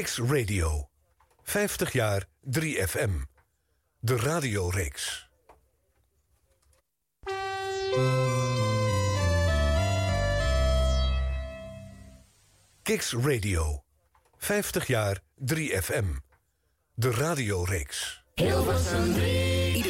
Kicks Radio. 50 jaar 3FM. De radioreeks. Kicks Radio. 50 jaar 3FM. De radioreeks. Hilversum 3.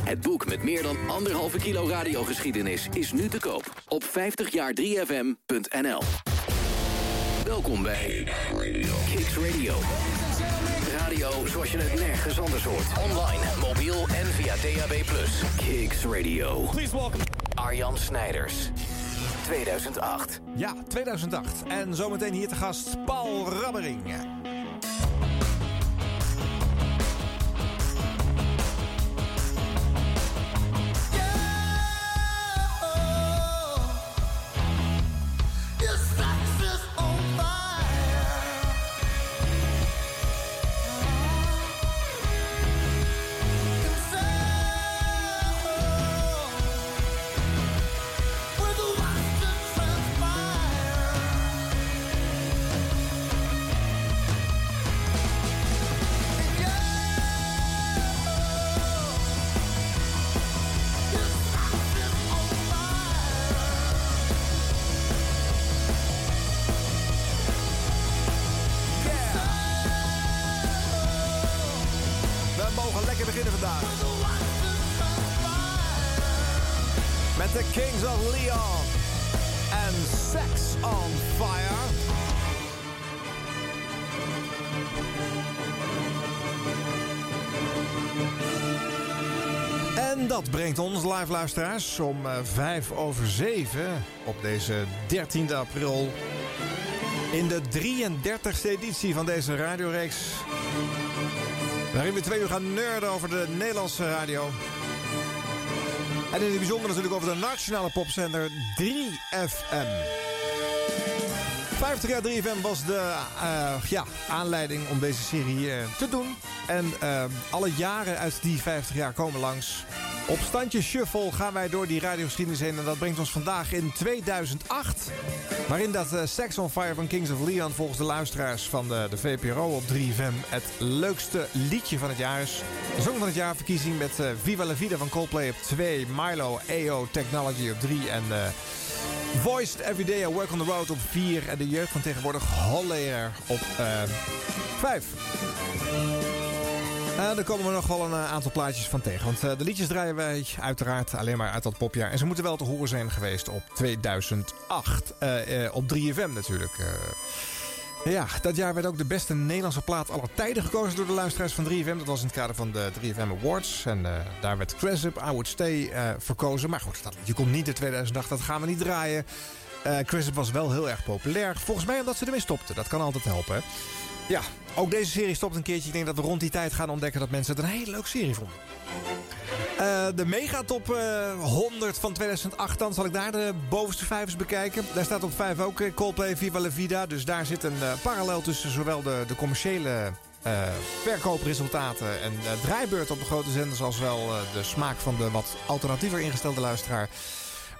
Het boek met meer dan anderhalve kilo radiogeschiedenis is nu te koop op 50jaar3fm.nl. Welkom bij Kicks Radio. Radio zoals je het nergens anders hoort. Online, mobiel en via DAB+. Kicks Radio. Please welcome. Arjan Snijders. 2008. Ja, 2008. En zometeen hier te gast Paul Rabbering. Live luisteraars, om eh, vijf over zeven op deze 13 april... in de 33e editie van deze radioreeks... waarin we twee uur gaan nerden over de Nederlandse radio... En in het bijzonder natuurlijk over de nationale popzender 3FM. 50 jaar 3FM was de eh, ja, aanleiding om deze serie eh, te doen. En alle jaren uit die 50 jaar komen langs. Op standje Shuffle gaan wij door die radiogeschiedenis heen. En dat brengt ons vandaag in 2008. Waarin dat uh, Sex on Fire van Kings of Leon volgens de luisteraars van de, de VPRO op 3FM... het leukste liedje van het jaar is. De Song van het jaar verkiezing met uh, Viva la Vida van Coldplay op 2. Milo AO Technology op 3. En uh, Voiced Everyday I Work on the Road op 4. En de jeugd van tegenwoordig Hollayer op 5. Uh, er komen we nog wel een uh, aantal plaatjes van tegen. Want uh, de liedjes draaien wij uiteraard alleen maar uit dat popjaar. En ze moeten wel te horen zijn geweest op 2008. op 3FM natuurlijk. ja, dat jaar werd ook de beste Nederlandse plaat aller tijden gekozen door de luisteraars van 3FM. Dat was in het kader van de 3FM Awards. En daar werd Crash I Would Stay verkozen. Maar goed, dat liedje komt niet in 2008. Dat gaan we niet draaien. Uh, was wel heel erg populair. Volgens mij omdat ze ermee stopte. Dat kan altijd helpen. Ja, ook deze serie stopt een keertje. Ik denk dat we rond die tijd gaan ontdekken dat mensen het een hele leuke serie vonden. Uh, de megatop uh, 100 van 2008, dan zal ik daar de bovenste vijvers bekijken. Daar staat op 5 ook Coldplay Viva La Vida. Dus daar zit een parallel tussen zowel de, de commerciële verkoopresultaten en draaibeurt op de grote zenders... als wel de smaak van de wat alternatiever ingestelde luisteraar.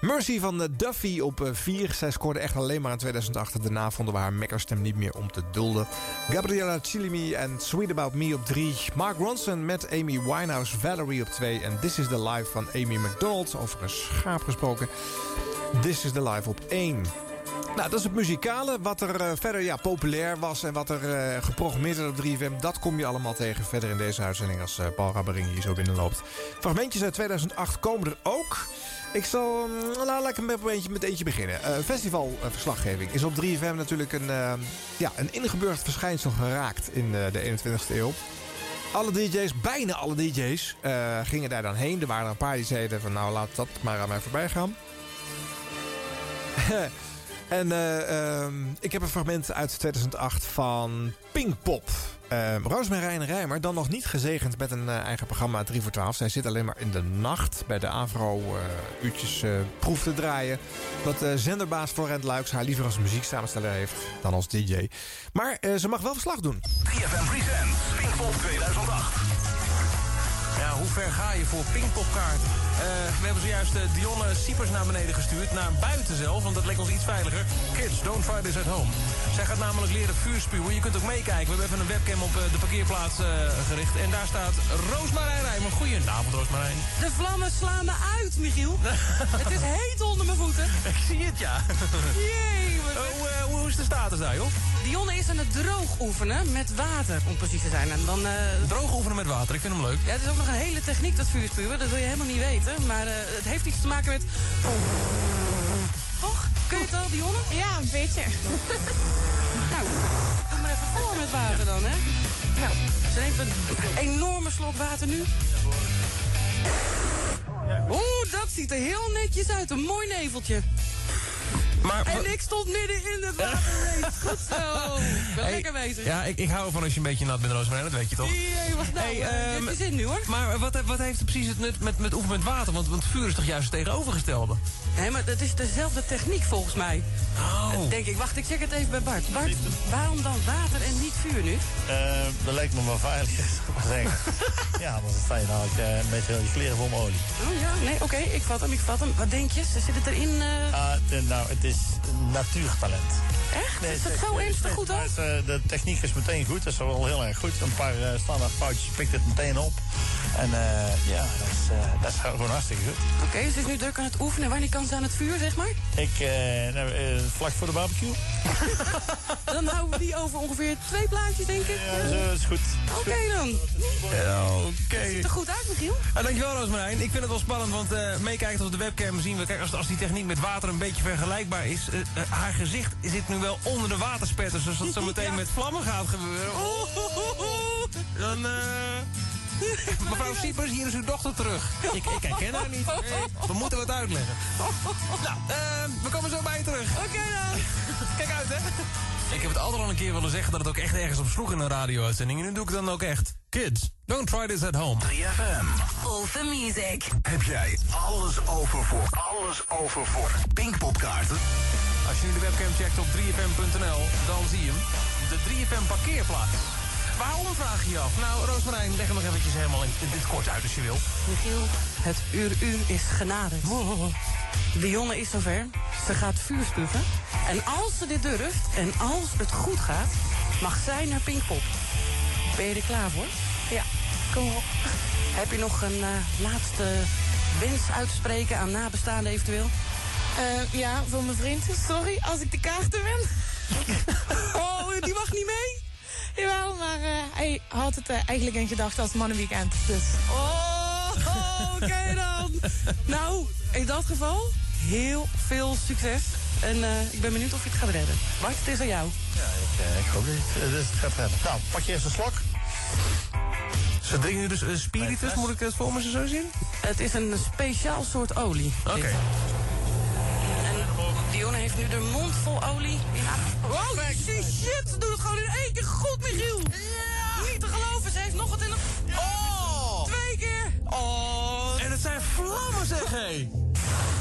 Mercy van Duffy op 4. Zij scoorde echt alleen maar in 2008. Daarna vonden we haar mekkerstem niet meer om te dulden. Gabriella Chilimi en Sweet About Me op 3. Mark Ronson met Amy Winehouse Valerie op 2. En This is the Life van Amy McDonald. Over een schaap gesproken. This is the Life op 1. Nou, dat is het muzikale. Wat er uh, verder ja, populair was en wat er uh, geprogrammeerd op 3FM... dat kom je allemaal tegen verder in deze uitzending... als Paul Rabbering hier zo binnenloopt. Fragmentjes uit 2008 komen er ook. Ik zal... nou, laat ik met eentje, met eentje beginnen. festivalverslaggeving is op 3FM natuurlijk een, ja, een ingeburgd verschijnsel geraakt... in de 21ste eeuw. Alle DJ's, bijna alle DJ's, gingen daar dan heen. Er waren een paar die zeiden van... nou, laat dat maar aan mij voorbij gaan. En uh, uh, ik heb een fragment uit 2008 van Pinkpop. Uh, Roosmarijn Rijmer, dan nog niet gezegend met een uh, eigen programma 3 voor 12. Zij zit alleen maar in de nacht bij de Avro uh, uurtjes proef te draaien. Dat zenderbaas Florent Luiks haar liever als muzieksamensteller heeft dan als DJ. Maar ze mag wel verslag doen. 3FM Presents Pinkpop 2008. Ja, hoe ver ga je voor Pinkpopkaarten? Uh, we hebben zojuist uh, Dionne Siepers naar beneden gestuurd. Naar buiten zelf, want dat leek ons iets veiliger. Kids, don't try this at home. Zij gaat namelijk leren vuurspuwen. Je kunt ook meekijken. We hebben even een webcam op uh, de parkeerplaats gericht. En daar staat Roosmarijn Rijmer. Goedenavond, Roosmarijn. De vlammen slaan me uit, Michiel. het is heet onder mijn voeten. Ik zie het, ja. Jee. Oh, hoe is de status daar, joh? Dionne is aan het droog oefenen met water, om precies te zijn. En dan, Droog oefenen met water, ik vind hem leuk. Ja, het is ook nog een hele techniek, dat vuurspuwen. Dat wil je helemaal niet weten. Maar uh, het heeft iets te maken met... Toch? Kun je het al, Dionne? Ja, een beetje. nou, doe maar even voor met water dan, hè. Nou, ze neemt een enorme slok water nu. Oeh, dat ziet er heel netjes uit. Een mooi neveltje. Maar, en ik stond midden in het water. Goed zo. Wel hey, lekker bezig. Ja, ik, ik hou ervan als je een beetje nat bent, Roosmarijn. Dat weet je toch? Jee, wat nou? Hey, um, je zin nu, hoor. Maar wat, wat heeft precies het nut met, met oefenen met water? Want, want vuur is toch juist het tegenovergestelde? Nee, maar dat is dezelfde techniek volgens mij. Oh. Denk ik. Wacht, ik check het even bij Bart. Bart, waarom dan water en niet vuur nu? Uh, dat lijkt me wel veilig, zeggen. ja, dan sta je nou uh, een beetje je kleren vol olie. Oh ja, nee, oké, okay, ik vat hem, ik vat hem. Wat denk je? Zit het erin? Uh... Ah, de, nou, het is natuurtalent. Echt? Nee, is het zo ernstig goed af? De techniek is meteen goed, dat is wel heel erg goed. Een paar standaard foutjes pikt het meteen op. En ja, dat is, dat is gewoon hartstikke goed. Oké, okay, ze is nu druk aan het oefenen. Wanneer kan ze aan het vuur, zeg maar? Ik, nou, vlak voor de barbecue. dan houden we die over ongeveer twee plaatjes, denk ik. Ja, zo is goed. Oké okay, dan. Ja, oké. Okay. Ziet er goed uit, Michiel. Ah, dankjewel, Roosmarijn. Ik vind het wel spannend, want uh, meekijkend op de webcam zien we... Kijk, als, als die techniek met water een beetje vergelijkbaar is... Uh, uh, haar gezicht zit nu wel onder de waterspetters. Dus dat zo meteen ja. met vlammen gaat gebeuren... Oh, dan... Mevrouw Siepers, hier is uw dochter terug. Ik, ik herken haar niet. We moeten wat uitleggen. Nou, we komen zo bij je terug. Oké okay, dan. Kijk uit, hè. Ik heb het altijd al een keer willen zeggen dat het ook echt ergens op sloeg in een radio-uitzending. En nu doe ik het dan ook echt. Kids, don't try this at home. 3FM. All the music. Heb jij alles over voor, alles over voor Pinkpopkaarten? Als je nu de webcam checkt op 3fm.nl, dan zie je hem. De 3FM parkeerplaats. Waarom vraag je je af? Nou, Roosmarijn, leg hem nog eventjes helemaal in dit kort uit als je wil. Michiel, het uur u is genaderd. De jongen is zover. Ze gaat vuur spugen. En als ze dit durft en als het goed gaat, mag zij naar Pinkpop. Ben je er klaar voor? Ja, kom op. Heb je nog een uh, laatste wens uit te spreken aan nabestaanden eventueel? Uh, ja, voor mijn vriend. Sorry als ik de kaarten ben. oh, die mag niet mee? Jawel, maar uh, hij had het eigenlijk in gedachten als mannenweekend. Dus. Oh, oh oké okay dan. nou, in dat geval, heel veel succes. En uh, ik ben benieuwd of je het gaat redden. Mart, het is aan jou. Ja, ik, uh, ik hoop dat het, het gaat redden. Nou, pak je eerst een slok. Ze drinken nu dus een spiritus, moet ik het voor me zo zien? Het is een speciaal soort olie. Oké. Okay. Heeft nu de mond vol olie. Ja. Wow, shit, ze doet het gewoon in één keer goed, Michiel. Ja. Niet te geloven, ze heeft nog wat in de... Oh! Twee keer. Oh. En het zijn vlammen, zeg hé.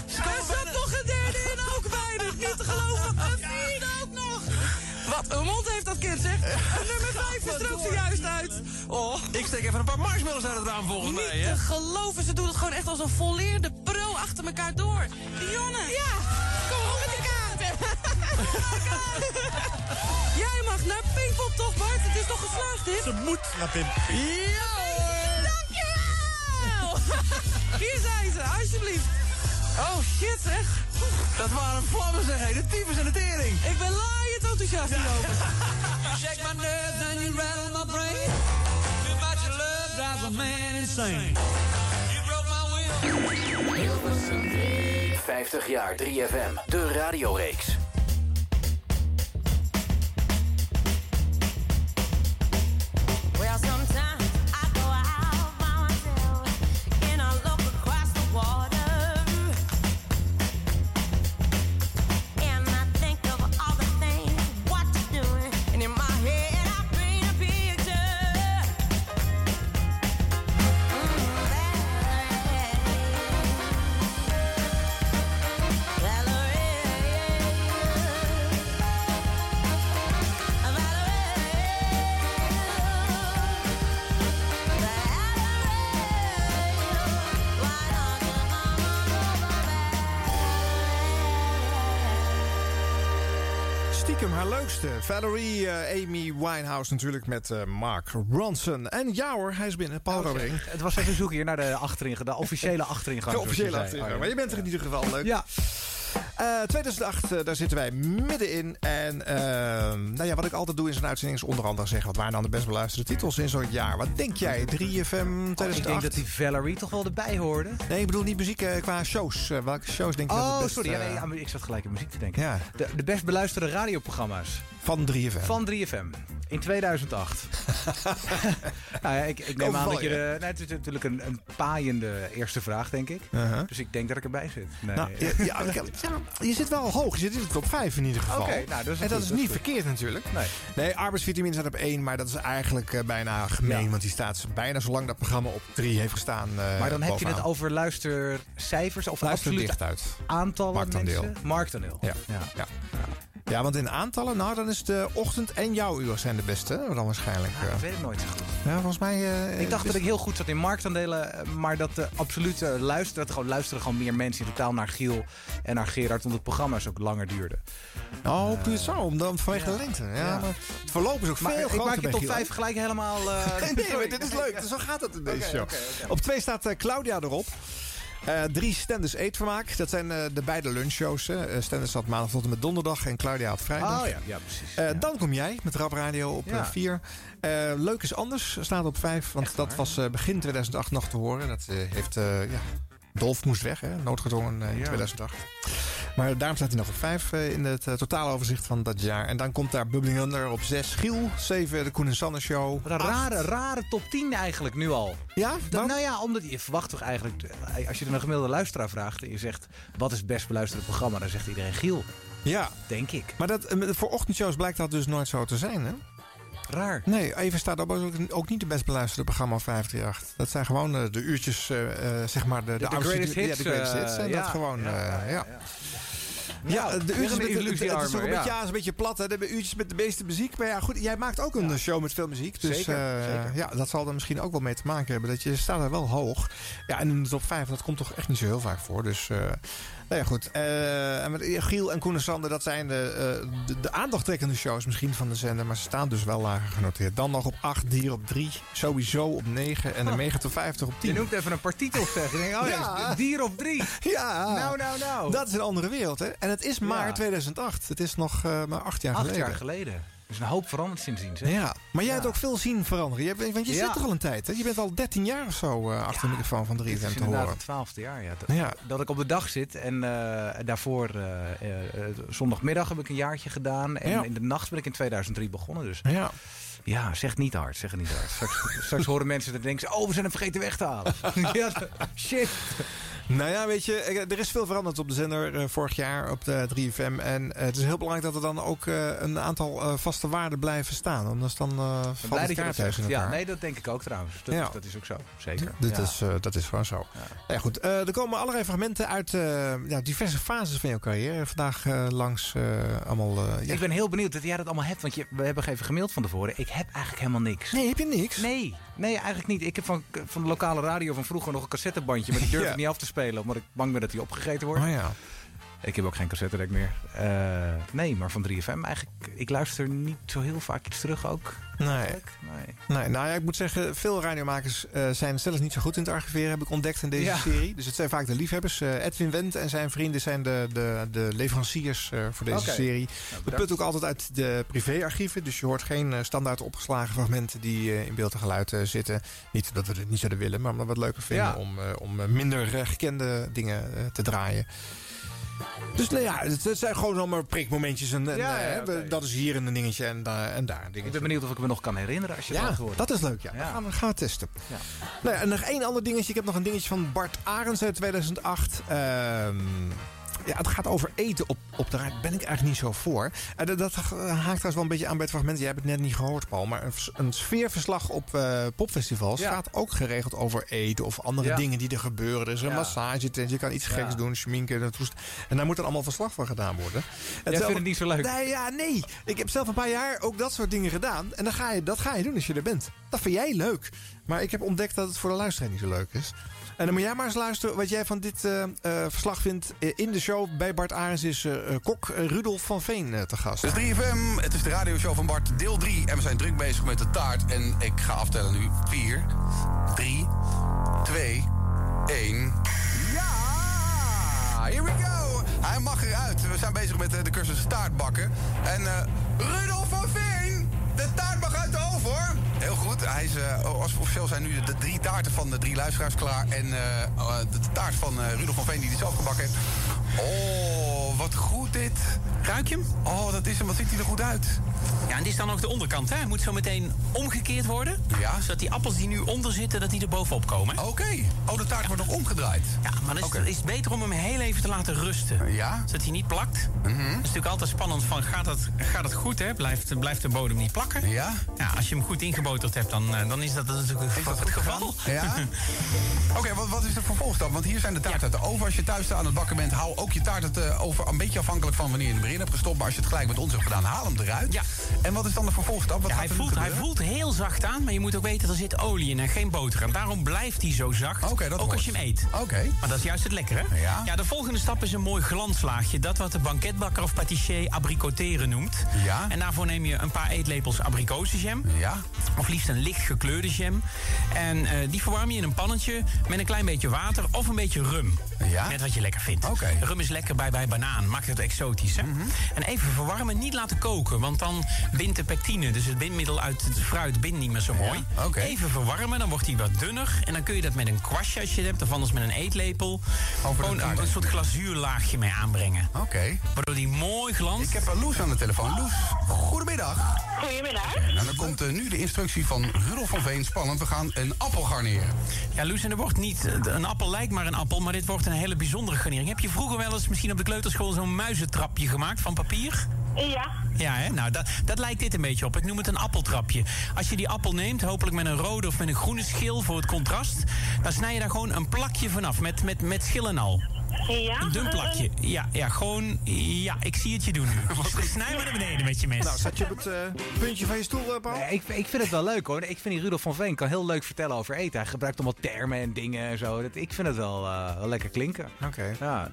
Er zat nog een derde in ook bijna. Niet te geloven. Een vierde. Wat een mond heeft dat kind, zeg. En nummer vijf is er ook zojuist uit. Oh. Ik steek even een paar marshmallows uit het raam volgens Niet mij, hè? Niet te geloven, ze doet het gewoon echt als een volleerde pro achter elkaar door. Dionne. Ja, kom op met de kaarten. Jij mag naar Pinkpop toch, Bart? Het is toch geslaagd, dit? Ze moet naar Pinkpop. Ja hoor. Dankjewel. Hier zijn ze, alsjeblieft. Oh, shit zeg. Dat waren vlammen zeg, hé. De tyfus en de tering. Ik ben laaiend enthousiast hierover. you shake my nerves and you rattle my brain. Too much love drives a man insane. You broke my will. 50 jaar 3FM, de radioreeks. Well, leukste. Valerie, eh, Amy Winehouse natuurlijk met eh, Mark Ronson. En hoor, hij is binnen. Paul Robering. Het was even zoeken hier naar de achterin, de officiële achteringang. De officiële achteringang. Oh, Maar je bent er in ieder geval leuk. Ja. Eh, 2008, eh, daar zitten wij middenin. En eh, nou ja, wat ik altijd doe in zo'n uitzending is onder andere zeggen... wat waren dan de best beluisterde titels in zo'n jaar? Wat denk jij? 3FM 2008? Ik denk dat die Valerie toch wel erbij hoorde. Nee, ik bedoel niet muziek eh, qua shows. Eh, welke shows denk je dat het Oh, best, sorry. Ja, eh, nee, ja, maar ik zat gelijk in muziek te denken. Ja. De, de best beluisterde radioprogramma's. Van 3FM. Van 3FM. In 2008. nou ja, ik, ik neem aan dat je... je. De, nee, het is natuurlijk een, een paaiende eerste vraag, denk ik. Uh-huh. Dus ik denk dat ik erbij zit. Nee. Nou, ja, je zit wel hoog. Je zit in de top 5 in ieder geval. Oké, nou, dat en dat goed, is dat niet goed. verkeerd natuurlijk. Nee. Nee, arbeidsvitamine staat op 1, maar dat is eigenlijk eh, bijna gemeen. Want die staat bijna zolang dat programma op 3 heeft gestaan. eh, maar dan heb je het over luistercijfers of Luister absolute dicht uit. aantallen Marktaandeel. mensen? Marktaandeel. Ja. Ja. Ja. want in aantallen, nou dan is de ochtend en jouw uur zijn de beste. Dan waarschijnlijk. Ja, eh. ik weet het nooit zo goed. ja, volgens mij... eh, Ik dacht dat ik heel goed zat in marktaandelen, eh, maar dat de absolute luisteren, dat er gewoon luisteren gewoon meer mensen in totaal naar Giel en naar Gerard, omdat het programma's ook langer duurde. Oh, het zo? Omdat vanwege ja. de lengte. Ja, Ja. maar het verloop is ook Maar veel ik groter maak je top Giel, 5 hè? gelijk helemaal. eh, Nee, nee, sorry. maar dit is leuk. Zo gaat dat in deze show. Op twee staat eh, Claudia erop. Eh, drie Stenders Eetvermaak. Dat zijn eh, de beide lunchshows. Eh, Stenders had maandag tot en met donderdag en Claudia had vrijdag. Oh ja, ja precies. Dan kom jij met Rap Radio op Ja. 4. Leuk is anders staat op 5. Want Echt dat waar? was begin 2008 nog te horen. Dat heeft... ja, Dolf moest weg, hè? noodgedwongen eh, in Ja. 2008. Maar daarom staat hij nog op 5 in het uh, totaaloverzicht van dat jaar. En dan komt daar Bubbling Under op 6. Giel, 7 de Koen en Sanne Show. Wat een Acht. rare, rare top 10 eigenlijk nu al. Ja? Dan? nou ja, omdat je verwacht toch eigenlijk, eh, als je een gemiddelde luisteraar vraagt en je zegt wat is het best beluisterde programma, dan zegt iedereen Giel, Ja, denk ik. maar dat, eh, voor ochtendshows blijkt dat dus nooit zo te zijn, hè? Raar. Nee, even staat op ook, ook niet de best beluisterde programma op 538. Dat zijn gewoon eh, de uurtjes, eh, eh, zeg maar, de, de, de oudste- greatest ja, de hits, greatest hits. En ja. dat gewoon, Ja, eh, ja, de uurtjes met, het, is ook een beetje, ja. een beetje plat. Hè? De uurtjes met de meeste muziek. Maar ja, goed, jij maakt ook een show met veel muziek. Dus Zeker, zeker. ja, dat zal er misschien ook wel mee te maken hebben. Dat je staat er wel hoog. Ja, en in de top 5, dat komt toch echt niet zo heel vaak voor. Dus, eh nou ja, goed. En met Giel en Koen en Sander, dat zijn de, eh, de, de aandachttrekkende shows misschien van de zender. Maar ze staan dus wel lager genoteerd. Dan nog op 8, Dier op 3. Sowieso op 9. En de Mega top 50 op 10. Je noemt even een paar titels zeg. Je denkt, oh ja, Ja. dier op drie. Ja, Nou, nou, nou. dat is een andere wereld. Hè? En het is maar Ja. 2008. Het is nog eh, maar acht jaar Acht geleden. jaar geleden. Is een hoop veranderd sindsdien. Zeg. Ja, maar jij Ja. hebt ook veel zien veranderen. Je hebt, want je Ja. zit toch al een tijd, hè? Je bent al 13 jaar of zo eh, achter de microfoon van 3FM Dit is te inderdaad horen. het twaalfde jaar. Ja. Dat, Ja. dat ik op de dag zit. En eh, daarvoor, eh, zondagmiddag heb ik een jaartje gedaan. En in de nacht ben ik in 2003 begonnen. Dus Ja. ja, zeg niet hard. Zeg het niet hard. Straks, straks horen mensen dat denken ze, oh, we zijn hem vergeten weg te halen. ja, shit. Nou ja, weet je, eh, er is veel veranderd op de zender eh, vorig jaar op de 3FM. En eh, het is heel belangrijk dat er dan ook een aantal vaste waarden blijven staan. Anders dan ben valt het dat dat zegt. Ja, nee, dat denk ik ook trouwens. Dat, Ja. is, dat is ook zo. Zeker. Dit Ja. is, dat is gewoon zo. Nou Ja. goed, eh, er komen allerlei fragmenten uit ja, diverse fases van jouw carrière. Vandaag langs allemaal... Ik ben heel benieuwd dat jij dat allemaal hebt. Want je, we hebben even gemaild van tevoren. Ik heb eigenlijk helemaal niks. Nee, heb je niks? Nee, nee, eigenlijk niet. Ik heb van, van de lokale radio van vroeger nog een cassettebandje. Maar die durf Ja. ik niet af te spelen. Omdat ik bang ben dat die opgegeten wordt. Oh ja. Ik heb ook geen cassettedek meer. Eh, nee, maar van 3FM eigenlijk. Ik luister niet zo heel vaak iets terug ook. Nee. Nee. Nee, nou ja, ik moet zeggen, veel radiomakers eh, zijn zelfs niet zo goed in het archiveren, heb ik ontdekt in deze Ja. serie. Dus het zijn vaak de liefhebbers. Eh, Edwin Wendt en zijn vrienden zijn de, de, de leveranciers voor deze serie. Nou, We putten ook altijd uit de privéarchieven. Dus je hoort geen standaard opgeslagen fragmenten die in beeld en geluid zitten. Niet dat we het niet zouden willen, maar omdat we het leuker vinden Ja. om, om minder gekende dingen te draaien. Dus nou ja, het, het zijn gewoon allemaal prikmomentjes. En, en, Ja, eh, ja, oké. Dat is hier een dingetje en, daar en daar een dingetje. Ik ben benieuwd of ik me nog kan herinneren als je Ja, laat horen. dat is leuk. Ja. Dat gaan we, gaan we testen. Ja. Nou en nog één ander dingetje. Ik heb nog een dingetje van Bart Arends uit 2008. Ehm, ja, het gaat over eten op, op de. Daar ben ik eigenlijk niet zo voor. En dat, dat haakt trouwens wel een beetje aan bij het fragment. Jij hebt het net niet gehoord, Paul. Maar een, een sfeerverslag op eh, popfestivals Ja. gaat ook geregeld over eten of andere Ja. dingen die er gebeuren. Er is een Ja. massagetent, je kan iets geks doen, schminken. En, toest- en daar moet dan allemaal verslag van gedaan worden. Jij vindt het niet zo leuk? Nee, ja, nee. Ik heb zelf een paar jaar ook dat soort dingen gedaan. En dan ga je, dat ga je doen als je er bent. Dat vind jij leuk. Maar ik heb ontdekt dat het voor de luisteraar niet zo leuk is. En dan moet jij maar eens luisteren wat jij van dit eh, eh, verslag vindt. Eh, in de show bij Bart Arends is eh, kok Rudolf van Veen te gast. Dus 3FM, het is de radioshow van Bart, deel 3. En we zijn druk bezig met de taart. En ik ga aftellen nu. 4, 3, 2, 1. Ja! Here we go! Hij mag eruit. We zijn bezig met de cursus taartbakken. En Rudolf van Veen, de taart mag uit de oven hoor. Heel goed. Hij is, eh, als officieel zijn nu de drie taarten van de drie luisteraars klaar. En eh, eh, de taart van Rudolf van Veen die hij zelf gebakken heeft. Oh, wat goed dit. Ruik je hem? Oh, dat is hem. Wat ziet hij er goed uit. Ja, en dit is dan ook de onderkant, hè? Hij moet zo meteen omgekeerd worden. Ja. Zodat die appels die nu onder zitten, dat die er bovenop komen. Oké. Oh, de taart wordt nog omgedraaid. Ja, maar dan is, het, is het beter om hem heel even te laten rusten. Ja. Zodat hij niet plakt. Mhm. Het is natuurlijk altijd spannend van, gaat het, gaat het goed, hè? Blijft, blijft de bodem niet plakken? Ja. Ja, als je hem goed hebt, dan, eh, dan is dat natuurlijk Is dat het geval. Ja? Oké, wat, wat is de vervolgstap? Want hier zijn de taarten uit de oven. Als je thuis aan het bakken bent, hou ook je taart uit de oven. Een beetje afhankelijk van wanneer je hem erin hebt gestopt. Maar als je het gelijk met ons hebt gedaan, haal hem eruit. Ja. En wat is dan de vervolgstap? Wat Ja, hij, voelt, hij voelt heel zacht aan, maar je moet ook weten, er zit olie in en geen boterham. Daarom blijft hij zo zacht, dat ook als je hem eet. Oké. Maar dat is juist het lekkere. Ja. ja, de volgende stap is een mooi glanslaagje. Dat wat de banketbakker of patissier abricoteren noemt. Ja. En daarvoor neem je een paar eetlepels abrikozenjam. Ja. Of liefst een licht gekleurde jam. En eh, die verwarm je in een pannetje met een klein beetje water of een beetje rum. Ja. Net wat je lekker vindt. Mhm. Rum is lekker bij, bij banaan, maakt het exotisch. Hè? En even verwarmen, niet laten koken. Want dan bindt de pectine, dus het bindmiddel uit het fruit, bindt niet meer zo mooi. Ja. Even verwarmen, dan wordt hij wat dunner. En dan kun je dat met een kwastje als je het hebt, of anders met een eetlepel. Over de gewoon een, een soort glazuurlaagje mee aanbrengen. Oké. Waardoor die mooi glans. Ik heb Loes aan de telefoon. Loes, goedemiddag. Goedemiddag. Nou, dan komt eh, nu de instructie van Rudolf van Veen. Spannend, we gaan een appel garneren. Ja, Loes, en er wordt niet... eh, Een appel lijkt maar een appel, maar dit wordt een hele bijzondere garnering. Heb je vroeger wel eens misschien op de kleuterschool zo'n muizentrapje gemaakt van papier? Ja. Ja, hè? Nou, dat, dat lijkt dit een beetje op. Ik noem het een appeltrapje. Als je die appel neemt, hopelijk met een rode of met een groene schil voor het contrast... dan snij je daar gewoon een plakje vanaf, met, met, met schil en al. Ja. Een dun plakje. Ja, ja, gewoon... Ja, ik zie het je doen nu. Snij maar naar beneden met je mes. Nou, zat je op het eh, puntje van je stoel, eh, Paul? Nee, ik, ik vind het wel leuk hoor. Ik vind die Rudolf van Veen kan heel leuk vertellen over eten. Hij gebruikt allemaal termen en dingen en zo. Dat, ik vind het wel, eh, wel lekker klinken. Oké. Ja.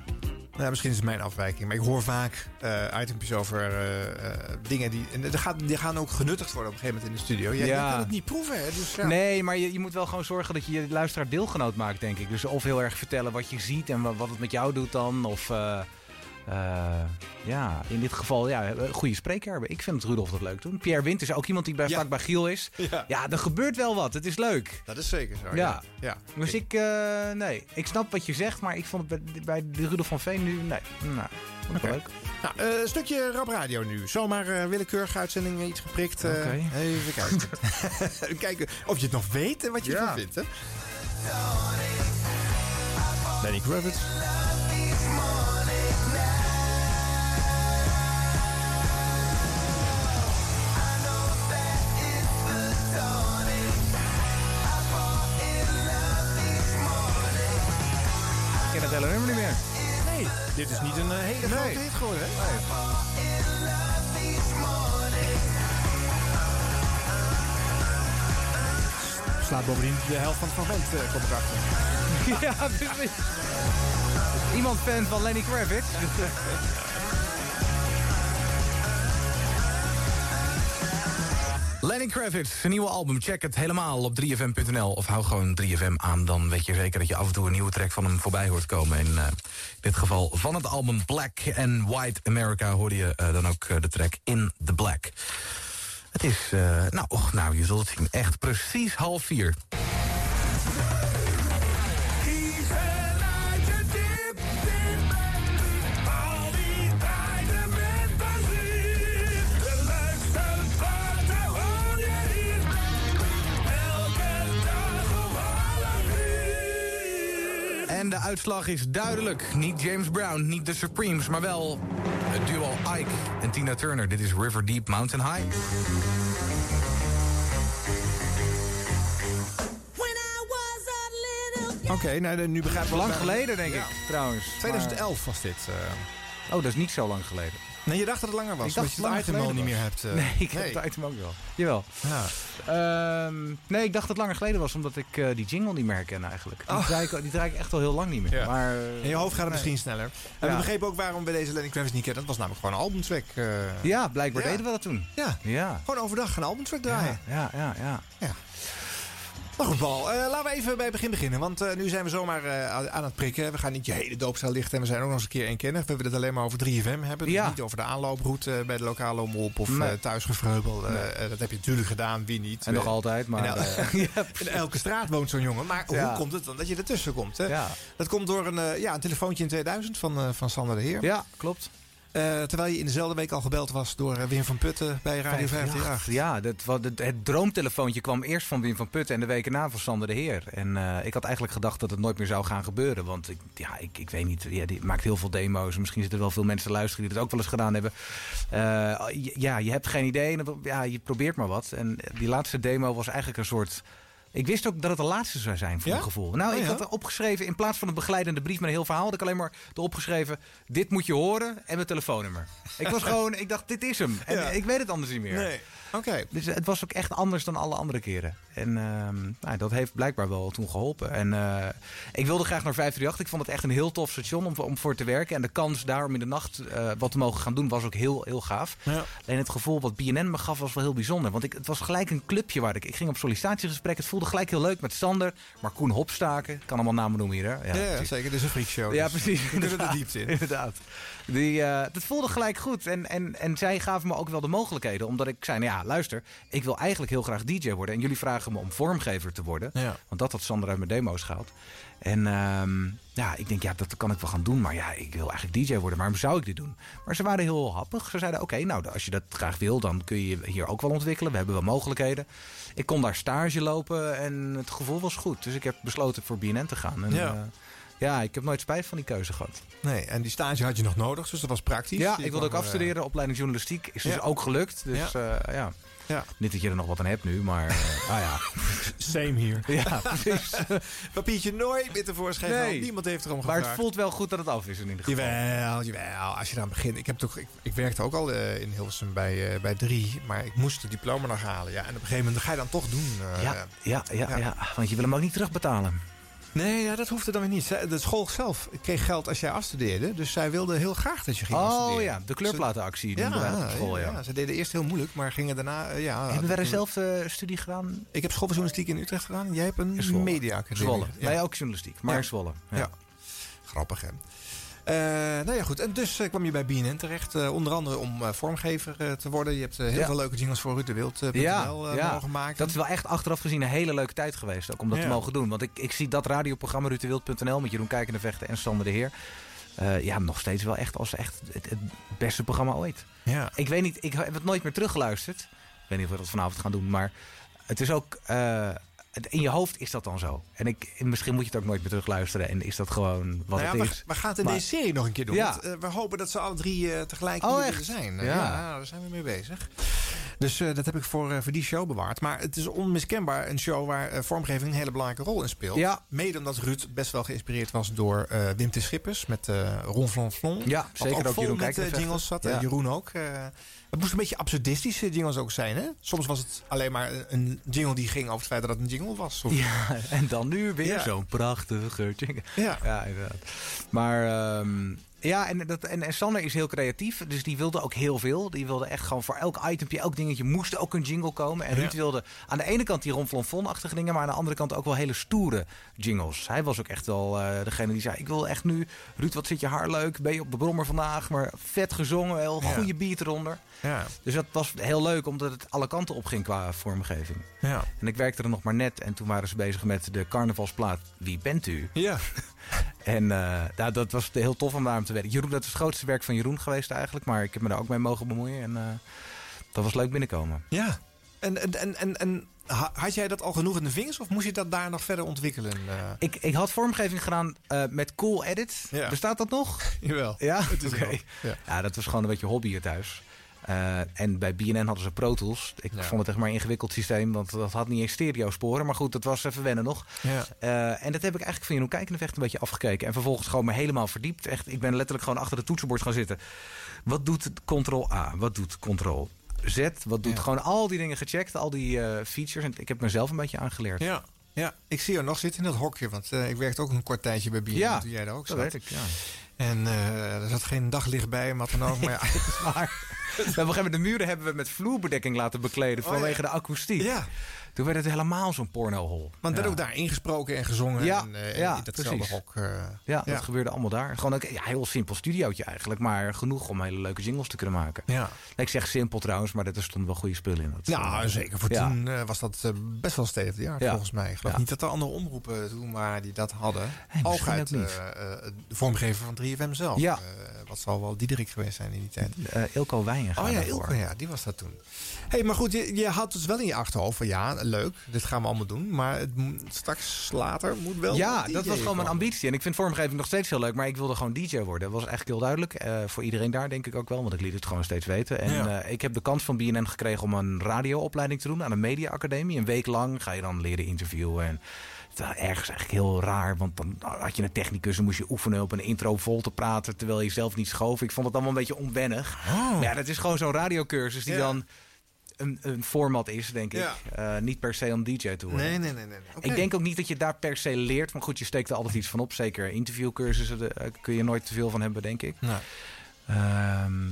Nou, misschien is het mijn afwijking. Maar ik hoor vaak eh itempjes over eh, eh, dingen die... En die gaan, die gaan ook genuttigd worden op een gegeven moment in de studio. Ja, Ja. Je kan het niet proeven, hè? Dus, ja. Nee, maar je, je moet wel gewoon zorgen dat je je luisteraar deelgenoot maakt, denk ik. Dus of heel erg vertellen wat je ziet en wat, wat het met jou doet dan. Of eh, eh, ja, in dit geval ja, een goede spreker hebben. Ik vind het Rudolf dat leuk doen. Pierre Wint is ook iemand die bij, vaak bij Giel is. Ja. Ja, er gebeurt wel wat. Het is leuk. Dat is zeker zo. Ja. ja. Dus ik, eh, nee, ik snap wat je zegt, maar ik vond het bij, bij de Rudolf van Veen nu, nee, nou, vond ik wel leuk. Nou, een stukje rap radio nu. Zomaar willekeurige uitzending iets geprikt. Oké. Even kijken. kijken of je het nog weet en wat je Ja. ervan vindt. Hè? Lenny Kravitz. Ik ken het hele nummer niet meer. Nee, dit is niet een eh, hele grote Nee. hit geworden. Hè? Slaat bovendien de helft van het fragment, eh kom ik achter. ja, precies. Iemand fan van Lenny Kravitz? Lenny Kravitz, zijn nieuwe album. Check het helemaal op 3fm.nl. Of hou gewoon 3fm aan. Dan weet je zeker dat je af en toe een nieuwe track van hem voorbij hoort komen. In eh, dit geval van het album Black and White America... hoorde je eh, dan ook eh, de track In the Black. Is, eh, nou, och, nou, je zult het zien. Echt precies half vier. En de uitslag is duidelijk. Niet James Brown, niet de Supremes, maar wel het duo Ike en Tina Turner. Dit is River Deep Mountain High. Oké, nou, nu begrijp ik Lang geleden, denk Ja. ik, trouwens. 2011 was dit. eh. Oh, dat is niet zo lang geleden. Nee, je dacht dat het langer was. Ik dacht omdat je het item al niet meer hebt. eh. nee, ik heb het item ook wel. Jawel. Ja. Ehm, nee, ik dacht dat het langer geleden was, omdat ik eh, die jingle niet meer herken eigenlijk. Die, Oh. draai ik, die draai ik echt al heel lang niet meer. Ja. Maar, eh, In je hoofd gaat het nee. misschien sneller. En we begrepen ook waarom we deze Lenny Kravitz niet kennen. Dat was namelijk gewoon een albumtrack. eh. Ja, blijkbaar deden we dat toen. Ja. Ja. Gewoon overdag een albumtrack draaien. Ja, ja, ja. Ja. Maar goed, Paul, laten we even bij het begin beginnen. Want eh, nu zijn we zomaar eh, aan het prikken. We gaan niet je hele doopstel lichten. En we zijn ook nog eens een keer eenkennig. We willen het alleen maar over 3FM hebben. Dus Ja. niet over de aanlooproute eh, bij de lokale omroep of Nee. thuisgevreubel. Nee. dat heb je natuurlijk gedaan, wie niet. En nog altijd, maar... in, el- in elke straat woont zo'n jongen. Maar Ja. hoe komt het dan dat je ertussen komt? Hè? Dat komt door een, ja, een telefoontje in 2000 van, van Sander de Heer. Ja, klopt. Eh, terwijl je in dezelfde week al gebeld was door eh, Wim van Putten bij Radio 538. 538. Ja, dat, wat, het, het droomtelefoontje kwam eerst van Wim van Putten en de weken na van Sander de Heer. En eh, ik had eigenlijk gedacht dat het nooit meer zou gaan gebeuren. Want ik, ja, ik, ik weet niet, ja, die maakt heel veel demo's. Misschien zitten er wel veel mensen te luisteren die dat ook wel eens gedaan hebben. Ja, je hebt geen idee. Ja, je probeert maar wat. En die laatste demo was eigenlijk een soort... Ik wist ook dat het de laatste zou zijn, voor Ja? mijn gevoel. Nou, Oh, ik had er opgeschreven, in plaats van een begeleidende brief met een heel verhaal... had ik alleen maar erop geschreven, dit moet je horen en mijn telefoonnummer. Ik was gewoon, ik dacht, dit is hem. En ik weet het anders niet meer. Nee. Oké. Dus het was ook echt anders dan alle andere keren. En ehm, nou, dat heeft blijkbaar wel toen geholpen. En eh, ik wilde graag naar 538. Ik vond het echt een heel tof station om, om voor te werken. En de kans daarom in de nacht eh, wat te mogen gaan doen was ook heel, heel gaaf. Ja. Alleen het gevoel wat BNN me gaf was wel heel bijzonder. Want ik, het was gelijk een clubje waar ik... Ik ging op sollicitatiegesprek. Het voelde gelijk heel leuk met Sander. Maar Koen Hopstaken. Kan allemaal namen noemen hier. Hè? Ja, ja, zeker. Dit is een freakshow. Ja, dus precies. We kunnen de diepte in. Inderdaad. Die, eh, dat voelde gelijk goed. En, en, en zij gaven me ook wel de mogelijkheden. Omdat ik zei, nou ja, luister. Ik wil eigenlijk heel graag DJ worden. En jullie vragen me om vormgever te worden. Ja. Want dat had Sander uit mijn demo's gehaald. En ehm, ja, ik denk, ja, dat kan ik wel gaan doen. Maar ja, ik wil eigenlijk DJ worden. Waarom zou ik dit doen? Maar ze waren heel happig. Ze zeiden, oké, nou, als je dat graag wil... dan kun je je hier ook wel ontwikkelen. We hebben wel mogelijkheden. Ik kon daar stage lopen en het gevoel was goed. Dus ik heb besloten voor BNN te gaan. En, Ja. eh, ja, ik heb nooit spijt van die keuze gehad. Nee, en die stage had je nog nodig, dus dat was praktisch. Ja, Je ik wilde ook er, eh, afstuderen, opleiding journalistiek. Is dus ook gelukt. Dus ja. ja. Ja. Niet dat je er nog wat aan hebt nu, maar eh, ah ja. Same hier. Ja, precies. Papiertje nooit meer tevoorschijn Nee. Niemand heeft erom Maar gevraagd. het voelt wel goed dat het af is in ieder geval. Jawel, jawel. Als je eraan begint. Ik, heb toch, ik, ik werkte ook al eh, in Hilversum bij, eh, bij drie. Maar ik moest de diploma nog halen. Ja, en op een gegeven moment ga je dan toch doen. eh. Ja, ja, ja, ja. ja. want je wil hem ook niet terugbetalen. Nee, ja, dat hoefde dan weer niet. De school zelf kreeg geld als jij afstudeerde. Dus zij wilde heel graag dat je ging Oh afstuderen. ja, de kleurplatenactie Ja, op school, ja. ja, ze deden eerst heel moeilijk, maar gingen daarna... eh, ja, Hebben wij toen- dezelfde studie gedaan? Ik heb school voor journalistiek in Utrecht gedaan. Jij hebt een media-academie. Zwolle. Wij ook journalistiek, maar Zwolle. Ja. Grappig, hè? Eh, nou ja, goed. En dus eh, kwam je bij BNN terecht. eh, onder andere om vormgever te worden. Je hebt heel Ja. veel leuke jingles voor Ruud de Wild eh, Ja, mogen maken. dat is wel echt achteraf gezien een hele leuke tijd geweest. Ook om dat te mogen doen. Want ik, ik zie dat radioprogramma rutewild.nl met Jeroen Kijkende Vechten en Sander de Heer. ja, nog steeds wel echt als echt het, het beste programma ooit. Ja. Ik weet niet, ik heb het nooit meer teruggeluisterd. Ik weet niet of we dat vanavond gaan doen, maar het is ook... in je hoofd is dat dan zo. En ik, misschien moet je het ook nooit meer terugluisteren. En is dat gewoon wat Nou ja, het we, is. we gaan het in Maar- deze serie nog een keer doen. Ja. Want, eh, we hopen dat ze alle drie eh, tegelijk Oh, hier zijn. Ja. ja, daar zijn we mee bezig. Dus eh, dat heb ik voor, eh, voor die show bewaard. Maar het is onmiskenbaar een show waar eh, vormgeving een hele belangrijke rol in speelt. Ja. Mede omdat Ruud best wel geïnspireerd was door Wim T. Schippers met Ron Flon Flon. Ja, Wat zeker ook ook vol Jeroen met jingles zat. En. Jeroen ook. het moest een beetje absurdistische jingles ook zijn. Hè? Soms was het alleen maar een- jingle die ging over het feit dat het een jingle was. Of- Ja, en dan nu weer Ja. zo'n prachtige jingle. Ja. ja, inderdaad. Maar ehm, ja, en, dat, en, en Sander is heel creatief. Dus die wilde ook heel veel. Die wilde echt gewoon voor elk itempje, elk dingetje moest ook een jingle komen. En Ja. Ruud wilde aan de ene kant die ronflonflon-achtige dingen... maar aan de andere kant ook wel hele stoere jingles. Hij was ook echt wel eh, degene die zei... ik wil echt nu, Ruud, wat zit je haar leuk? Ben je op de brommer vandaag? Maar vet gezongen, heel Ja. goede beat eronder. Ja. Dus dat was heel leuk, omdat het alle kanten op ging qua vormgeving. Ja. En ik werkte er nog maar net en toen waren ze bezig met de carnavalsplaat Wie bent u? Ja. En eh, ja, dat was heel tof om daar aan te werken. Jeroen, dat is het grootste werk van Jeroen geweest eigenlijk. Maar ik heb me daar ook mee mogen bemoeien. En eh, dat was leuk binnenkomen. Ja. En, en, en, en, en ha- had jij dat al genoeg in de vingers? Of moest je dat daar nog verder ontwikkelen? eh? Ik, ik had vormgeving gedaan met Cool Edit. Ja. Bestaat dat nog? Jawel. Ja? Het is. Ja. Ja, dat was gewoon een beetje hobby hier thuis. Eh, en bij BNN hadden ze Pro Tools. Ik Ja. vond het echt maar een ingewikkeld systeem, want dat had niet eens stereo sporen. Maar goed, dat was even wennen nog. Ja. Eh, en dat heb ik eigenlijk van Jeroen Kijken echt een beetje afgekeken. En vervolgens gewoon me helemaal verdiept. Echt, ik ben letterlijk gewoon achter het toetsenbord gaan zitten. Wat doet Ctrl A? Wat doet Ctrl Z? Wat doet Ja. gewoon al die dingen gecheckt, al die eh, features. En ik heb mezelf een beetje aangeleerd. Ja. Ja, ik zie jou nog zitten in dat hokje, want ik werkte ook een kort tijdje bij BNN Ja, toen jij daar ook dat zat. weet ik, ja. En er zat geen daglicht bij, wat dan ook. Maar ja, Maar op een gegeven moment de muren hebben we met vloerbedekking laten bekleden Oh, ja. vanwege de akoestiek. Ja. Toen werd het helemaal zo'n pornohol. want ja. werd ook daar ingesproken en gezongen. Ja, en, eh, ja, in datzelfde precies. hok. eh, Ja, dat gebeurde allemaal daar. Gewoon een ja, heel simpel studiootje eigenlijk, maar genoeg om hele leuke jingles te kunnen maken. Ja. Ik zeg simpel trouwens, maar er stonden wel goede spullen in. Dat, Nou, eh, zeker. Voor ja. toen was dat best wel state of the art, Ja. volgens mij. Ik geloof Ja. niet dat er andere omroepen toen waren die dat hadden. Ook ook eh, de vormgever van 3FM zelf. Ja. Wat zal wel Diederik geweest zijn in die tijd. Ilko Wijnga Oh ja. Ilko, ja, die was dat toen. hey, maar goed, je, je had dus wel in je achterhoofd van ja, leuk, dit gaan we allemaal doen. Maar het, straks later moet wel. Ja, dat was gewoon mijn ambitie. En ik vind vormgeving nog steeds heel leuk, maar ik wilde gewoon DJ worden. Dat was eigenlijk heel duidelijk. eh, voor iedereen daar denk ik ook wel, want ik liet het gewoon steeds weten. En Ja. eh, ik heb de kans van BNN gekregen om een radioopleiding te doen aan een mediaacademie. Een week lang ga je dan leren interviewen en... was Ergens eigenlijk heel raar, want dan had je een technicus en moest je oefenen op een intro vol te praten terwijl je zelf niet schoof. Ik vond het allemaal een beetje onwennig. Maar ja, dat is gewoon zo'n radiocursus die Oh. Ja. dan een, een format is, denk ik. Ja. Eh, niet per se om DJ te worden. Nee, nee, nee. nee. Ik denk ook niet dat je daar per se leert. Maar goed, je steekt er altijd iets van op. Zeker interviewcursussen daar kun je nooit te veel van hebben, denk ik. Nee. Ehm,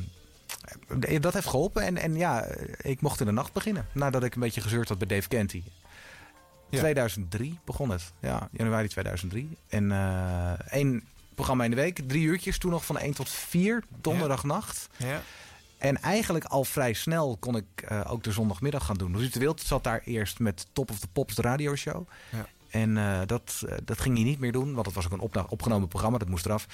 eh, dat heeft geholpen. En, en ja, ik mocht in de nacht beginnen. Nadat ik een beetje gezeurd had bij Dave Canty. Ja. 2003 begon het. Ja, januari 2003. En eh één programma in de week. Drie uurtjes. Toen nog van 1 tot 4. Donderdagnacht. Ja. En eigenlijk al vrij snel kon ik eh, ook de zondagmiddag gaan doen. Ruud de Wild zat daar eerst met Top of the Pops, de radioshow. Ja. En eh, dat, eh, dat ging hij niet meer doen, want het was ook een opgenomen programma, dat moest eraf.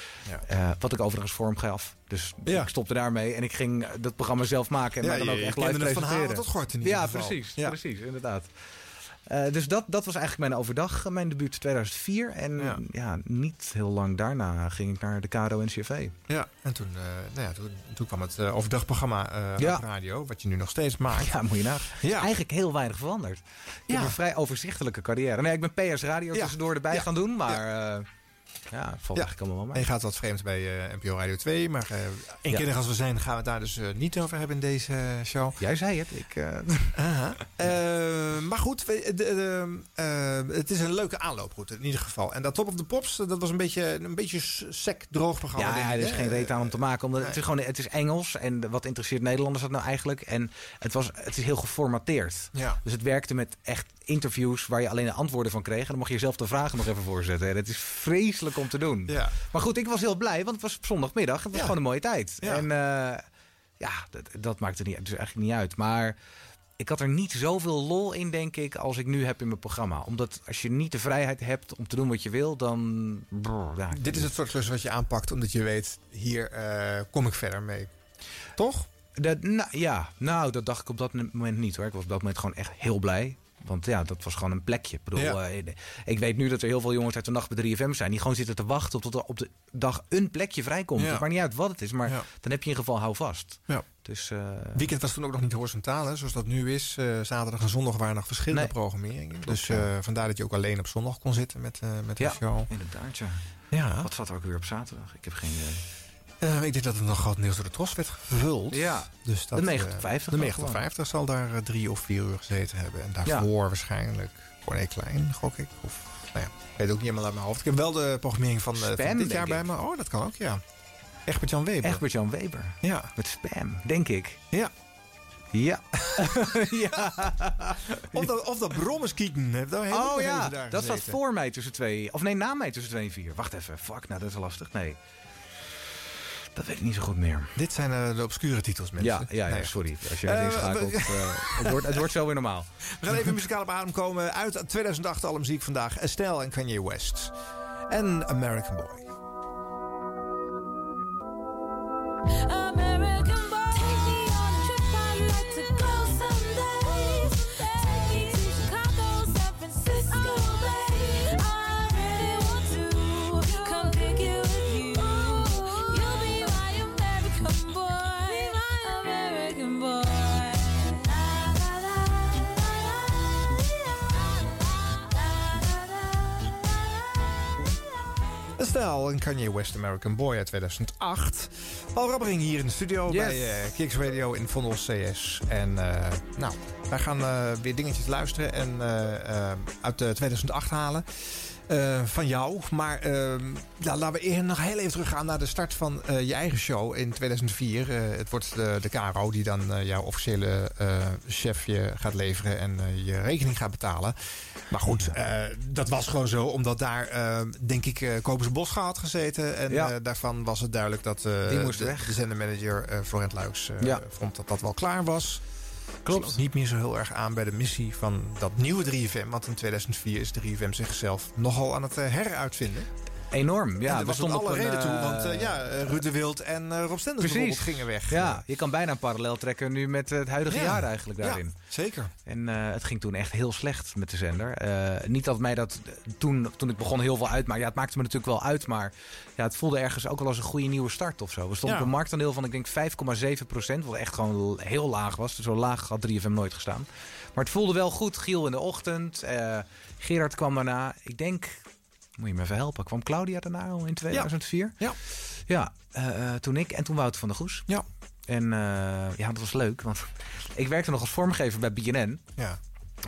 Ja. Wat ik overigens vorm gaf. Dus Ja. ik stopte daarmee en ik ging dat programma zelf maken. En Ja, maar dan ook echt live het van presenteren. halen tot gort in ieder ja, geval. precies, Ja. precies, inderdaad. Eh, dus dat, dat was eigenlijk mijn overdag, mijn debuut 2004. En Ja. ja. niet heel lang daarna ging ik naar de KRO-NCRV. Ja, en toen, eh, nou ja, toen, toen kwam het eh, overdagprogramma eh, Ja. op radio, wat je nu nog steeds maakt. Ja, moet je nagaan. Ja. Eigenlijk heel weinig veranderd. Ik Ja. heb een vrij overzichtelijk carrière. Nee, ik ben PS Radio Ja. tussendoor erbij Ja. gaan doen, maar ja, valt Ja. eigenlijk allemaal wel En mee. je gaat wat vreemd bij eh, NPO Radio 2, maar eh eenkennig Ja. als we zijn gaan we het daar dus eh, niet over hebben in deze show. Jij zei het. Ik, maar goed, we- de- de, het is een leuke aanlooproute in ieder geval. En dat Top of the Pops, dat was een beetje een beetje sec, droog programma. ja, denk ja, ik, er is geen reet aan om te maken. Omdat het, is gewoon, het is Engels. En wat interesseert Nederlanders dat nou eigenlijk? En het, was, het is heel geformateerd. Ja. Dus het werkte met echt interviews waar je alleen de antwoorden van kreeg. En dan mag je zelf de vragen nog even voorzetten. En het is vreselijk om te doen. Ja. Maar goed, ik was heel blij, want het was op zondagmiddag. Het was gewoon een mooie tijd. En eh, ja, dat, dat maakt er niet, dus eigenlijk niet uit. Maar ik had er niet zoveel lol in, denk ik, als ik nu heb in mijn programma. Omdat als je niet de vrijheid hebt om te doen wat je wil, dan... ja, Dit is het soort klus wat je aanpakt, omdat je weet, hier eh, kom ik verder mee. Toch? Dat, nou, ja, nou, dat dacht ik op dat moment niet hoor. Ik was op dat moment gewoon echt heel blij. Want ja, dat was gewoon een plekje. Ik bedoel, Ja. eh, ik weet nu dat er heel veel jongens uit de nacht bij 3FM zijn... die gewoon zitten te wachten tot er op de dag een plekje vrijkomt. Ja. Het maakt niet uit wat het is, maar Ja. dan heb je in ieder geval hou vast. Ja. Dus, eh, Weekend was toen ook nog niet horizontaal, hè, zoals dat nu is. Eh, zaterdag en zondag waren nog verschillende Nee. programmeringen. dus vandaar dat je ook alleen op zondag kon zitten met, met de ja, show. inderdaad, ja. Ja. Wat zat er ook weer op zaterdag? Ik heb geen idee. Eh, ik denk dat het nog grotendeels door de tros werd gevuld. Ja. Dus dat, De eh, 90 tot 50 De dan 90 tot 50 zal daar eh, drie of vier uur gezeten hebben. En daarvoor waarschijnlijk Corné Klein, gok ik. Of, nou ja, ik weet ook niet helemaal uit mijn hoofd. Ik heb wel de programmering van, eh, van Spam, dit jaar bij ik. me. Oh, dat kan ook, ja. Egbert-Jan Weber. Egbert-Jan Weber. Ja. Met spam, denk ik. Ja. Ja. ja. Of dat, of dat helemaal Oh ja, dat zat voor mij tussen twee... Of nee, na mij tussen twee en vier. Wacht even. Fuck, nou dat is lastig. Nee. Dat weet ik niet zo goed meer. Dit zijn eh, de obscure titels, mensen. Ja, ja, ja, Nee. sorry. Als je Eh, het inschakelt. we- eh, het, wordt, het wordt zo weer normaal. We gaan even muzikaal op adem komen. Uit 2008 alle muziek vandaag. Estelle en Kanye West. En American Boy. American Style en Kanye West American Boy uit 2008. Paul Rabbering hier in de studio Yes. bij eh, Kicks Radio in Vondel CS. En eh, nou, wij gaan eh, weer dingetjes luisteren en uit eh, 2008 halen. van jou. Maar ja, laten we eerst nog heel even teruggaan naar de start van je eigen show in 2004. Eh, het wordt de, de KRO die dan jouw officiële eh, chef je gaat leveren en je rekening gaat betalen. Maar goed, eh, dat was gewoon zo, omdat daar, eh, denk ik, eh Kobus had gezeten. En Ja. daarvan was het duidelijk dat Die moest de, weg. de zendermanager Florent Luiks Ja. vond dat dat wel klaar was. Klopt. Sloot niet meer zo heel erg aan bij de missie van dat nieuwe 3FM. Want in 2004 is 3FM zichzelf nogal aan het heruitvinden. Enorm, ja. er we was ook stonden alle reden toe. eh, Want eh, ja, eh, Ruud de Wild en eh, Rob Stenders bijvoorbeeld gingen weg. Ja, je kan bijna een parallel trekken nu met het huidige Ja. jaar eigenlijk Ja, daarin. zeker. En eh, het ging toen echt heel slecht met de zender. Eh, niet dat mij dat eh, toen, toen ik begon heel veel uitmaakte. Ja, het maakte me natuurlijk wel uit, maar ja, het voelde ergens ook wel als een goede nieuwe start of zo. We stonden Ja. op een marktaandeel van ik denk 5,7 procent, wat echt gewoon heel laag was. Zo laag had 3FM nooit gestaan. Maar het voelde wel goed. Giel in de ochtend, eh, Gerard kwam daarna. Ik denk, moet je me even helpen, kwam Claudia daarna al in 2004? Ja. Ja, eh, eh, toen ik en toen Wouter van der Goes. Ja. En eh, ja, dat was leuk, want ik werkte nog als vormgever bij BNN. Ja.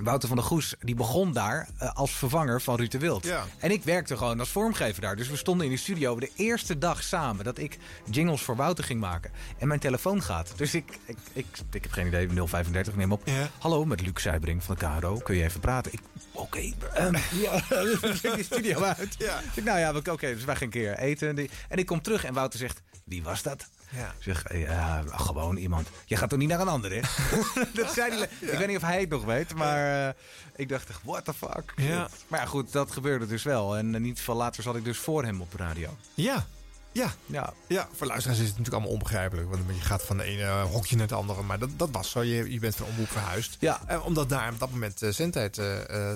Wouter van der Goes die begon daar eh, als vervanger van Ruud de Wild. Ja. En ik werkte gewoon als vormgever daar. Dus we stonden in de studio de eerste dag samen dat ik jingles voor Wouter ging maken. En mijn telefoon gaat. Dus ik, ik, ik, ik heb geen idee, 035, ik neem op. Ja. Hallo, met Luc Zuidering van de KRO. Kun je even praten? Ik, oké. ehm, ja, ik die studio uit. Ja. Ik, nou ja, oké, dus wij gaan een keer eten. En ik kom terug en Wouter zegt, wie was dat? Ja. Ik zeg, eh, ja, gewoon iemand. Je gaat toch niet naar een ander, hè? dat zei hij. Ik weet niet of hij het nog weet, maar eh, ik dacht, echt, what the fuck? Ja. Maar ja, goed, dat gebeurde dus wel. En eh, niet veel later zat ik dus voor hem op de radio. Ja. Ja. Ja. Ja, voor luisteraars is het natuurlijk allemaal onbegrijpelijk. Want je gaat van de ene eh, hokje naar het andere. Maar dat, dat was zo. Je, je bent van omroep verhuisd. Ja. Eh, omdat daar op dat moment eh, zendtijd eh,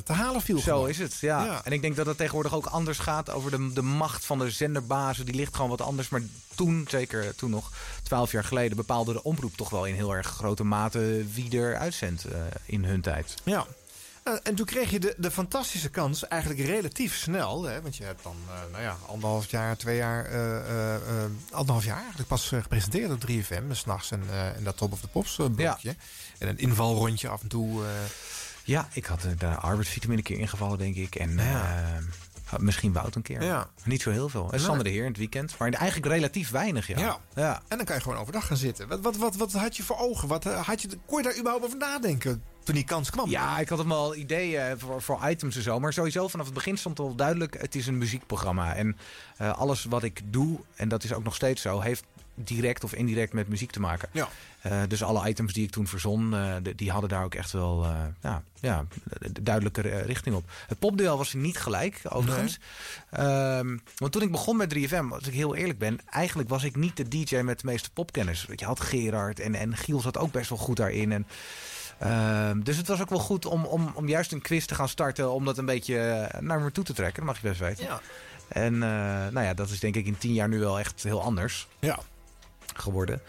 te halen viel. Zo gewoon. is het, ja. Ja. En ik denk dat het tegenwoordig ook anders gaat over de, de macht van de zenderbazen. Die ligt gewoon wat anders. Maar toen, zeker toen nog, twaalf jaar geleden, bepaalde de omroep toch wel in heel erg grote mate wie er uitzendt in hun tijd. Ja. Eh, en toen kreeg je de, de fantastische kans, eigenlijk relatief snel. Hè, want je hebt dan, eh, nou ja, anderhalf jaar, twee jaar, eh, anderhalf jaar eigenlijk pas gepresenteerd op 3FM. Dus s'nachts en, en dat Top of the Pops blokje. En een invalrondje af en toe. Ja, ik had de arbeidsvitamine een keer ingevallen, denk ik. En misschien Wout een keer. Ja. Niet zo heel veel. En. Sander de Heer in het weekend. Maar eigenlijk relatief weinig, ja. Ja. ja. En dan kan je gewoon overdag gaan zitten. Wat, wat, wat, wat had je voor ogen? Wat, had je, kon je daar überhaupt over nadenken toen die kans kwam? Ja, ik had hem al ideeën voor, voor items en zo. Maar sowieso vanaf het begin stond al duidelijk... het is een muziekprogramma. En eh, alles wat ik doe, en dat is ook nog steeds zo... heeft direct of indirect met muziek te maken. Ja. Eh, dus alle items die ik toen verzon... de- die hadden daar ook echt wel ja, ja, de duidelijke richting op. Het popduel was niet gelijk, overigens. Ehm, want toen ik begon met 3FM, als ik heel eerlijk ben... eigenlijk was ik niet de DJ met de meeste popkennis. Je had Gerard en, en Giel zat ook best wel goed daarin. En, ehm, dus het was ook wel goed om, om, om juist een quiz te gaan starten... om dat een beetje eh, naar me toe te trekken. Dat mag je best weten. Ja. En eh, nou ja, dat is denk ik in tien jaar nu wel echt heel anders Ja. geworden.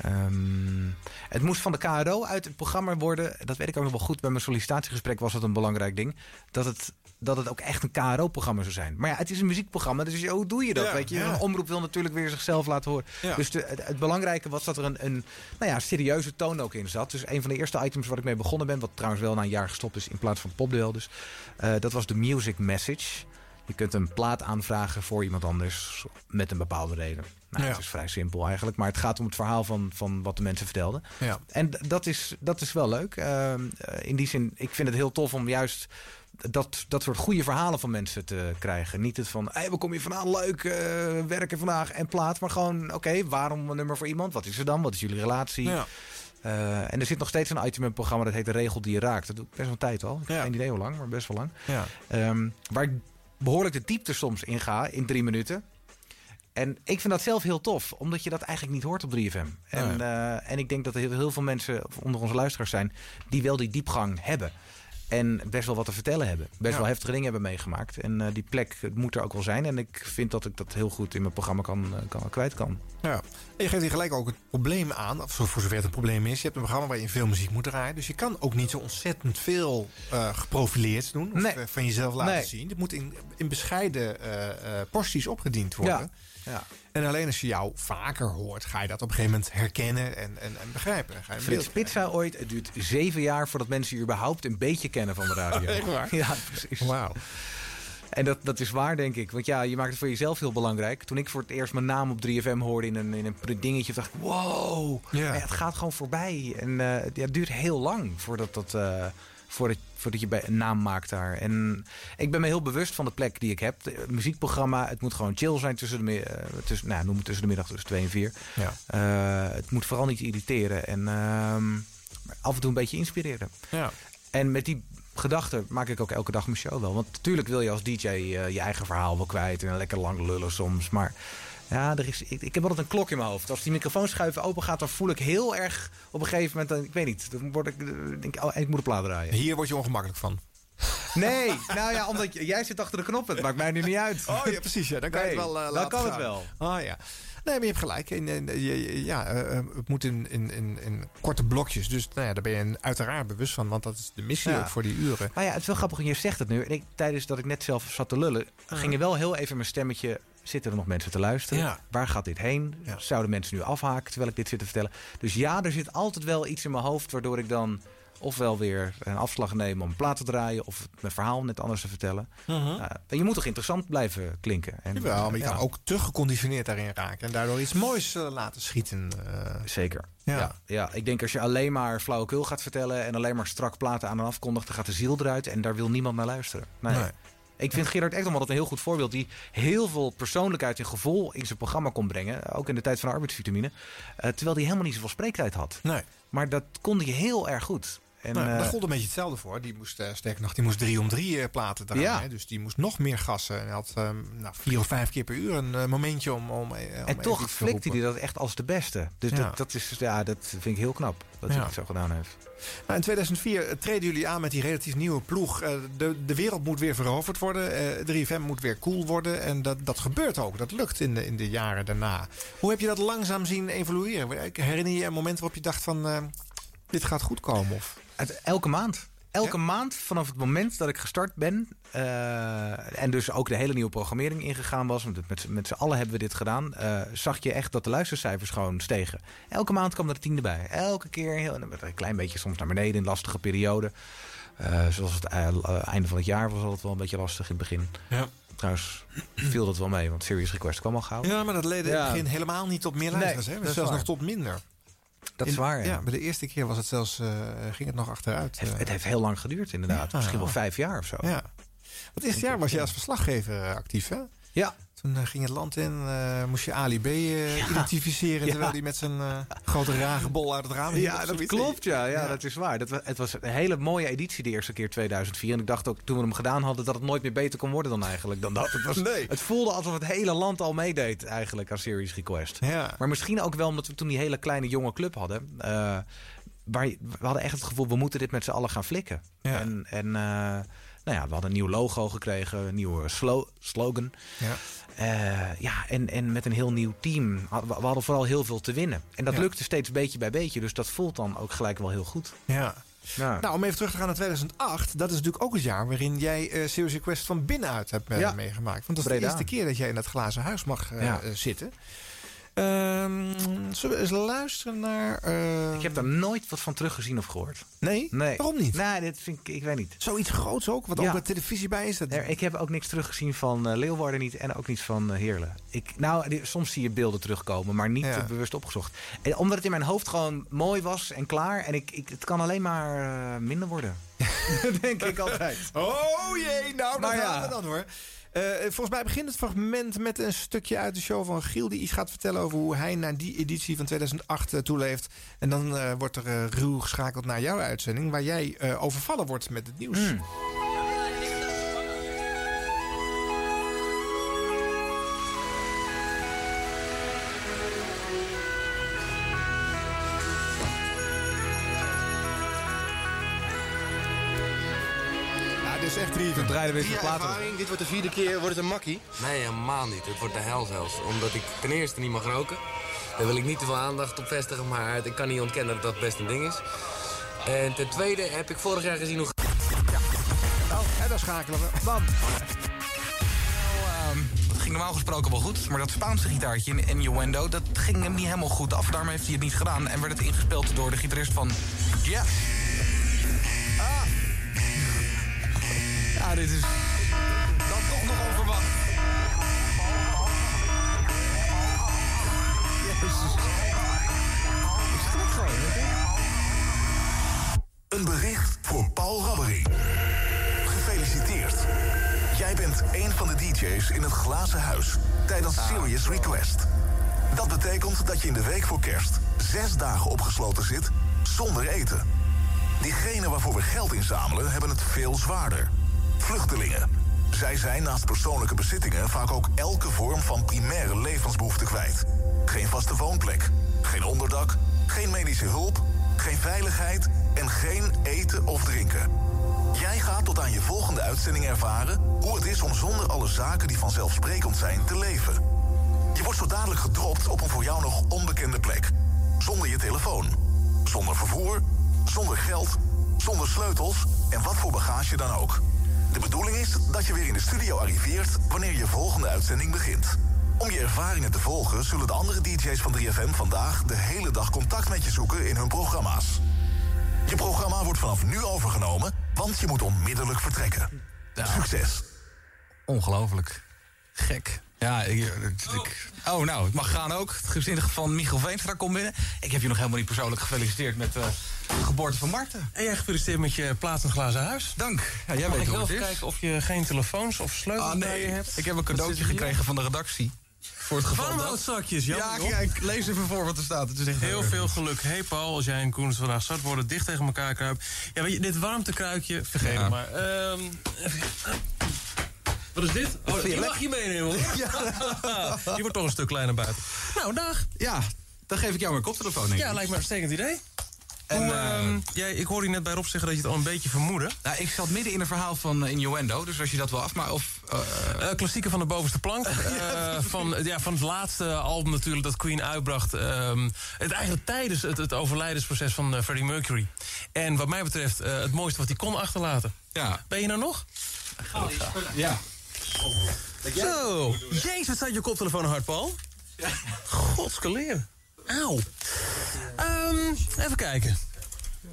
Ehm, het moest van de KRO uit het programma worden. Dat weet ik ook nog wel goed. Bij mijn sollicitatiegesprek was dat een belangrijk ding. Dat het, dat het ook echt een KRO-programma zou zijn. Maar ja, het is een muziekprogramma. Dus hoe doe je dat? Ja, weet je? ja. Een omroep wil natuurlijk weer zichzelf laten horen. Ja. Dus de, het, het belangrijke was dat er een, een nou ja, serieuze toon ook in zat. Dus een van de eerste items waar ik mee begonnen ben... wat trouwens wel na een jaar gestopt is in plaats van popdeel. Dus, eh, dat was de Music Message. Je kunt een plaat aanvragen voor iemand anders met een bepaalde reden. Nou, Ja. Het is vrij simpel eigenlijk, maar het gaat om het verhaal van, van wat de mensen vertelden. Ja. En dat is, dat is wel leuk. Ehm, eh, in die zin, ik vind het heel tof om juist dat, dat soort goede verhalen van mensen te krijgen. Niet het van, hey, waar kom je vandaan? Leuk, eh, werken vandaag en plaat. Maar gewoon, oké, waarom een nummer voor iemand? Wat is er dan? Wat is jullie relatie? Ja. Eh, en er zit nog steeds een item in het programma dat heet De Regel die je raakt. Dat doe ik best wel een tijd al. Ik heb Ja. geen idee hoe lang, maar best wel lang. Ja. Ehm, waar ik behoorlijk de diepte soms in ga in drie minuten. En ik vind dat zelf heel tof, omdat je dat eigenlijk niet hoort op 3FM. En, Nee. eh, en ik denk dat er heel, heel veel mensen onder onze luisteraars zijn die wel die diepgang hebben. En best wel wat te vertellen hebben. Best Ja. wel heftige dingen hebben meegemaakt. En eh, die plek het moet er ook wel zijn. En ik vind dat ik dat heel goed in mijn programma kan, eh, kan, kwijt kan. Ja. En je geeft hier gelijk ook het probleem aan, of voor zover het een probleem is. Je hebt een programma waar je veel muziek moet draaien. Dus je kan ook niet zo ontzettend veel eh geprofileerd doen. Of Nee. van jezelf laten Nee. zien. Het moet in, in bescheiden eh, porties opgediend worden. Ja. Ja. En alleen als je jou vaker hoort, ga je dat op een gegeven moment herkennen en, en, en begrijpen. Ga je Frits zei ooit, het duurt zeven jaar voordat mensen je überhaupt een beetje kennen van de radio. Echt waar? Ja, precies. Wauw. En dat, dat is waar, denk ik. Want ja, je maakt het voor jezelf heel belangrijk. Toen ik voor het eerst mijn naam op 3FM hoorde in een, in een dingetje, dacht ik, wow, Ja. het gaat gewoon voorbij. En eh, ja, het duurt heel lang voordat, dat, eh, voordat, voordat je bij een naam maakt daar. En ik ben me heel bewust van de plek die ik heb. Het muziekprogramma, het moet gewoon chill zijn tussen de, eh, tussen, nou, noem het tussen de middag tussen 2 en 4. Ja. Eh, het moet vooral niet irriteren en ehm, af en toe een beetje inspireren. Ja. En met die gedachte maak ik ook elke dag mijn show wel. Want natuurlijk wil je als DJ eh, je eigen verhaal wel kwijt en lekker lang lullen soms. Maar ja, er is, ik, ik heb altijd een klok in mijn hoofd. Als die microfoonschuiven open gaat, dan voel ik heel erg op een gegeven moment. dan- Ik weet niet, dan word ik, eh, denk ik, oh, ik moet een plaat draaien. Hier word je ongemakkelijk van. Nee, nou ja, omdat jij zit achter de knop. Het maakt mij nu niet uit. Oh ja, precies. Ja. Dan kan je het wel eh, dan kan het wel. Oh ja. Nee, maar je hebt gelijk. En, en, je- je- ja, eh, het moet in, in, in, in korte blokjes. Dus nou ja, daar ben je uiteraard bewust van. Want dat is de missie Ja. ook voor die uren. Maar ja, het is wel grappig, je zegt het nu. En ik, tijdens dat ik net zelf zat te lullen, ging er wel heel even mijn stemmetje. Zitten er nog mensen te luisteren? Ja. Waar gaat dit heen? Zouden mensen nu afhaken terwijl ik dit zit te vertellen? Dus ja, er zit altijd wel iets in mijn hoofd waardoor ik dan ofwel weer een afslag neem om een plaat te draaien of mijn verhaal net anders te vertellen. En je moet toch interessant blijven klinken? En, Jawel, maar je ja, kan ook te geconditioneerd daarin raken. En daardoor iets moois eh, laten schieten. eh. Zeker. Ja. Ja. Ja, ik denk als je alleen maar flauwekul gaat vertellen en alleen maar strak platen aan en afkondigt, dan gaat de ziel eruit en daar wil niemand naar luisteren. Nee. Nee. Ik vind Gerard Ekdom altijd een heel goed voorbeeld. Die heel veel persoonlijkheid en gevoel in zijn programma kon brengen. Ook in de tijd van de arbeidsvitamine. eh, terwijl hij helemaal niet zoveel spreektijd had. Nee. Maar dat kon hij heel erg goed. En, nou, eh, daar gold een beetje hetzelfde voor. Die moest, eh, sterker nog, die moest drie om drie eh, platen draaien. Ja. hè. Dus die moest nog meer gassen. En hij had eh, nou, vier of vijf keer per uur een eh, momentje om, om, eh, om en toch flikte hij dat echt als de beste. Dus Ja. dat, dat, is, ja, dat vind ik heel knap dat hij het zo gedaan heeft. Nou, in 2004 treden jullie aan met die relatief nieuwe ploeg. Eh, de, de wereld moet weer veroverd worden. Eh 3FM moet weer cool worden. En dat, dat gebeurt ook. Dat lukt in de, in de jaren daarna. Hoe heb je dat langzaam zien evolueren? Herinner je je een moment waarop je dacht van... eh, dit gaat goed komen? Of? Het, elke maand. Elke maand vanaf het moment dat ik gestart ben. eh, en dus ook de hele nieuwe programmering ingegaan was. Want met, met z'n allen hebben we dit gedaan. eh, zag je echt dat de luistercijfers gewoon stegen. Elke maand kwam er een tiende bij. Elke keer heel, een klein beetje soms naar beneden in lastige perioden. Eh, zoals het einde van het jaar was altijd wel een beetje lastig in het begin. Ja. Trouwens viel dat wel mee, want Serious Request kwam al gauw. Ja, maar dat leidde in Ja. het begin helemaal niet tot meer Nee, luisteraars. hè? Zelfs waar. nog tot minder. Dat is In- waar, ja. ja. Bij de eerste keer was het zelfs, eh, ging het nog achteruit. Het, eh. het heeft heel lang geduurd inderdaad. Ja. Misschien wel vijf jaar of zo. Ja. Want het eerste jaar was je als verslaggever eh, actief, hè? Ja. Toen eh, ging het land in, eh, moest je Ali B eh, identificeren... Ja. terwijl hij met zijn eh, grote ragebol uit het raam hield Ja, dat klopt. Ja, ja, dat is waar. Dat, het was een hele mooie editie de eerste keer 2004. En ik dacht ook toen we hem gedaan hadden dat het nooit meer beter kon worden dan eigenlijk. Dan dat. Het, was, Nee. het voelde alsof het hele land al meedeed eigenlijk aan Series Request. Ja. Maar misschien ook wel omdat we toen die hele kleine jonge club hadden. waar, we hadden echt het gevoel, we moeten dit met z'n allen gaan flikken. Ja. En, en nou ja, we hadden een nieuw logo gekregen, een nieuwe slo- slogan. Ja. Eh, ja, en, en met een heel nieuw team. Hadden We hadden vooral heel veel te winnen. En dat Ja. lukte steeds beetje bij beetje. Dus dat voelt dan ook gelijk wel heel goed. Ja. Ja. Nou, om even terug te gaan naar 2008. Dat is natuurlijk ook het jaar waarin jij eh Serious Request van binnenuit hebt eh, Ja. meegemaakt. Want dat is Breda. de eerste keer dat jij in dat glazen huis mag zitten. Ehm, zullen we eens luisteren naar... eh, Ik heb daar nooit wat van teruggezien of gehoord. Nee? Nee. Waarom niet? Nee, dit vind ik, ik weet niet. Zoiets groots ook, wat Ja. ook met televisie bij is. Dat... Ik heb ook niks teruggezien van eh, Leeuwarden niet en ook niet van eh, Heerlen. Ik, nou, die- soms zie je beelden terugkomen, maar niet Ja. bewust opgezocht. En omdat het in mijn hoofd gewoon mooi was en klaar. En ik, ik, het kan alleen maar eh, minder worden. Denk ik altijd. Oh jee, nou, Maar daar ja. gaan we dan hoor. Eh, volgens mij begint het fragment met een stukje uit de show van Giel... die iets gaat vertellen over hoe hij naar die editie van 2008 eh, toeleeft. En dan eh, wordt er ruw geschakeld naar jouw uitzending... waar jij overvallen wordt met het nieuws. Hmm. Is echt drie. Dan draaien we weer Via platen. ervaring, dit wordt de vierde keer, wordt het een makkie? Nee, helemaal niet. Het wordt de hel zelfs. Omdat ik ten eerste niet mag roken. Daar wil ik niet te veel aandacht op vestigen, maar ik kan niet ontkennen dat dat best een ding is. En ten tweede heb ik vorig jaar gezien hoe... Oh, en dan schakelen we. Bam. ehm, dat ging normaal gesproken wel goed. Maar dat Spaanse gitaartje in Innuendo, dat ging hem niet helemaal goed af. Daarom heeft hij het niet gedaan. En werd het ingespeeld door de gitarist van Yes. Ja, dit is dan toch nog onverwacht. Een bericht voor Paul Rabbering. Gefeliciteerd. Jij bent een van de DJ's in het glazen huis tijdens Serious Request. Dat betekent dat je in de week voor kerst zes dagen opgesloten zit zonder eten. Diegenen waarvoor we geld inzamelen hebben het veel zwaarder. Vluchtelingen. Zij zijn naast persoonlijke bezittingen vaak ook elke vorm van primaire levensbehoefte kwijt. Geen vaste woonplek, geen onderdak, geen medische hulp, geen veiligheid en geen eten of drinken. Jij gaat tot aan je volgende uitzending ervaren hoe het is om zonder alle zaken die vanzelfsprekend zijn te leven. Je wordt zo dadelijk gedropt op een voor jou nog onbekende plek. Zonder je telefoon, zonder vervoer, zonder geld, zonder sleutels en wat voor bagage dan ook. De bedoeling is dat je weer in de studio arriveert wanneer je volgende uitzending begint. Om je ervaringen te volgen zullen de andere DJ's van 3FM vandaag de hele dag contact met je zoeken in hun programma's. Je programma wordt vanaf nu overgenomen, want je moet onmiddellijk vertrekken. Succes! Ongelooflijk. Gek. Ja, ik, ik- oh, nou, ik mag gaan ook. Het gezin van Michiel Veenstra komt binnen. Ik heb je nog helemaal niet persoonlijk gefeliciteerd met eh, de geboorte van Marten. En jij gefeliciteerd met je plaats in het glazen huis. Dank. Ja, jij Mag weet ik wel het even kijken of je geen telefoons of sleutels Ah, bij nee. je hebt? Ik heb een cadeautje gekregen van de redactie. Voor het geval dat... Jammer Ja, kijk, lees even voor wat er staat. Het is echt Heel veel geluk. Hey Paul, als jij en Koen vandaag zat worden, dicht tegen elkaar kruipen. Ja, weet je, dit warmtekruikje, vergeet Ja. het maar. Ehm, even- wat is dit? Oh, die mag je meenemen hoor. Die wordt toch een stuk kleiner buiten. Nou, dag. Ja, dan geef ik jou mijn koptelefoon. denk Ja, lijkt me een uitstekend idee. En, Hoe, eh, ehm, jij, ik hoorde je net bij Rob zeggen dat je het al een beetje vermoedde. Nou, ik zat midden in een verhaal van uh, Innuendo, dus als je dat wil afmaken... Of, eh, klassieker van de bovenste plank. Eh, van, ja, van het laatste album natuurlijk dat Queen uitbracht. ehm, het eigenlijk tijdens het, het overlijdensproces van Freddie Mercury. En wat mij betreft eh, het mooiste wat hij kon achterlaten. Ja. Ben je nou nog? Ja. Zo. Jezus, wat staat je koptelefoon hard, Paul? Godskeleer. Auw. Ehm, even kijken.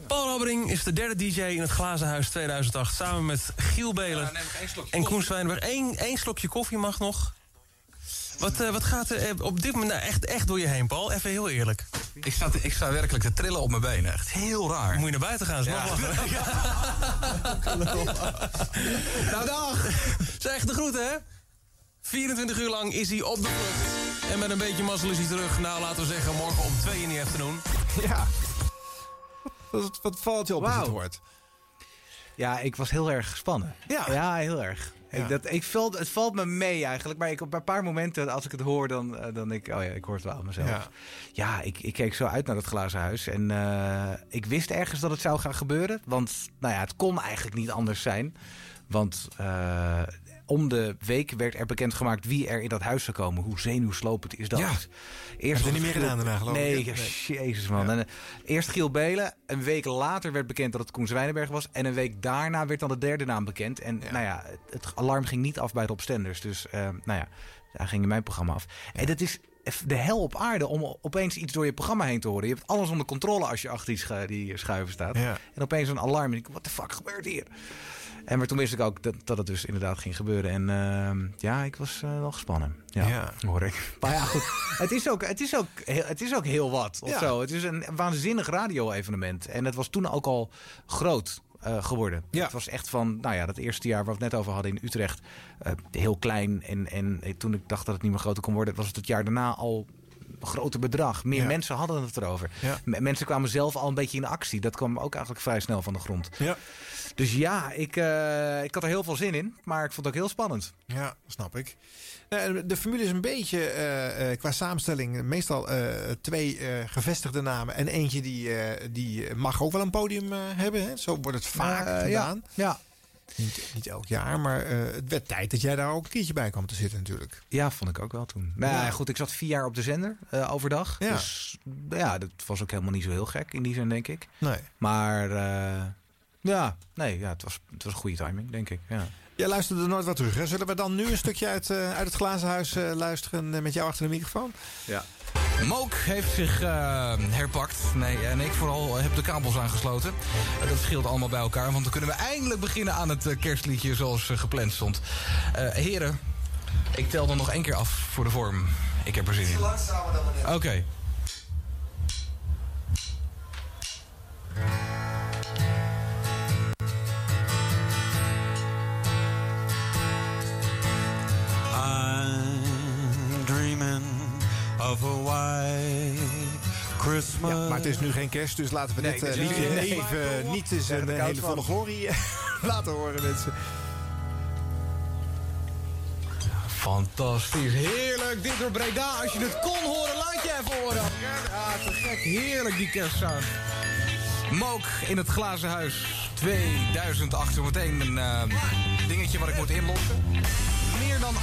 Paul Robbering is de derde DJ in het Glazen Huis 2008... samen met Giel Belen en Koen Zwijnberg. Eén één slokje koffie mag nog. Wat, eh, wat gaat er eh, op dit moment nou echt, echt door je heen, Paul? Even heel eerlijk. Ik sta, ik sta werkelijk te trillen op mijn benen. Echt heel raar. Moet je naar buiten gaan, is Ja. nog lachen. nou, dag. Zeg de groeten, hè? 24 uur lang is hij op de vlucht. En met een beetje mazzel is hij terug. Nou, laten we zeggen, morgen om 2 in de afternoon. Ja. Wat, wat valt je op als je het hoort? Ja, ik was heel erg gespannen. Ja. Ja, heel erg. Ik, dat, ik valt, het valt me mee eigenlijk. Maar ik, op een paar momenten, als ik het hoor, dan, eh, dan denk ik... Oh ja, ik hoor het wel aan mezelf. Ja. Ja, ik, ik keek zo uit naar dat glazen huis. En eh, ik wist ergens dat het zou gaan gebeuren. Want nou ja, het kon eigenlijk niet anders zijn. Want eh, om de week werd er bekendgemaakt wie er in dat huis zou komen. Hoe zenuwslopend is dat? Ja. Eerst Heb je was niet meer gedaan daarna, geloof nee, ik? Nee. jezus man. Ja. En, eh, eerst Giel Belen. Een week later werd bekend dat het Koen Zwijnenberg was. En een week daarna werd dan de derde naam bekend. En nou ja, het, alarm ging niet af bij Rob Stenders. Dus eh, nou ja, daar ging in mijn programma af. En dat is de hel op aarde om opeens iets door je programma heen te horen. Je hebt alles onder controle als je achter die schuiven staat. Ja. En opeens een alarm. En ik, wat de fuck gebeurt hier? En maar toen wist ik ook dat, dat het dus inderdaad ging gebeuren. En ehm, ja, ik was eh, wel gespannen. Ja, Ja. hoor ik. Maar ja, goed. het, is ook, het, is ook heel, het is ook heel wat. Of Ja. zo. Het is een waanzinnig radio-evenement. En het was toen ook al groot. eh, geworden. Ja. Het was echt van, nou ja, dat eerste jaar waar we het net over hadden in Utrecht, eh, heel klein. En, en toen ik dacht dat het niet meer groter kon worden, was het het jaar daarna al een groter bedrag. Meer Ja. mensen hadden het erover. Ja. Mensen kwamen zelf al een beetje in actie. Dat kwam ook eigenlijk vrij snel van de grond. Ja. Dus ja, ik, eh, ik had er heel veel zin in. Maar ik vond het ook heel spannend. Ja, snap ik. Nou, de formule is een beetje eh, eh, qua samenstelling meestal twee gevestigde namen en eentje die, die mag ook wel een podium hebben. Hè? Zo wordt het vaak gedaan. Ja, ja. Niet, niet elk jaar, maar het werd tijd dat jij daar ook een keertje bij kwam te zitten natuurlijk. Ja, vond ik ook wel toen. Nou ja, goed, ik zat vier jaar op de zender overdag. Ja. Dus ja, dat was ook helemaal niet zo heel gek in die zin, denk ik. Nee. Maar ja, nee, ja, het, was, het was goede timing, denk ik. Ja. Jij luisterde nooit wat terug. Hè? Zullen we dan nu een stukje uit, eh, uit het glazen huis eh, luisteren eh, met jou achter de microfoon? Ja. Mook heeft zich eh, herpakt. Nee, en ik vooral heb de kabels aangesloten. Dat scheelt allemaal bij elkaar, want dan kunnen we eindelijk beginnen aan het kerstliedje zoals gepland stond. Eh, heren, ik tel dan nog één keer af voor de vorm. Ik heb er zin in. Oké. I'm of a white Christmas. Ja, maar het is nu geen kerst, dus laten we Nee, dit eh, is liedje nee. even niet eens een eh, hele van. volle glorie eh, laten horen, mensen. Fantastisch, heerlijk. Dit door Breda. Als je het kon horen, laat je even horen. Ah, te gek. Heerlijk die kerstsound. Mook in het glazen huis. 2008 zometeen een eh, dingetje wat ik moet inlossen. Meer dan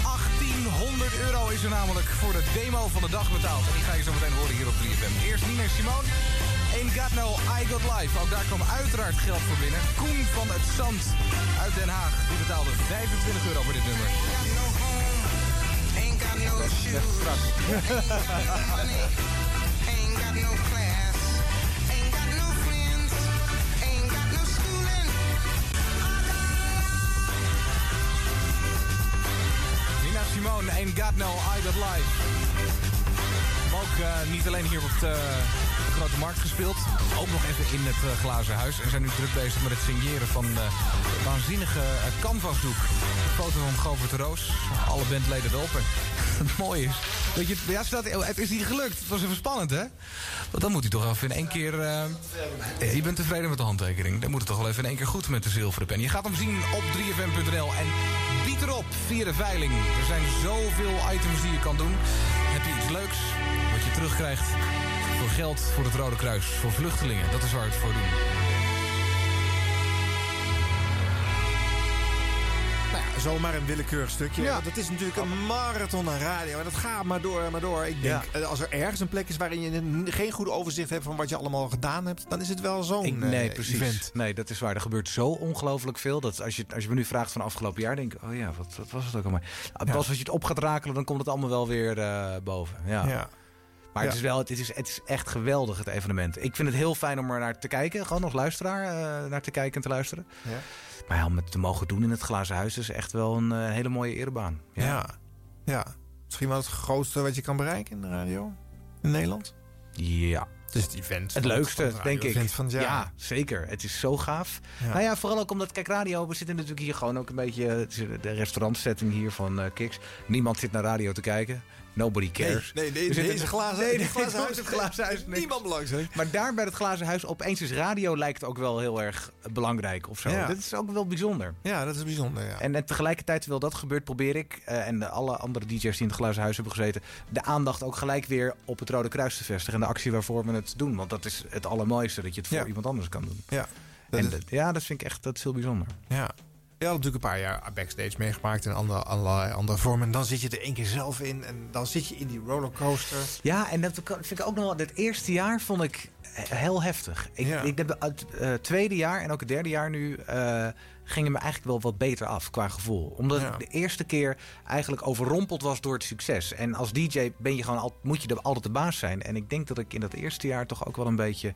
1800 euro is er namelijk voor de demo van de dag betaald. En die ga je zo meteen horen hier op 3FM. Eerst Nina Simone. Ain't Got No, I Got Life. Ook daar kwam uiteraard geld voor binnen. Koen van het Zand uit Den Haag. Die betaalde 25 euro voor dit nummer. Ain't got no shoes. Ain't got no class. Ain't Simone, Ain't Got No, I Got Life. Ook eh, niet alleen hier op eh, de Grote Markt gespeeld. Ook nog even in het eh, glazen huis. En zijn nu druk bezig met het signeren van de waanzinnige canvasdoek. Foto van Govert Roos. Alle bandleden erop. Het mooie is... Dat je, ja, staat, het is niet gelukt. Het was even spannend, hè? Want dan moet hij toch even in één keer... eh, je bent tevreden met de handtekening. Dan moet het toch wel even in één keer goed met de zilveren pen. Je gaat hem zien op 3fm.nl. En bied erop via de veiling. Er zijn zoveel items die je kan doen. Heb je iets leuks wat je terugkrijgt voor geld voor het Rode Kruis. Voor vluchtelingen. Dat is waar we het voor doen. Zomaar een willekeurig stukje. Want het is natuurlijk een marathon aan radio. En dat gaat maar door en maar door. Ik denk, eh, als er ergens een plek is waarin je geen goed overzicht hebt van wat je allemaal gedaan hebt, dan is het wel zo'n nee, eh, precies. event. Nee, dat is waar. Er gebeurt zo ongelooflijk veel. Dat als je, als je me nu vraagt van afgelopen jaar, denk ik, oh ja, wat, wat was het ook allemaal? Pas als je het op gaat rakelen, dan komt het allemaal wel weer eh, boven. Ja. Ja. Maar het, is wel, het, is, het is echt geweldig, het evenement. Ik vind het heel fijn om er naar te kijken. Gewoon als luisteraar eh, naar te kijken en te luisteren. Ja. Maar ja, om het te mogen doen in het glazen huis is echt wel een eh, hele mooie erebaan. Ja. Ja. ja. Misschien wel het grootste wat je kan bereiken in de radio in Nederland. Ja. Het is het event. Het leukste, van het denk ik. radio-event van het jaar. Ja, zeker. Het is zo gaaf. Ja. Nou ja, vooral ook omdat, kijk, radio, we zitten natuurlijk hier gewoon ook een beetje... De restaurantsetting hier van eh Kiks. Niemand zit naar radio te kijken. Nobody cares. Nee, nee, nee, deze glazen- nee, die nee, glazen nooit huis- het glazen huis. Niemand belangrijk. Maar daar bij het glazen huis, opeens is radio lijkt ook wel heel erg belangrijk of zo. Ja. Dat is ook wel bijzonder. Ja, dat is bijzonder, ja. En, en tegelijkertijd, terwijl dat gebeurt, probeer ik... eh, en de, alle andere DJ's die in het glazen huis hebben gezeten... de aandacht ook gelijk weer op het Rode Kruis te vestigen. En de actie waarvoor we het doen. Want dat is het allermooiste, dat je het voor Ja. iemand anders kan doen. Ja. En ja, dat vind ik echt dat is heel bijzonder. Ja. Je had natuurlijk een paar jaar backstage meegemaakt in andere, allerlei andere vormen. En dan zit je er één keer zelf in en dan zit je in die rollercoaster. Ja, en dat vind ik ook nog wel... Het eerste jaar vond ik heel heftig. Ik, ik heb het eh, tweede jaar en ook het derde jaar nu... eh gingen me eigenlijk wel wat beter af qua gevoel. Omdat Ja. ik de eerste keer eigenlijk overrompeld was door het succes. En als DJ ben je gewoon al, moet je er altijd de baas zijn. En ik denk dat ik in dat eerste jaar toch ook wel een beetje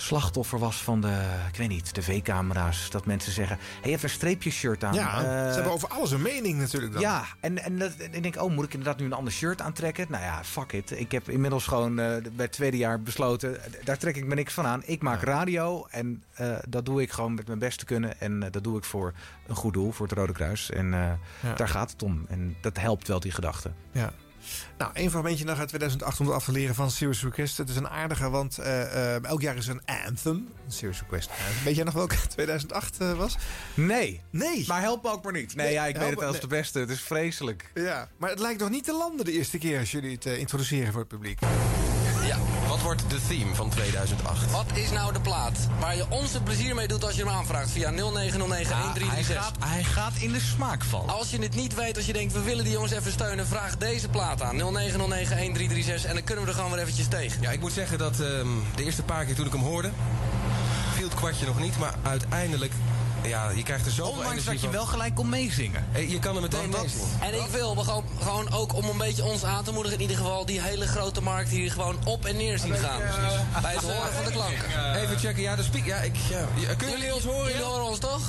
slachtoffer was van de, ik weet niet, de V-camera's. Dat mensen zeggen, je hebt een streepje shirt aan. Ja, Eh, ze hebben over alles een mening natuurlijk dan. ja, en, en, dat, en ik denk, oh, moet ik inderdaad nu een ander shirt aantrekken? Nou ja, fuck it. Ik heb inmiddels gewoon eh, bij het tweede jaar besloten... eh, daar trek ik me niks van aan. Ik maak radio en dat doe ik gewoon met mijn best te kunnen. En dat doe ik voor een goed doel, voor het Rode Kruis. En Ja. daar gaat het om. En dat helpt wel, die gedachte. Ja. Nou, één fragmentje nog uit 2008 om het af te leren van Serious Request. Het is een aardige, want eh, eh, elk jaar is er een anthem. Een Serious Request anthem. Weet jij nog welke 2008 eh, was? Nee. Nee. Maar help me ook maar niet. Nee, ja, ik weet het als de beste. Het is vreselijk. Ja, maar het lijkt nog niet te landen de eerste keer als jullie het introduceren voor het publiek. Wat wordt de theme van 2008? Wat is nou de plaat waar je ons het plezier mee doet als je hem aanvraagt via 0909-1336? hij, gaat, hij gaat in de smaak vallen. Als je het niet weet, als je denkt we willen die jongens even steunen, vraag deze plaat aan. 0909-1336 en dan kunnen we er gewoon weer eventjes tegen. Ja, ik moet zeggen dat ehm, de eerste paar keer toen ik hem hoorde... viel het kwartje nog niet, maar uiteindelijk... Ja, je krijgt er zoveel Ondanks dat je van. wel gelijk kon meezingen. Hey, je kan er meteen dat- meezingen. En ik wil we gewoon, gewoon ook om een beetje ons aan te moedigen... in ieder geval die hele grote markt hier gewoon op en neer zien gaan. Bij het horen van de klanken. Even checken, ja, de speak... Ja, ik, ja, ja, kunnen jullie ons horen? Jullie horen ons toch?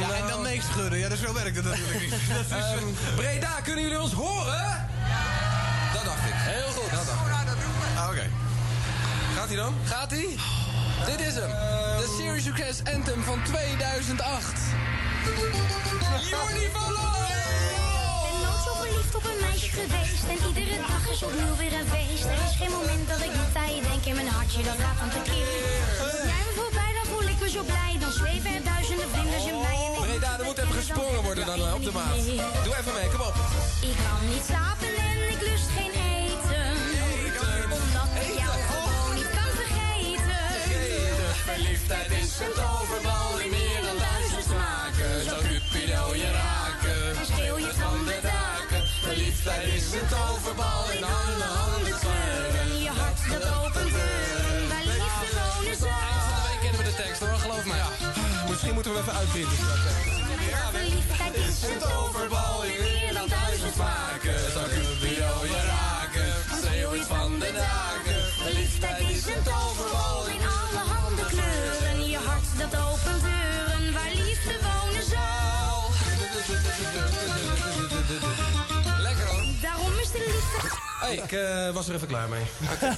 Ja, en dan meeschudden. Ja, dus zo werkt het natuurlijk niet. Dat is, Ehm, Breda, kunnen jullie ons horen? Dat dacht ik. Heel goed. Dat dacht ik. Ah, Oké. Gaat hij dan? Gaat hij? Dit is hem. De Series Request Anthem van 2008. Jordi van verliefd op een meisje geweest. En iedere dag is opnieuw weer een feest. Er is geen moment dat ik niet aan je denk in mijn hartje. Dat gaat van tekeer. Kom jij me voorbij, dan voel ik me zo blij. Dan zweven er duizenden vlinders in mij. En Breda, er moet even gesprongen worden dan eh, op de maat. Doe even mee, kom op. Ik kan niet slapen en ik lust geen Verliefdheid is een toverbal in meer dan duizend smaken. Zo Cupido je raken, schreeuw je van de daken. Verliefdheid is een toverbal in alle handen kleuren. Je hart dat opent deuren. Waar liefde wonen zou. Wij kennen we de tekst hoor, geloof mij. Misschien moeten we even uitprinten. hè. Verliefdheid is een toverbal in meer dan duizend smaken. Hey, ik eh, was er even klaar mee.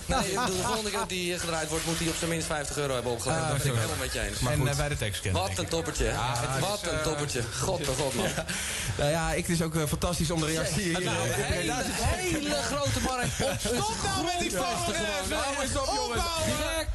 Nee, ik bedoel, de volgende keer dat die eh, gedraaid wordt, moet hij op zijn minst 50 euro hebben opgeleverd. Ah, dat ben ik helemaal met je eens. Maar en eh, bij de tekst kennen. Wat een toppertje. hè? Wat een toppertje. God, oh god man. Nou ja, ik, het is ook eh, fantastisch om de reactie hier Nou, eh, in hele, grote markt op Stop nou met die fouten! Hou eens op, jongens.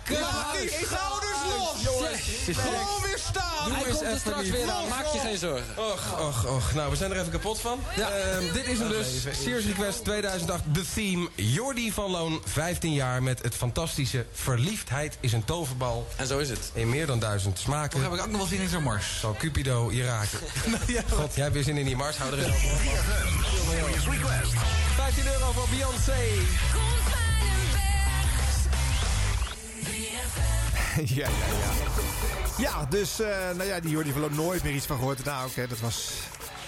Gekke Maak die schouders los! Jongens, Gewoon weer staan! Hij komt er straks weer aan, maak je geen zorgen. Och, och, och. Nou, we zijn er even kapot van. Ehm, dit is hem dus. Series Request 2008. The Theme. Jordi van Loon, 15 jaar. Met het fantastische Verliefdheid is een toverbal. En zo is het. In meer dan duizend smaken. Toch heb ik ook nog wel zin in zo'n mars. Zal Cupido je raken. God, jij hebt weer zin in die Mars. Hou er eens. Serious Request. 15 euro voor Beyoncé. ja, ja, ja. Ja, dus, eh, nou ja, die Jordi van Loon nooit meer iets van gehoord. Nou, oké, dat was...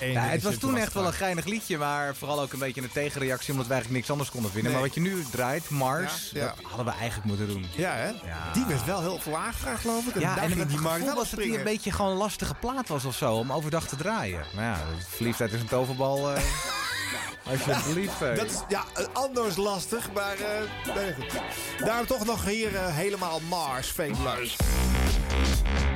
één Ja, het was toen echt wel een geinig liedje, maar vooral ook een beetje een tegenreactie omdat we eigenlijk niks anders konden vinden. Nee. Maar wat je nu draait, Mars, Ja, ja. dat hadden we eigenlijk moeten doen. Ja, hè? Die werd wel heel veel aangevraagd, geloof ik. En Ja, en het die markt was dat springen. een beetje gewoon een lastige plaat was of zo, om overdag te draaien. Maar ja, verliefdheid is een toverbal. eh, als je het verliefd bent. Dat is ja, anders lastig, maar nee, goed. Daarom toch nog hier eh, helemaal Mars, Fabulous. Ryan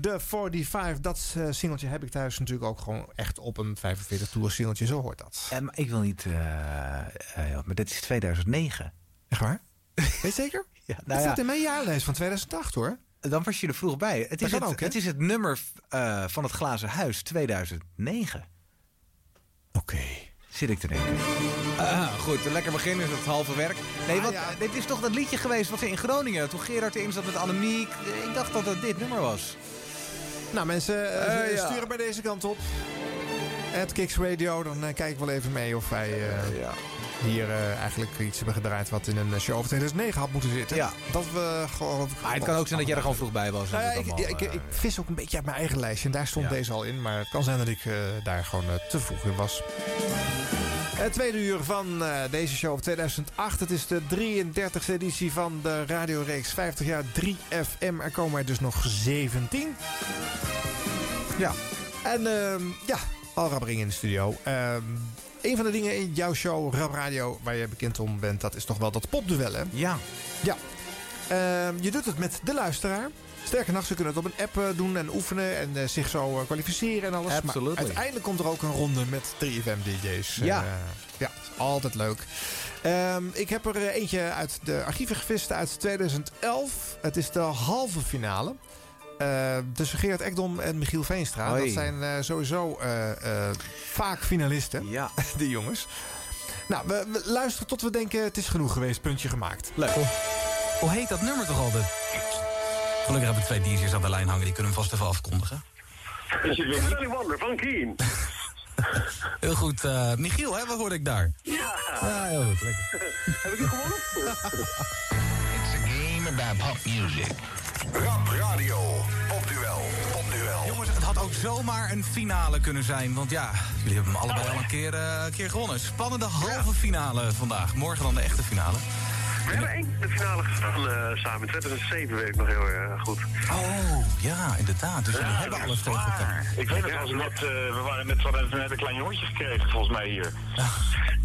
The 45. Dat eh, singeltje heb ik thuis natuurlijk ook gewoon echt op een 45 toer singeltje. Zo hoort dat. Eh, maar ik wil niet, eh, maar dit is 2009. Echt waar? Weet je zeker? Ja, dat nou ja, zit in mijn jaarlijst van 2008 hoor. dan was je er vroeg bij. Het is, het, ook, het is het nummer eh, van het glazen huis 2009. Oké. Zit ik te denken. Ah, goed, lekker beginnen is het halve werk. Nee, want, eh, dit is toch dat liedje geweest wat ze in Groningen... toen Gerard erin zat met Annemiek. Ik dacht dat het dit nummer was. Nou mensen, eh, Eh, ja. sturen bij deze kant op. Het Kicks Radio, dan eh, kijk ik wel even mee of wij eh, hier eh, eigenlijk iets hebben gedraaid wat in een show van 2009 had moeten zitten. Ja. Dat we gewoon... Maar het kan ook zijn dat jij er gewoon vroeg bij was. Nou ja, ik, allemaal, ik, eh, ik vis ook een beetje uit mijn eigen lijstje. En daar stond deze al in. Maar het kan zijn dat ik eh, daar gewoon te vroeg in was. Het tweede uur van deze show van 2008. Het is de 33e editie van de radioreeks 50 jaar 3FM. Er komen er dus nog 17. Ja. En ehm, ja, Al Rabbering in de studio. Een van de dingen in jouw show, Rab Radio, waar je bekend om bent, dat is toch wel dat popduel, hè? Ja. Ja. Ehm, je doet het met de luisteraar. Sterker nog, ze kunnen het op een app eh, doen en oefenen en eh, zich zo eh, kwalificeren en alles. Absolutely. Maar uiteindelijk komt er ook een ronde met 3FM-DJ's. Ja. ja, altijd leuk. Ehm, ik heb er eentje uit de archieven gevist uit 2011. Het is de halve finale. Eh, tussen Gerard Ekdom en Michiel Veenstra. Hoi. Dat zijn eh, sowieso eh, eh, vaak finalisten. Ja. Die jongens. Nou, we, we luisteren tot we denken het is genoeg geweest. Puntje gemaakt. Leuk. Hoe heet dat nummer toch altijd? Gelukkig hebben we twee DJ's aan de lijn hangen, die kunnen hem vast even afkondigen. Willy Wonder van Keen. Heel goed. eh, Michiel, hè, wat hoorde ik daar? Ja. Ja, heel goed. Lekker. Heb ik u gewonnen? It's a game about pop music. Rap Radio. Popduel. Popduel. Jongens, het had ook zomaar een finale kunnen zijn. Want ja, jullie hebben hem allebei al een keer, eh, een keer gewonnen. Spannende halve finale vandaag. Morgen dan de echte finale. We hebben één de finale gestaan eh, samen. In 2007 weet ik nog heel erg goed. Oh, ja, inderdaad. Dus jullie Ja, hebben alles tegen elkaar. Ik weet het, als net, eh, we waren net, we een klein jongetje gekregen, volgens mij hier.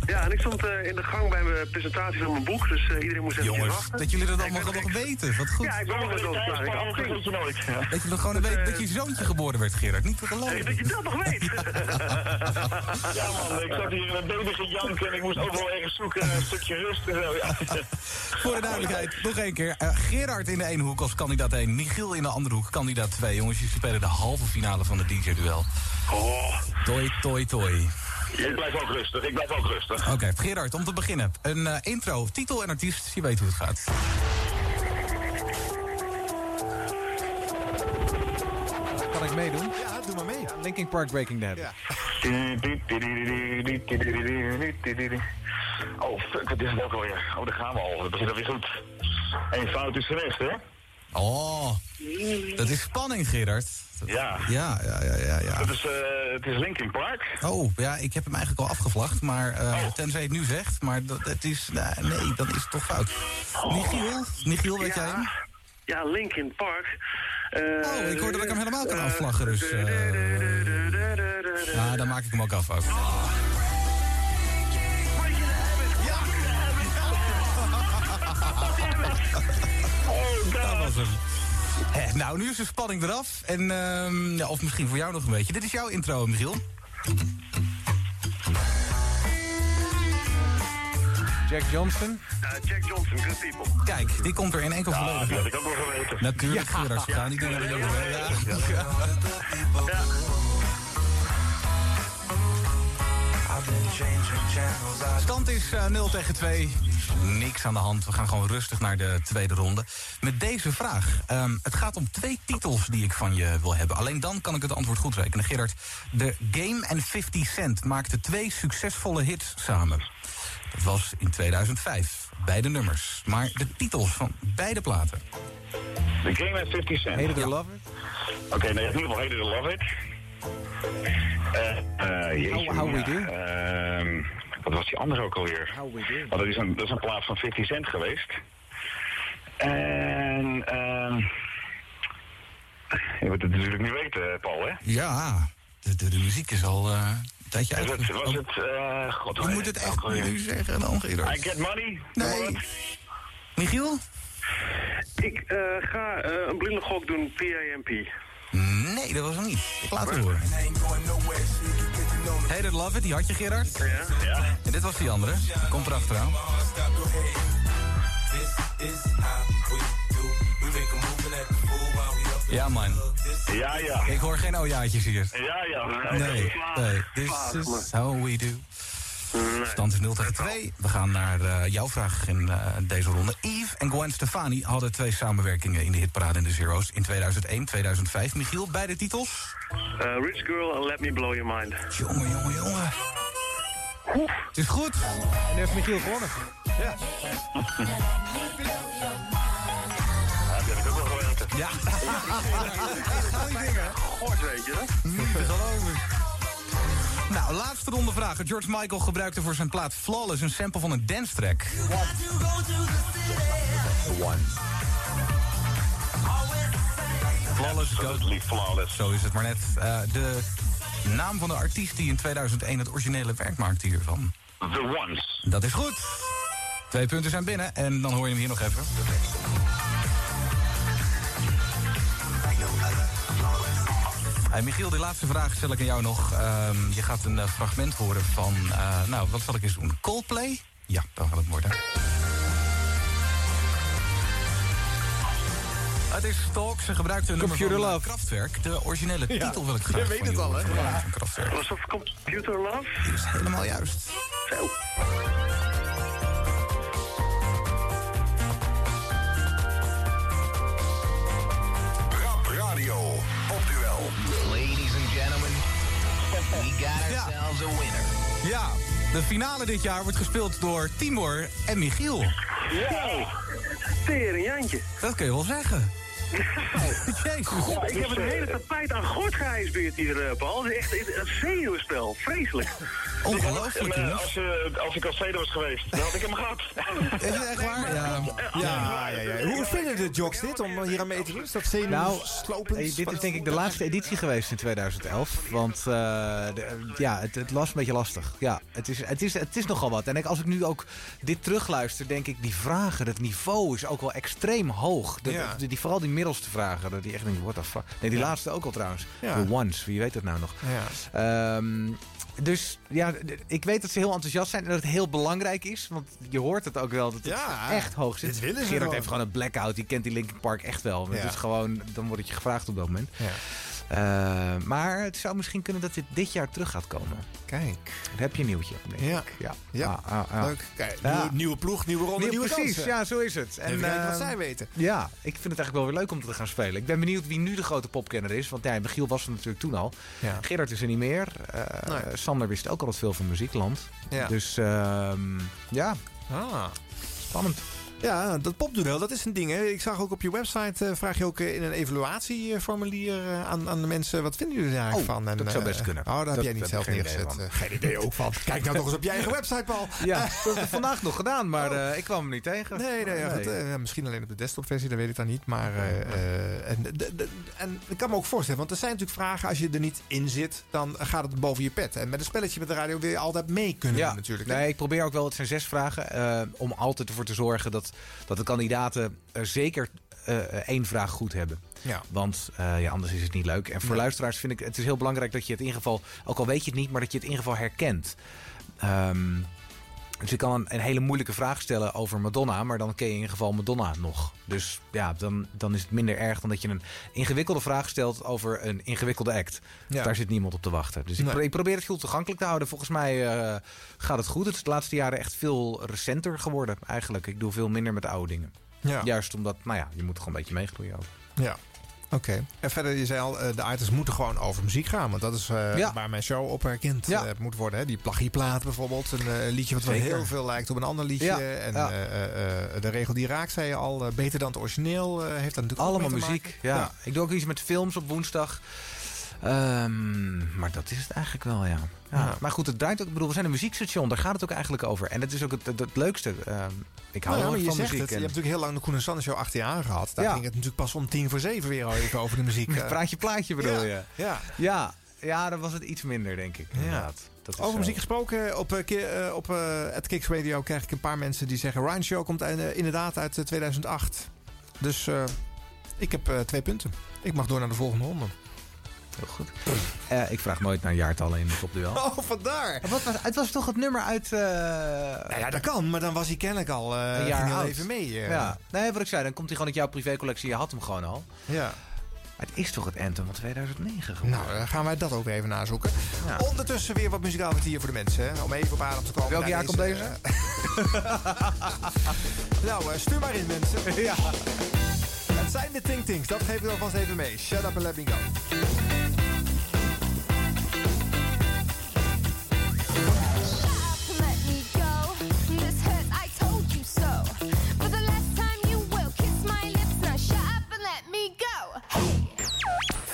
Ja, en ik stond eh, in de gang bij mijn presentatie van mijn boek, dus eh, iedereen moest even Jongens, wachten. dat jullie dat allemaal nog weten. Wat goed. Ja, ik wou dat ook klaar. Ik afging. Dat je nooit. Dat je nog gewoon weet dat je zoontje geboren werd, Gerard. Niet te geloven. dat je dat nog weet. ja man, ik zat hier in een baby gejank en ik moest overal ergens zoeken naar een stukje rust en zo. Ja. Voor de duidelijkheid, nog één keer. Eh, Gerard in de ene hoek als kandidaat 1. Michiel in de andere hoek, kandidaat 2. Jongens, jullie spelen de halve finale van de DJ-duel. Oh. Toi, toi, toi. Ik blijf ook rustig, ik blijf ook rustig. Oké, Gerard, om te beginnen. Een eh, intro, titel en artiest. Je weet hoe het gaat. Kan ik meedoen? Ja, doe maar mee. Linkin Park Breaking Habit. Oh, fuck, wat is het ook alweer? Oh, daar gaan we al. Dat begint alweer goed. Eén fout is geweest, hè? Oh, dat is spanning, Gerard. Ja. Ja, ja, ja, ja. ja. Het is, eh, het is Linkin Park. Oh, ja, ik heb hem eigenlijk al afgevlacht, maar eh, tenzij je het nu zegt, maar dat, het is, nou, nee, dan is toch fout. Michiel, Michiel, weet jij hem? Ja, Linkin Park. Eh, Oh, ik hoorde dat ik hem helemaal kan afvlaggen, dus... eh nou, dan maak ik hem ook af ook. Dat was hem. Hè, nou, nu is de spanning eraf. En, ehm, ja, of misschien voor jou nog een beetje. Dit is jouw intro, Michiel. Jack Johnson. Eh, Jack Johnson, Good People. Kijk, die komt er in enkel volledig die had uit. ik ook wel geweten. Natuurlijk, Ja. Gerard. We gaan niet doen naar de jongen. Ja. Ja. Stand is eh, 0 tegen 2. Niks aan de hand. We gaan gewoon rustig naar de tweede ronde. Met deze vraag. Ehm, het gaat om twee titels die ik van je wil hebben. Alleen dan kan ik het antwoord goed rekenen. Gerard, de Game en 50 Cent maakten twee succesvolle hits samen. Dat was in 2005. Beide nummers. Maar de titels van beide platen. The Game at 50 Cent. Hate it or love it? Oké, nee, in ieder geval Hate It or Love It. Eh, eh, jeetje, How- How We Do? ehm, wat was die andere ook alweer? Want dat is een, dat is een plaat van 50 Cent geweest. En, ehm je moet het natuurlijk niet weten, Paul, hè? Ja, de, de, de muziek is al eh, een tijdje Was uit. het, was het, eh god, Je moet het echt nu zeggen dan, Gerard. I Get Money? Nee. Michiel? Ik eh, ga eh, een blinde gok doen, PAMP. Nee, dat was hem niet. Ik laat het horen. Hey, that love it, die had je, Gerard. Ja, ja. En dit was die andere. Komt erachteraan. Ja, man. Ja, ja. Ik hoor geen ojaatjes hier. Ja, ja. Nee, nee. This Vaag, is how we do. Stand is 0 tegen 2. We gaan naar eh, jouw vraag in eh, deze ronde. Yves en Gwen Stefani hadden twee samenwerkingen in de hitparade in de Zero's in 2001, 2005. Michiel, beide titels? Eh, Rich Girl and Let Me Blow Your Mind. Jongen, jongen, jongen. Het is goed. En nu heeft Michiel gewonnen. Ja. die heb ik ook wel geweten. Ja. God, Nou, laatste ronde vragen. George Michael gebruikte voor zijn plaat Flawless een sample van een dance track. One. Flawless goes flawless. Zo is het maar net. Eh, de naam van de artiest die in 2001 het originele werk maakte hiervan. The Ones. Dat is goed. Twee punten zijn binnen en dan hoor je hem hier nog even. Hey Michiel, die laatste vraag stel ik aan jou nog. Ehm, je gaat een eh, fragment horen van, eh, nou, wat zal ik eens doen? Coldplay? Ja, dan gaat het worden. Het is Stalk. Ze gebruikte een nummer Computer van eh, Love. Kraftwerk. De originele Ja, titel wil ik je graag weet van het je al, hè? Ja. Van Kraftwerk. Was dat Computer Love? Dat is helemaal juist. Zo. We got Ja. ourselves a winner. Ja, de finale dit jaar wordt gespeeld door Timor en Michiel. Zo. Tering Jantje. Dat kun je wel zeggen. Jezus. God, ik heb een hele tapijt aan gort geijsbeerd hier, eh, Paul. Het is echt een zenuwspel. Vreselijk. Ongelooflijk, En, eh, als, eh, als ik als tweede was geweest, dan had ik hem gehad. Is het echt waar? Ja. Ja, ja, ja. Hoe vinden de jocks dit om hier aan mee te doen? Is dat zenuwslopend? Nou, dit is denk ik de laatste editie geweest in 2011. Want eh, de- ja, het, het was een beetje lastig. Ja, het is, het, is, het is nogal wat. En ik, als ik nu ook dit terugluister, denk ik, die vragen, het niveau is ook wel extreem hoog. De, Ja. de- die, vooral die middelste vragen, dat die echt denk what the fuck. Nee, die Ja. laatste ook al trouwens. Ja. De ones, wie weet het nou nog. Ja. Ehm, dus ja, ik weet dat ze heel enthousiast zijn en dat het heel belangrijk is. Want je hoort het ook wel dat het Ja, echt hoog zit. dit willen ze Gerard gewoon. heeft gewoon een blackout. Die kent die Linkin Park echt wel. Het Ja. is gewoon, dan wordt het je gevraagd op dat moment. Ja. Eh, maar het zou misschien kunnen dat dit dit jaar terug gaat komen. Kijk. Dan heb je een nieuwtje. denk Ja. ik. ja. Ja. Ah, ah, ah. Leuk. Kijk, Ja. nieuwe, nieuwe ploeg, nieuwe ronde, Nieuw- nieuwe precies, kansen. ja, zo is het. Even kijken wat eh, zij weten. Ja, ik vind het eigenlijk wel weer leuk om te gaan spelen. Ik ben benieuwd wie nu de grote popkenner is. Want ja, Michiel was er natuurlijk toen al. Ja. Gerard is er niet meer. Eh, Nee. Sander wist ook altijd veel van muziekland. Ja. Dus ehm, ja, Ah. spannend. Ja, dat popduel, dat is een ding. Hè. Ik zag ook op je website, eh, vraag je ook eh, in een evaluatieformulier eh, aan, aan de mensen... wat vinden jullie daar eigenlijk Oh, van? En, dat zou best kunnen. Oh, daar heb Dat- jij niet zelf heb neergezet. idee Geen idee ook van. Kijk nou toch eens op je eigen website, Paul. Ja, dat heb ik vandaag nog gedaan, maar eh, ik kwam hem niet tegen. Nee, nee, misschien alleen op de desktopversie, dat weet ik dan niet. Maar en, en ik kan me ook voorstellen, want er zijn natuurlijk vragen... als je er niet in zit, dan gaat het boven je pet. En met een spelletje met de radio wil je altijd mee kunnen Ja, natuurlijk. hè. Nee, ik probeer ook wel, het zijn zes vragen, om altijd ervoor te zorgen dat, dat de kandidaten eh, zeker eh, één vraag goed hebben. Ja. Want eh, ja, anders is het niet leuk. En voor Nee. luisteraars vind ik het is heel belangrijk dat je het in ieder geval, ook al weet je het niet, maar dat je het in ieder geval herkent. Ehm, dus ik kan een, een hele moeilijke vraag stellen over Madonna, maar dan ken je in ieder geval Madonna nog. Dus ja, dan, dan is het minder erg dan dat je een ingewikkelde vraag stelt over een ingewikkelde act. Ja. Daar zit niemand op te wachten. Dus ik, Nee. pro- ik probeer het heel toegankelijk te houden. Volgens mij eh, gaat het goed. Het is de laatste jaren echt veel recenter geworden eigenlijk. Ik doe veel minder met oude dingen. Ja. Juist omdat, nou ja, je moet gewoon een beetje meegroeien ook. Ja. Oké. En verder, je zei al, eh, de items moeten gewoon over muziek gaan. Want dat is eh, Ja. waar mijn show op herkend Ja. eh, moet worden. Hè? Die plagieplaat bijvoorbeeld. Een liedje wat wel heel veel lijkt op een ander liedje. Ja. En Ja. de regel die raakt, zei je al, beter dan het origineel. heeft dat natuurlijk Allemaal muziek. Ja. Ik doe ook iets met films op woensdag. Ehm, maar dat is het eigenlijk wel, ja. ja. Ja. Maar goed, het draait ook. Ik bedoel, we zijn een muziekstation. Daar gaat het ook eigenlijk over. En het is ook het, het, het leukste. Ehm, ik hou Nou heel erg van zegt muziek. het. Je hebt natuurlijk heel lang de Koen en Sander show achter je aangehad. Daar Ja. ging het natuurlijk pas om tien voor zeven weer even over de muziek. eh. Praatje plaatje bedoel je? Ja. Ja. Ja, dan was het iets minder, denk ik. Inderdaad. Dat Over muziek gesproken, op, eh, op het Kicks Radio krijg ik een paar mensen die zeggen... Ryan Show komt inderdaad uit eh, 2008. Dus ik heb twee punten. Ik mag door naar de volgende ronde. Heel goed. Eh, ik vraag nooit naar jaartallen in het topduel. Oh, vandaar. Wat was, het was toch het nummer uit... eh, Nou ja, dat kan, maar dan was hij kennelijk al eh een jaar even mee. Ja. Nee, wat ik zei, dan komt hij gewoon uit jouw privécollectie. Je had hem gewoon al. ja. Het is toch het anthem van 2009 geworden? Nou, dan gaan wij dat ook even nazoeken. Ondertussen weer wat muzikaal vertier voor de mensen. Hè, om even op adem te komen. Welk jaar komt deze? nou, stuur maar in, mensen. ja. Het zijn de Ting Tings. Dat geef ik alvast even mee. Shut up and let me go.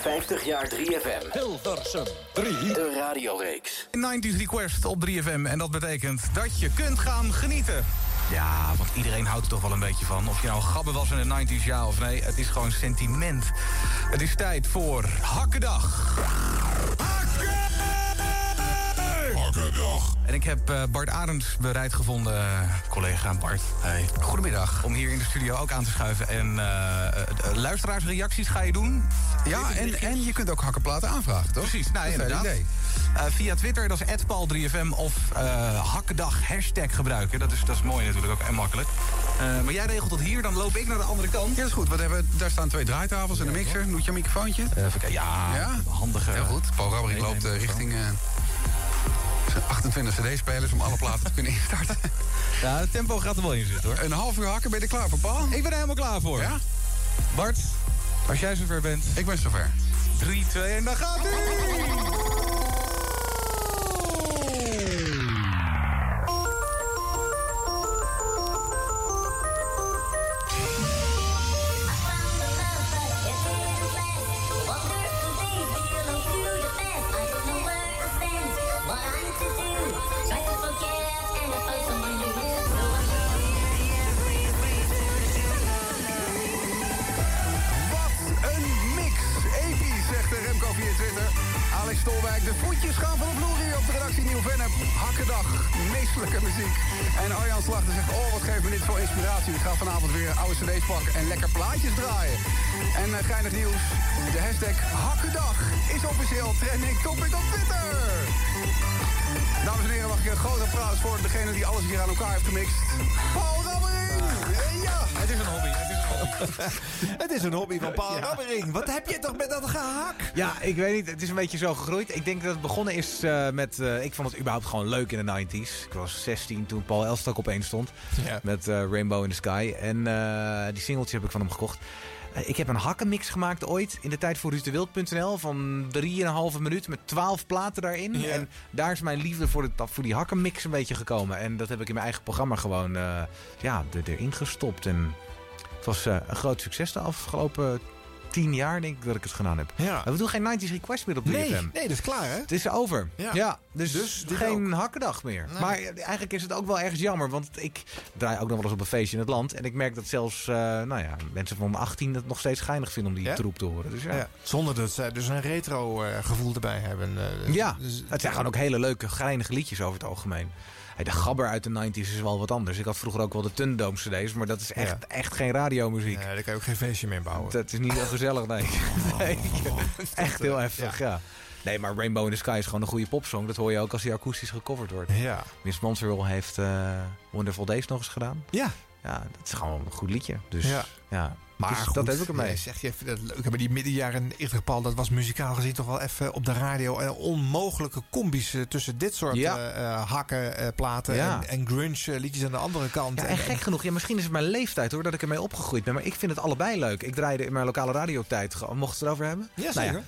50 jaar 3FM. Hilversum 3. De radioreeks. 90s Request op 3FM. En dat betekent dat je kunt gaan genieten. Ja, want iedereen houdt er toch wel een beetje van. Of je nou gabber was in de 90s, ja of nee. Het is gewoon sentiment. Het is tijd voor Hakkendag. Hakkendag. En ik heb eh, Bart Arends bereid gevonden, eh, collega Bart. Hey. Goedemiddag. Om hier in de studio ook aan te schuiven. En eh, luisteraarsreacties ga je doen? Ja, en, en je kunt ook hakkenplaten aanvragen, toch? Precies, nou inderdaad. idee. Eh, via Twitter, dat is @paul3fm of eh hakkendag hashtag gebruiken. Dat is, dat is mooi natuurlijk ook en makkelijk. Maar jij regelt dat hier, dan loop ik naar de andere kant. Ja, dat is goed. Wat hebben, daar staan twee draaitafels en een mixer. Doet je een microfoontje? Even kijken. Ja, ja? handige. Heel goed. Paul Rabbering Nee, loopt richting 28 cd-spelers om alle platen te kunnen instarten. Ja, het tempo gaat er wel in zitten hoor. Een half uur hakken, ben je er klaar voor, Paul? Ik ben er helemaal klaar voor. Ja? Bart, als jij zover bent. Ik ben zover. 3, 2 en dan gaat ie! Redactie Nieuw-Vennep. Hakkendag, meestelijke muziek. En Arjan Slachter zegt, oh wat geeft me dit voor inspiratie. Ik ga vanavond weer oude cd's pakken en lekker plaatjes draaien. En eh, geinig nieuws, de hashtag Hakkendag is officieel trending topic op Twitter. Dames en heren, mag ik een groot applaus voor degene die alles hier aan elkaar heeft gemixt. Paul Rabbering! Eh, Ja, Het is een hobby. Het is een hobby. Van Paul Rabbering. Wat heb je toch met dat gehak? Ja, ik weet niet. Het is een beetje zo gegroeid. Ik denk dat het begonnen is eh, met... eh, ik vond het überhaupt gewoon leuk in de 90s. Ik was 16 toen Paul Elstak opeens stond. Ja. Met eh, Rainbow in the Sky. En die singeltjes heb ik van hem gekocht. Ik heb een hakkenmix gemaakt ooit in de tijd voor ruuddewild.nl van 3,5 minuut met 12 platen daarin. Ja. En daar is mijn liefde voor, voor die hakkenmix een beetje gekomen. En dat heb ik in mijn eigen programma gewoon ja, er, erin gestopt. En het was eh, een groot succes de afgelopen tien jaar, denk ik, dat ik het gedaan heb. Ja. We doen geen 90s request meer op 3FM. Nee, nee, dat is klaar, hè? Het is over. Ja. Ja, dus, Dus geen hakkendag meer. Nee. Maar eigenlijk is het ook wel ergens jammer. Want ik draai ook nog wel eens op een feestje in het land. En ik merk dat zelfs eh, nou ja, mensen van 18 het nog steeds geinig vinden om die Ja? troep te horen. Dus ja. Ja. Zonder dat zij dus een retro eh, gevoel erbij hebben. Ja, dus- het zijn gewoon ook hele leuke, geinige liedjes over het algemeen. De gabber uit de 90s is wel wat anders. Ik had vroeger ook wel de Tundome CD's, maar dat is echt, Ja. echt geen radiomuziek. Nee, daar kan je ook geen feestje meer bouwen. Dat is niet heel gezellig, nee. nee. Echt heel heftig, ja. Nee, maar Rainbow in the Sky is gewoon een goede popsong. Dat hoor je ook als die akoestisch gecoverd wordt. Ja. Miss Monsterville heeft eh, Wonderful Days nog eens gedaan. Ja. Ja, dat is gewoon een goed liedje. Dus Ja. ja, Maar Dus goed, dat heb ik ermee. zeg je even dat leuk. Maar die middenjaren 90 Paul, dat was muzikaal gezien toch wel even op de radio. En onmogelijke combis eh, tussen dit soort Ja. eh, eh, hakken, platen Ja. en, en grunge liedjes aan de andere kant. Ja, en gek genoeg, ja, misschien is het mijn leeftijd hoor, dat ik ermee opgegroeid ben. Maar ik vind het allebei leuk. Ik draaide in mijn lokale radiotijd. Mocht het erover hebben? Ja, Nou zeker.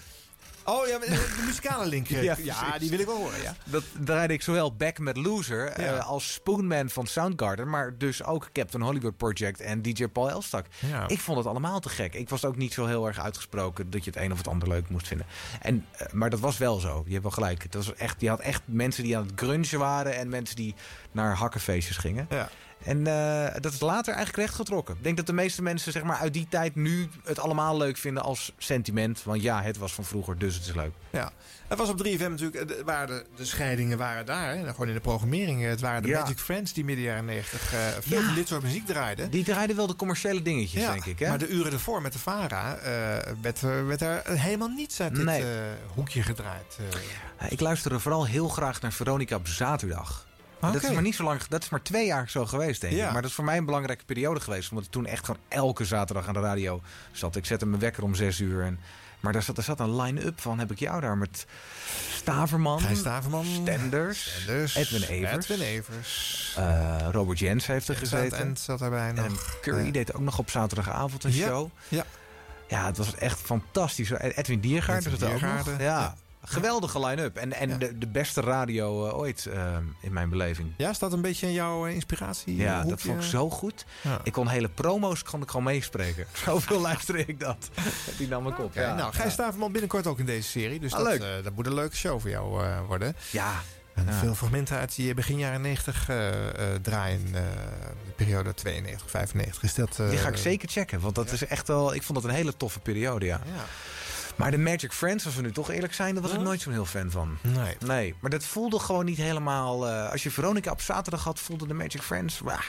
Oh ja, maar de muzikale link. eh, Ja, die wil ik wel horen. Ja. Dat draaide ik zowel Back met Loser eh, als Spoonman van Soundgarden, maar dus ook Captain Hollywood Project en DJ Paul Elstak. Ja. Ik vond het allemaal te gek. Ik was ook niet zo heel erg uitgesproken dat je het een of het ander leuk moest vinden. En, eh, maar dat was wel zo. Je hebt wel gelijk. Het was echt, je had echt mensen die aan het grungen waren en mensen die naar hakkenfeestjes gingen. Ja. En eh, dat is later eigenlijk rechtgetrokken. Ik denk dat de meeste mensen zeg maar, uit die tijd nu het allemaal leuk vinden als sentiment. Want ja, het was van vroeger, dus het is leuk. Ja, het was op 3FM natuurlijk, eh, de- waren de, de scheidingen waren daar. Hè, gewoon in de programmering. Het waren de Ja. Magic Friends die midden jaren 90 eh, veel van dit soort muziek draaiden. Die draaiden wel de commerciële dingetjes, Ja, denk ik. Hè? maar de uren ervoor met de VARA eh, werd, er- werd er helemaal niets uit dit Nee. eh, hoekje gedraaid. eh. Ja, Ik luisterde vooral heel graag naar Veronica op zaterdag. Dat is maar niet zo lang, dat is maar twee jaar zo geweest, denk ik. Ja. Maar dat is voor mij een belangrijke periode geweest. Omdat ik toen echt gewoon elke zaterdag aan de radio zat. Ik zette mijn wekker om zes uur. En Maar daar zat, er zat een line-up van, heb ik jou daar, met Staverman. Gijs Staverman. Stenders. Stenders, Edwin Evers. Edwin Evers. Eh, Robert Jens heeft er gezeten. en zat daarbij nog. En Curry Ja. deed ook nog op zaterdagavond een Ja, show. Ja. Ja, het was echt fantastisch. Edwin Diergaarden Edwin zat er ook nog. Ja. Geweldige line-up. En, en de, de beste radio eh, ooit, eh, in mijn beleving. Ja, staat een beetje in jouw eh, inspiratie? Ja, hoekje? dat vond ik zo goed. Ja. Ik kon hele promo's kon ik gewoon meespreken. Zoveel luisterde ik dat. Die nam ik op. Ja. nou, Gijs Staverman binnenkort ook in deze serie. Dus Ah, dat, leuk. eh, dat moet een leuke show voor jou eh, worden. Ja. En Ja. veel fragmenten uit die begin jaren 90 eh, eh, draaien. eh, de periode 92, 95. Is dat, eh, Die ga ik zeker checken. Want dat is echt wel. Ik vond dat een hele toffe periode, ja. Maar de Magic Friends, als we nu toch eerlijk zijn, daar was ik nooit zo'n heel fan van. Nee. Nee, maar dat voelde gewoon niet helemaal. eh, als je Veronica op zaterdag had, voelde de Magic Friends. wah.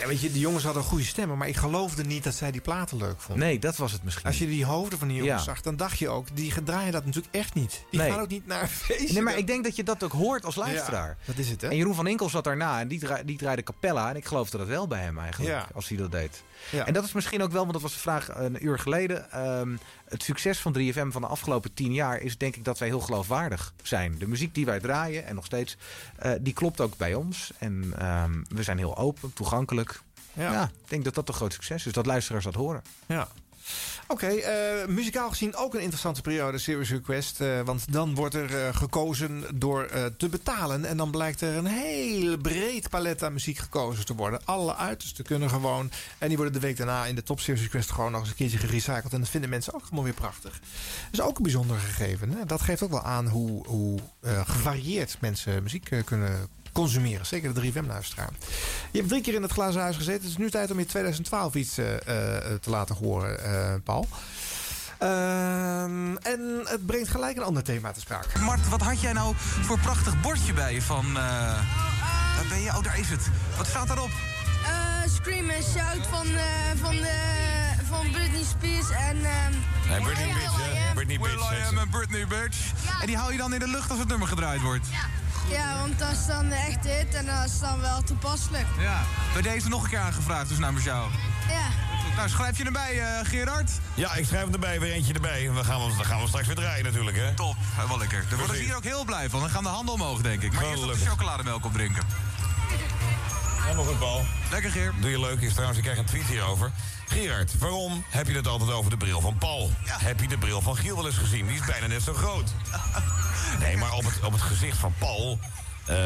Ja, weet je, die jongens hadden goede stemmen, maar ik geloofde niet dat zij die platen leuk vonden. Nee, dat was het misschien. Als je die hoofden van die jongens Ja. zag, dan dacht je ook, die draaien dat natuurlijk echt niet. Die Nee. gaan ook niet naar een feestje. Nee, maar ik denk dat je dat ook hoort als luisteraar. Ja, dat is het, hè? En Jeroen van Inkel zat daarna en die, die draaide Capella. En ik geloofde dat wel bij hem eigenlijk, als hij dat deed. Ja. En dat is misschien ook wel, want dat was de vraag een uur geleden. ehm, het succes van 3FM van de afgelopen tien jaar is denk ik dat wij heel geloofwaardig zijn. De muziek die wij draaien, en nog steeds, eh, die klopt ook bij ons. En ehm, we zijn heel open, toegankelijk. Ja. Ja. ik denk dat dat een groot succes is, dat luisteraars dat horen. Ja. Oké, eh, muzikaal gezien ook een interessante periode, Serious Request. eh, want dan wordt er eh, gekozen door te betalen. En dan blijkt er een heel breed palet aan muziek gekozen te worden. Alle uitersten kunnen gewoon. En die worden de week daarna in de Top Serious Request gewoon nog eens een keertje gerecycled. En dat vinden mensen ook gewoon weer prachtig. Dat is ook een bijzonder gegeven. Hè? Dat geeft ook wel aan hoe, hoe gevarieerd mensen muziek kunnen consumeren. Zeker de 3FM-luisteraar. Je hebt drie keer in het glazen huis gezeten. Het is nu tijd om in 2012 iets eh, eh, te laten horen, eh, Paul. Ehm, en het brengt gelijk een ander thema te sprake. Mart, wat had jij nou voor prachtig bordje bij je van... eh, waar ben je? Oh, daar is het. Wat staat daarop? Eh, Scream and Shout van, eh, van, van Britney Spears en... ehm, Nee, Britney Bitch. Britney Bitch. Will I Am en Britney Bitch. En die hou je dan in de lucht als het nummer gedraaid wordt? Ja, want dat is dan de echte hit en dat is dan wel toepasselijk. Ja. Bij deze nog een keer aangevraagd, dus namens jou. Ja. Nou, schrijf je erbij, eh, Gerard? Ja, ik schrijf hem erbij, weer eentje erbij. We gaan, we- dan gaan we straks weer draaien natuurlijk, hè? Top, wel lekker. Daar worden ze hier ook heel blij van. Dan gaan de handen omhoog, denk ik. Maar eerst nog de chocolademelk opdrinken. Ja, nog een Paul. Lekker, Geer. Doe je leuk is trouwens, ik krijg een tweet hierover. Gerard, waarom heb je het altijd over de bril van Paul? Heb je de bril van Giel wel eens gezien? Die is bijna net zo groot. Nee, maar op het, op het gezicht van Paul eh,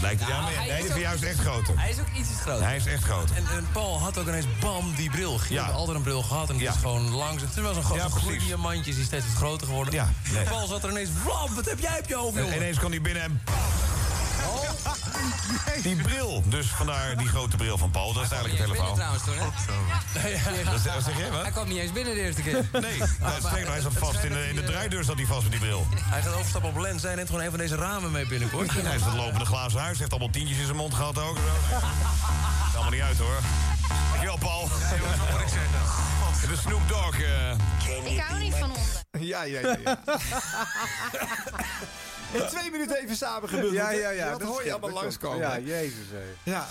lijkt hij Nou, aan... hij Nee, is die is juist echt groter. Hij is ook iets groter. Hij is echt groter. En, en Paul had ook ineens bam die bril. Giel Ja. had altijd een bril gehad en die Ja. is gewoon langs. Het is wel zo'n grote Ja, ja, precies. diamantje, die is steeds wat groter geworden. Ja, nee. Paul zat er ineens, wat heb jij op je hoofd, En ineens kwam hij binnen en... Die bril. Dus vandaar die grote bril van Paul. Dat is eigenlijk het hele verhaal. trouwens toen, hè? Zeg jij, wat? Hij kwam niet eens binnen de eerste keer. Nee, hij zat vast in de, in de draaideur zat hij vast met die bril. Hij gaat overstappen op Lens. Hij neemt gewoon een van deze ramen mee binnenkort. Hij is het lopende glazen huis. heeft allemaal tientjes in zijn mond gehad ook. Is allemaal niet uit hoor. Dankjewel Paul. De Snoop Dogg. eh, Ik hou niet van honden. Ja, ja, ja. ja. In twee minuten even samen gebundeld. Ja, ja, ja, Dat, dat hoor je allemaal langskomen. Ja, jezus, hé. Ja.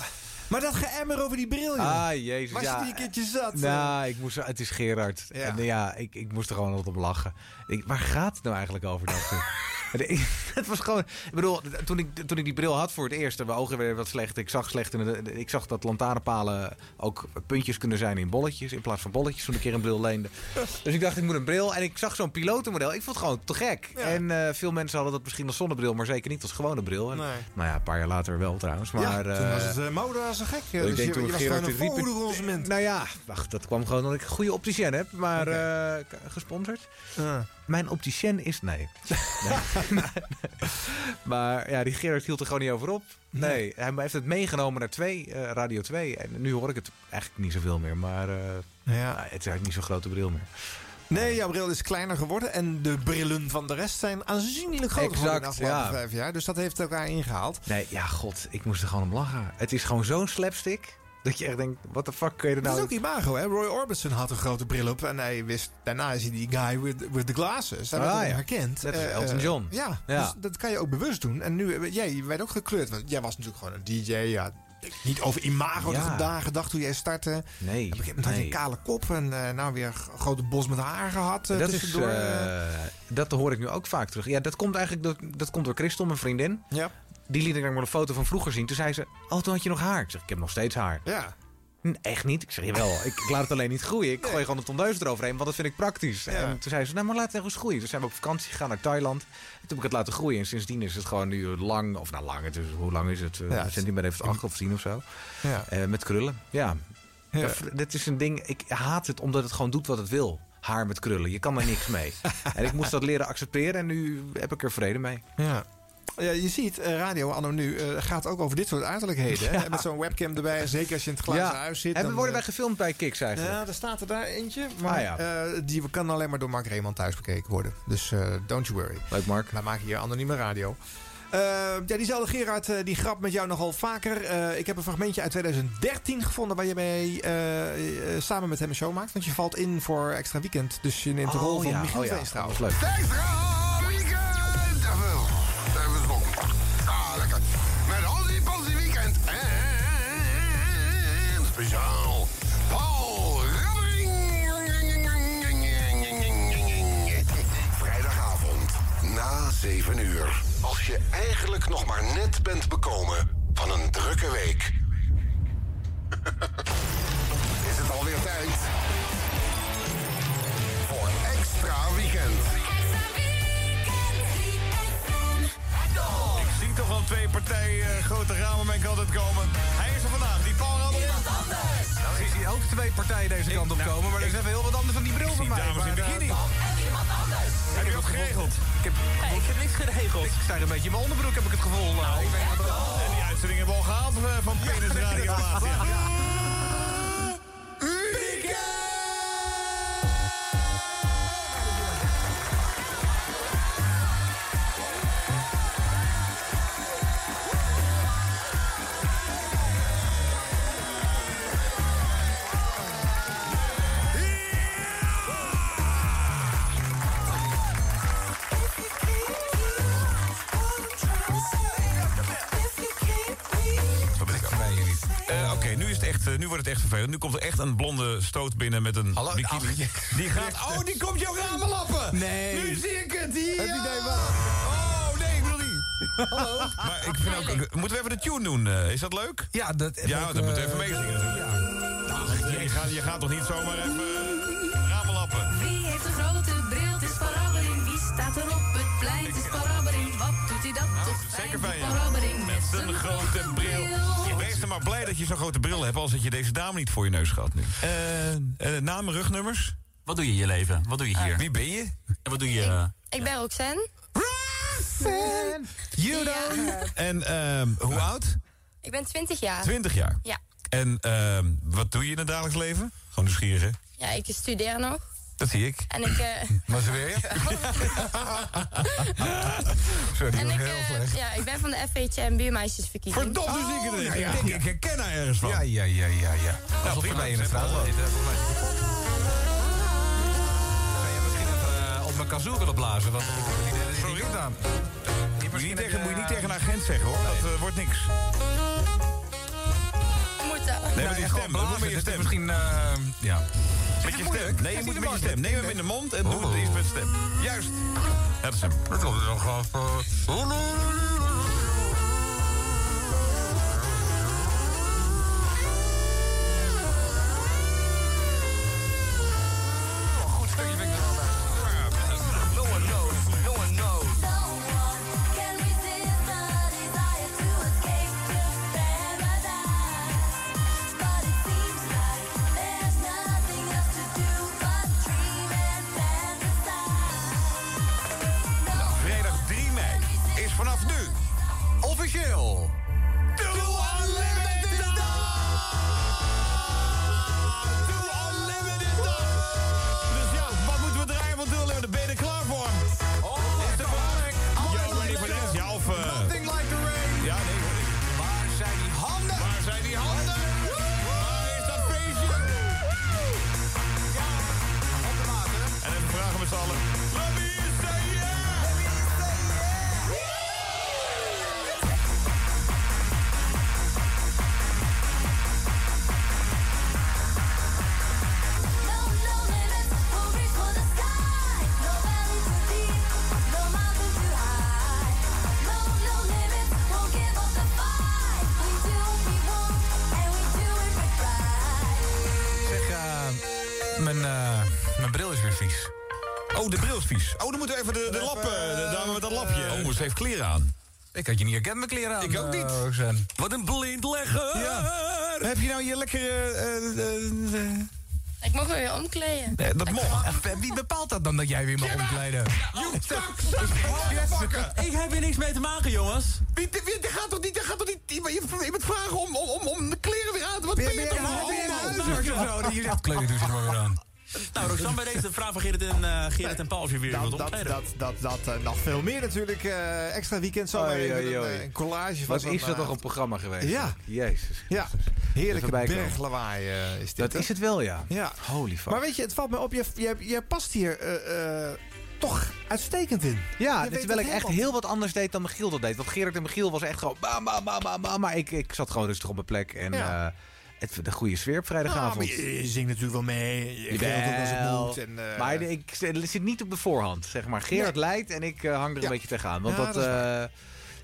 Maar dat geëmmer over die bril, joh. Ah, jezus. Was ja. je die een keertje zat? Nou, ik moest, het is Gerard. Ja. En ja, ik, ik moest er gewoon altijd om lachen. Ik, waar gaat het nou eigenlijk over? Dat het was gewoon. Ik bedoel, toen ik, toen ik die bril had voor het eerst, mijn ogen werden wat slecht. Ik zag slecht. In de, ik zag dat lantaarnpalen ook puntjes kunnen zijn in bolletjes. In plaats van bolletjes toen ik een keer een bril leende. Dus ik dacht, ik moet een bril. En ik zag zo'n pilotenmodel. Ik vond het gewoon te gek. En eh, veel mensen hadden dat misschien als zonnebril, maar zeker niet als gewone bril. En, Nee. Nou ja, een paar jaar later wel trouwens. Maar, ja, toen eh, was het uh, mode als een gek. ik Dus denk je, toen je was gewoon een voederconsument. Nou ja, wacht, dat kwam gewoon omdat ik een goede opticien heb. Maar eh, gesponsord. Mijn opticien is nee. Nee. maar ja, die Gerard hield er gewoon niet over op. Nee, hij heeft het meegenomen naar twee, eh, Radio 2. En nu hoor ik het eigenlijk niet zoveel meer. Maar eh, Ja. nou, het is eigenlijk niet zo'n grote bril meer. Nee, jouw bril is kleiner geworden. En de brillen van de rest zijn aanzienlijk groter geworden de Exact, afgelopen ja. vijf jaar. Dus dat heeft elkaar ingehaald. Nee, ja, god, ik moest er gewoon om lachen. Het is gewoon zo'n slapstick. Dat je echt denkt, what the fuck kun je er Dat nou... is ook imago, hè? Roy Orbison had een grote bril op. En hij wist, daarna is hij die guy with, with the glasses. Hij werd Ah, ja. herkend. Net als Eh, Elton eh, John. ja, Ja. dus dat kan je ook bewust doen. En nu, eh, jij werd ook gekleurd. Want jij was natuurlijk gewoon een DJ. Ja, Niet over imago Ja. dagen gedacht toen jij startte. Nee. Op een gegeven moment had je nee. een kale kop en eh, nou weer een grote bos met haar gehad. eh, dat, is, eh, dat hoor ik nu ook vaak terug. Ja, dat komt eigenlijk door, dat komt door Christel, mijn vriendin. Ja. Die liet ik maar een foto van vroeger zien. Toen zei ze, oh, toen had je nog haar. Ik zeg, ik heb nog steeds haar. Ja. "Hm, Echt niet? Ik zeg, jawel, ik, ik laat het alleen niet groeien. Ik gooi gewoon een tondeus eroverheen, want dat vind ik praktisch. En toen zei ze, nou, maar laat het eens groeien. Toen zijn we op vakantie gegaan naar Thailand. En toen heb ik het laten groeien. En sindsdien is het gewoon nu lang, of nou lang, het is, hoe lang is het? Eh, Ja, een centimeter heeft het acht of tien of zo. Ja. Eh, met krullen, ja. Ja. Dat- is een ding, ik haat het omdat het gewoon doet wat het wil. Haar met krullen, je kan er niks mee. en ik moest dat leren accepteren en nu heb ik er vrede mee. Ja. Ja, je ziet, eh, radio anno nu eh, gaat ook over dit soort uiterlijkheden. Ja. Met zo'n webcam erbij, zeker als je in het glazen huis zit. En we dan, worden eh, wij gefilmd bij Kiks eigenlijk. Ja, er staat er daar eentje. Maar Ah, ja. eh, die kan alleen maar door Mark Reeman thuis bekeken worden. Dus eh, don't you worry. Leuk Mark. Wij maken hier anonieme radio. Eh, ja, diezelfde Gerard eh, die grapt met jou nogal vaker. Eh, ik heb een fragmentje uit 2013 gevonden waar je mee samen met hem een show maakt. Want je valt in voor extra weekend. Dus je neemt de Oh, rol van ja. Michiel Oh, ja. Veenstra. Leuk. Speciaal. Paul. Vrijdagavond na 7 uur. Als je eigenlijk nog maar net bent bekomen van een drukke week. Is het alweer tijd voor extra weekend. Ik zie toch wel twee partijen eh, grote ramen mee altijd komen. Rabbering. Nou, ik zie ook twee partijen deze kant op komen, maar er is even heel wat anders dan die bril van mij. dames in Maar, eh, bikini. Heb je wat geregeld? Ik heb, ik heb niks geregeld. Ik sta er een beetje in mijn onderbroek, heb ik het gevoel. Nou, ik En die uitzending hebben we al gehaald eh, van Penis Radio echt een blonde stoot binnen met een Hallo, bikini. ach, Die gaat... Oh, die komt jouw ramen lappen! Nee. Nu zie ik het hier! Het idee wel. Oh, nee, ik bedoel niet. Hallo. Maar ik vind ook... Moeten we even de tune doen? eh, is dat leuk? Ja, dat... Ja, dat moet eh, even meezingen. Je, gaat, je gaat toch niet zomaar even Zeker bij je. Met zijn grote bril. Wees er maar blij dat je zo'n grote bril hebt... als dat je deze dame niet voor je neus gehad nu. Eh eh, namen, rugnummers? Wat doe je in je leven? Wat doe je hier? Wie ben je? En wat doe je... eh, Ik ben Roxanne. Judo. En ehm, hoe oud? Ik ben 20 jaar. 20 jaar. Ja. En ehm, wat doe je in het dagelijks leven? Gewoon nieuwsgierig, hè? Ja, ik studeer nog. Dat zie ik. En ik... eh, Maar ze weer? Sorry, en nog ik, heel eh, slecht. ja, ik ben van de en buurmeisjesverkiezing. Verdomd, dus ik het ja, Ik denk, ik herken haar ergens van. Ja, ja, ja, ja, ja. Alsof prima, je bij in straat even eh, op mijn kazoo willen blazen? Want ik het dat het. Moet je, niet tegen, moet je niet tegen een agent zeggen, hoor. Dat eh, wordt niks. Dat? Nee, met je stem. Dat moet met je is stem. misschien, eh, ja. Met je stem. Nee, je moet met je stem. Neem hem in de mond en doe het eens met stem. Juist. Dat is hem. Dat nog af. Oh, de bril is vies. Oh, dan moeten we even de, de lap, eh, de dame met dat lapje. Oh, ze heeft kleren aan. Ik had je niet herkend met kleren aan. Ik ook niet. eh, Roxanne. Wat een blind legger. Ja. Heb je nou je lekkere... eh, eh, eh, Ik mag me weer omkleden. nee, dat mag. En Wie bepaalt dat dan dat jij weer mag omkleden? Ik heb hier niks mee te maken, jongens. Wie, wie, wie- gaat toch niet, gaat toch niet iemand iemand vragen om, om, om, om de kleren weer aan te... Wat ben je toch een homo? Je kleden doe je er maar weer aan. Nou, Roxanne, bij deze vraag van Gerrit en, Gerrit en Paul je weer Dat, dat, dat, dat, dat eh, nog veel meer natuurlijk. eh, extra weekend oei, een, oei. een collage van Wat is dat toch een programma geweest? Ja. Jezus. Ja, heerlijke berglawaai is dit. Dat is het wel, ja. Ja. Holy fuck. Maar weet je, het valt me op, je, je, je past hier eh, eh, toch uitstekend in. Ja, dit terwijl ik echt heel wat anders deed dan Michiel dat deed. Want Gerard en Michiel was echt gewoon bam, bam, bam, bam, bam. Maar ik, ik zat gewoon rustig op mijn plek. En Ja. eh, het, de goede sfeer op vrijdagavond. je, je zingt natuurlijk wel mee. Je geeft ook als het moet. En, eh, maar ik zit zit niet op de voorhand, zeg maar. Gerard leidt en ik eh, hang er een beetje tegenaan. Want Ja, dat... dat eh,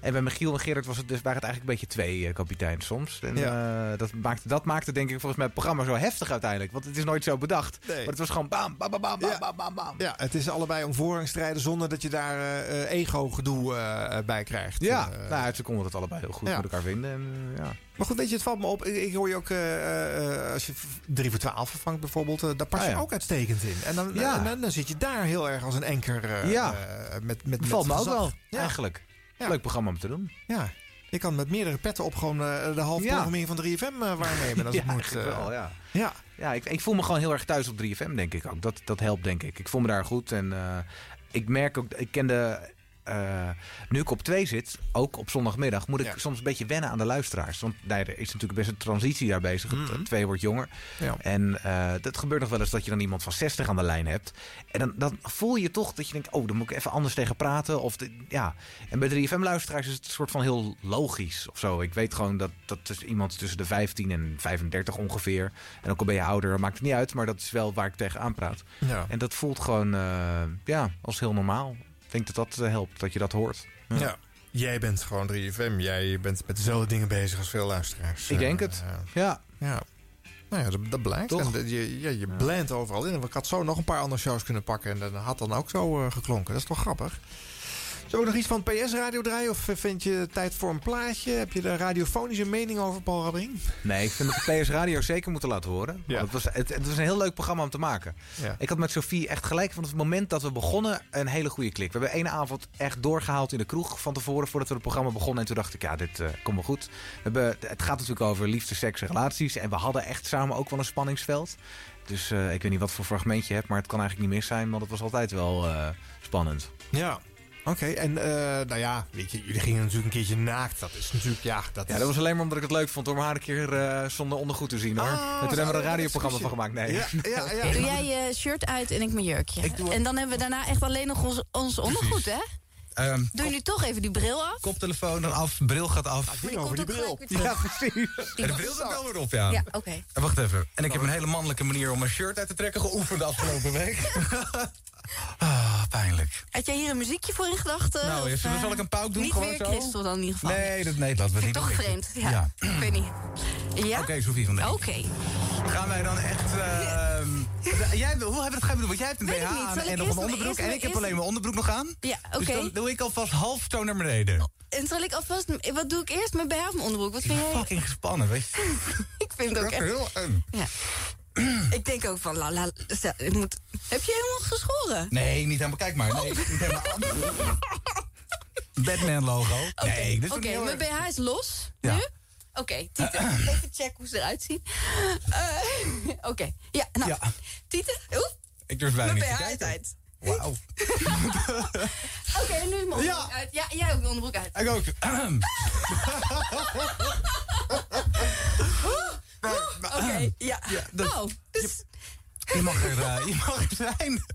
en bij Michiel en Gerard was het dus, waren het eigenlijk een beetje twee eh, kapiteins soms. En eh, dat, maakte, dat maakte denk ik volgens mij het programma zo heftig uiteindelijk. Want het is nooit zo bedacht. Nee. Maar het was gewoon bam, bam, bam, bam, Ja. bam, bam, bam. Ja, het is allebei om voorrangstrijden zonder dat je daar eh, ego-gedoe bij krijgt. Ja, nou, ze konden het allebei heel goed ja. met elkaar vinden. En, ja. Maar goed, weet je, het valt me op. Ik, hoor je ook, als je 3 voor 12 vervangt bijvoorbeeld, daar pas je Ah, ja. ook uitstekend in. En dan, Ja. en dan, dan zit je daar heel erg als een enker Ja. met, met, met valt me ook wel, Ja. eigenlijk. Ja. Leuk programma om te doen. Ja. Je kan met meerdere petten op gewoon eh, de halve programmering van 3FM eh, waarnemen als ja, het moet. eh. wel, ja. ja. Ja, ik, ik voel me gewoon heel erg thuis op 3FM, denk ik ook. Dat, dat helpt, denk ik. Ik voel me daar goed. En ik merk ook, ik kende. Eh, nu ik op 2 zit, ook op zondagmiddag, moet ik Ja. soms een beetje wennen aan de luisteraars. Want nee, er is natuurlijk best een transitie daar bezig. Het Twee wordt jonger. Ja. En eh, dat gebeurt nog wel eens dat je dan iemand van 60 aan de lijn hebt. En dan, dan voel je toch dat je denkt, oh, dan moet ik even anders tegen praten. Of de, ja. En bij 3FM-luisteraars is het een soort van heel logisch of zo. Ik weet gewoon dat dat is iemand tussen de 15 en 35 ongeveer. En ook al ben je ouder, maakt het niet uit. Maar dat is wel waar ik tegenaan praat. Ja. En dat voelt gewoon eh, ja, als heel normaal. Ik denk dat dat eh, helpt, dat je dat hoort. Ja. Jij bent gewoon 3FM. Jij bent met dezelfde dingen bezig als veel luisteraars. Ik denk het. eh, Ja. Ja. Nou ja, dat, dat blijkt. Toch? En je, ja, je blendt overal in. Ik had zo nog een paar andere shows kunnen pakken. En dat had dan ook zo eh, geklonken. Dat is toch grappig? We nog iets van PS-radio draaien? Of eh, vind je tijd voor een plaatje? Heb je de radiofonische mening over Paul Rabbering? Nee, ik vind dat de PS Radio zeker moeten laten horen. Ja. Want Het, was, het, het was een heel leuk programma om te maken. Ja. Ik had met Sophie echt gelijk van het moment dat we begonnen een hele goede klik. We hebben één avond echt doorgehaald in de kroeg van tevoren voordat we het programma begonnen. En toen dacht ik, ja, dit eh, komt wel goed. We hebben, het gaat natuurlijk over liefde, seks en relaties. En we hadden echt samen ook wel een spanningsveld. Dus eh, ik weet niet wat voor fragment je hebt, maar het kan eigenlijk niet mis zijn. Want het was altijd wel eh, spannend. Ja. Oké, en eh, nou ja, weet je, jullie gingen natuurlijk een keertje naakt. Dat is natuurlijk, ja, dat Ja, is... dat was alleen maar omdat ik het leuk vond om haar een keer eh, zonder ondergoed te zien hoor. Ah, en toen hebben we er een radioprogramma van gemaakt. Nee. Ja, ja, ja. Doe jij je shirt uit en ik mijn jurkje. En dan hebben we daarna echt alleen nog ons, ons ondergoed, hè? Ehm, Doe je nu toch even die bril af? koptelefoon dan af, bril gaat af. Ding over die bril. Ja, precies. En de bril zit wel weer op, ja. Ja, oké. En wacht even. En ik heb een hele mannelijke manier om mijn shirt uit te trekken geoefend de afgelopen week. ah, pijnlijk. Had jij hier een muziekje voor in gedachten? Nou, Of, eh, zal ik een pauw doen? Niet Gewoon weer zo? Christel dan in ieder geval. Nee, dat, nee, laten we niet ik toch vreemd. Ja, ik weet niet. Ja? Oké, Sofie van. Oké. Gaan wij dan echt... ehm, jij, hoe hebben we dat gaan doen? Want jij hebt een Weet BH niet. aan en nog een onderbroek. En ik heb alleen mijn onderbroek nog aan. Ja, oké. Dus dan doe ik alvast half toon naar beneden. En zal ik alvast... Wat doe ik eerst? Mijn BH of mijn onderbroek? Wat vind jij? Fucking gespannen, weet je. Ik vind het ook echt... Heel eng. Ja. ik denk ook van... La, la, ik moet, heb je helemaal geschoren? Nee, niet helemaal. Kijk maar. Nee, niet helemaal. Batman logo. Nee, dit is Oké, mijn BH is los. Ja. Nu? Oké, Tieten. Even checken hoe ze eruit zien. Eh, Oké, ja, nou. Ja. Tieten, oeh, Ik durf bijna mijn niet te BH is kijken. uit. Wauw. Oké, nu is mijn onderbroek Ja. uit. Ja, jij ook je onderbroek uit. Ik ook. Oké, ja. dat- oh, dus... Je mag er, eh, je mag er zijn.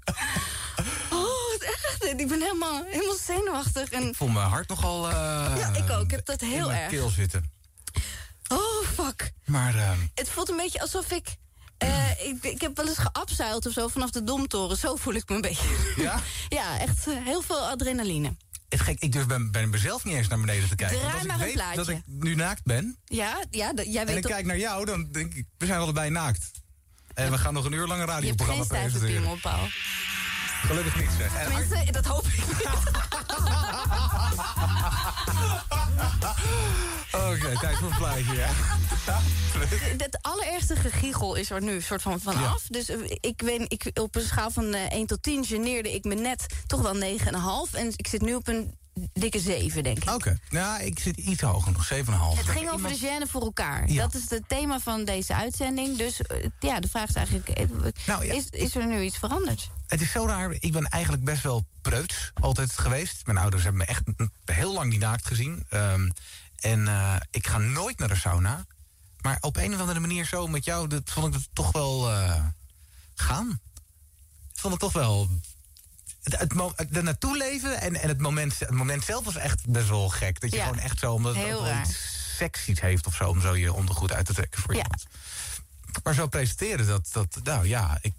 Oh, wat echt. Ik ben helemaal, helemaal zenuwachtig. En, Ik voel mijn hart nogal eh, ja, ik ook. Ik heb dat heel erg. keel zitten. Oh, fuck. Maar Het voelt een beetje alsof ik... eh, ik, ik heb wel eens geabseild of zo vanaf de Domtoren. Zo voel ik me een beetje. ja? ja, echt eh, heel veel adrenaline. Het gek, ik durf bij, bij mezelf niet eens naar beneden te kijken. Draai maar ik weet dat ik nu naakt ben... Ja, ja jij en weet ik toch... kijk naar jou, dan denk ik... We zijn allebei naakt. En we gaan nog een uur lang een Je hebt radioprogramma geen stijve presenteren. piemel, Paul. Gelukkig niet zeg. En Tenminste, dat hoop ik niet. Oké, tijd voor een plaatje, ja. Het allerergste gegiegel is er nu soort van vanaf. Dus eh, ik weet, ik, op een schaal van eh, 1 tot 10 geneerde ik me net toch wel 9,5. En ik zit nu op een dikke 7, denk ik. Oké, nou, ik zit iets hoger nog, 7,5. Het ging over de gêne voor elkaar. Dat is het thema van deze uitzending. Dus eh, ja, de vraag is eigenlijk... eh, Nou, ja. is, is er nu iets veranderd? Het is zo raar. Ik ben eigenlijk best wel preuts altijd geweest. Mijn ouders hebben me echt heel lang niet naakt gezien. Ehm, en eh, ik ga nooit naar de sauna. Maar op een of andere manier zo met jou, dat vond ik het toch wel eh, gaan. Ik vond het toch wel... Het, het, het er naartoe leven en, en het, moment, het moment zelf was echt best wel gek. Dat je Ja, gewoon echt zo, omdat het ook iets seksies heeft of zo... om zo je ondergoed uit te trekken voor iemand. Maar zo presenteren, dat, dat nou ja, ik...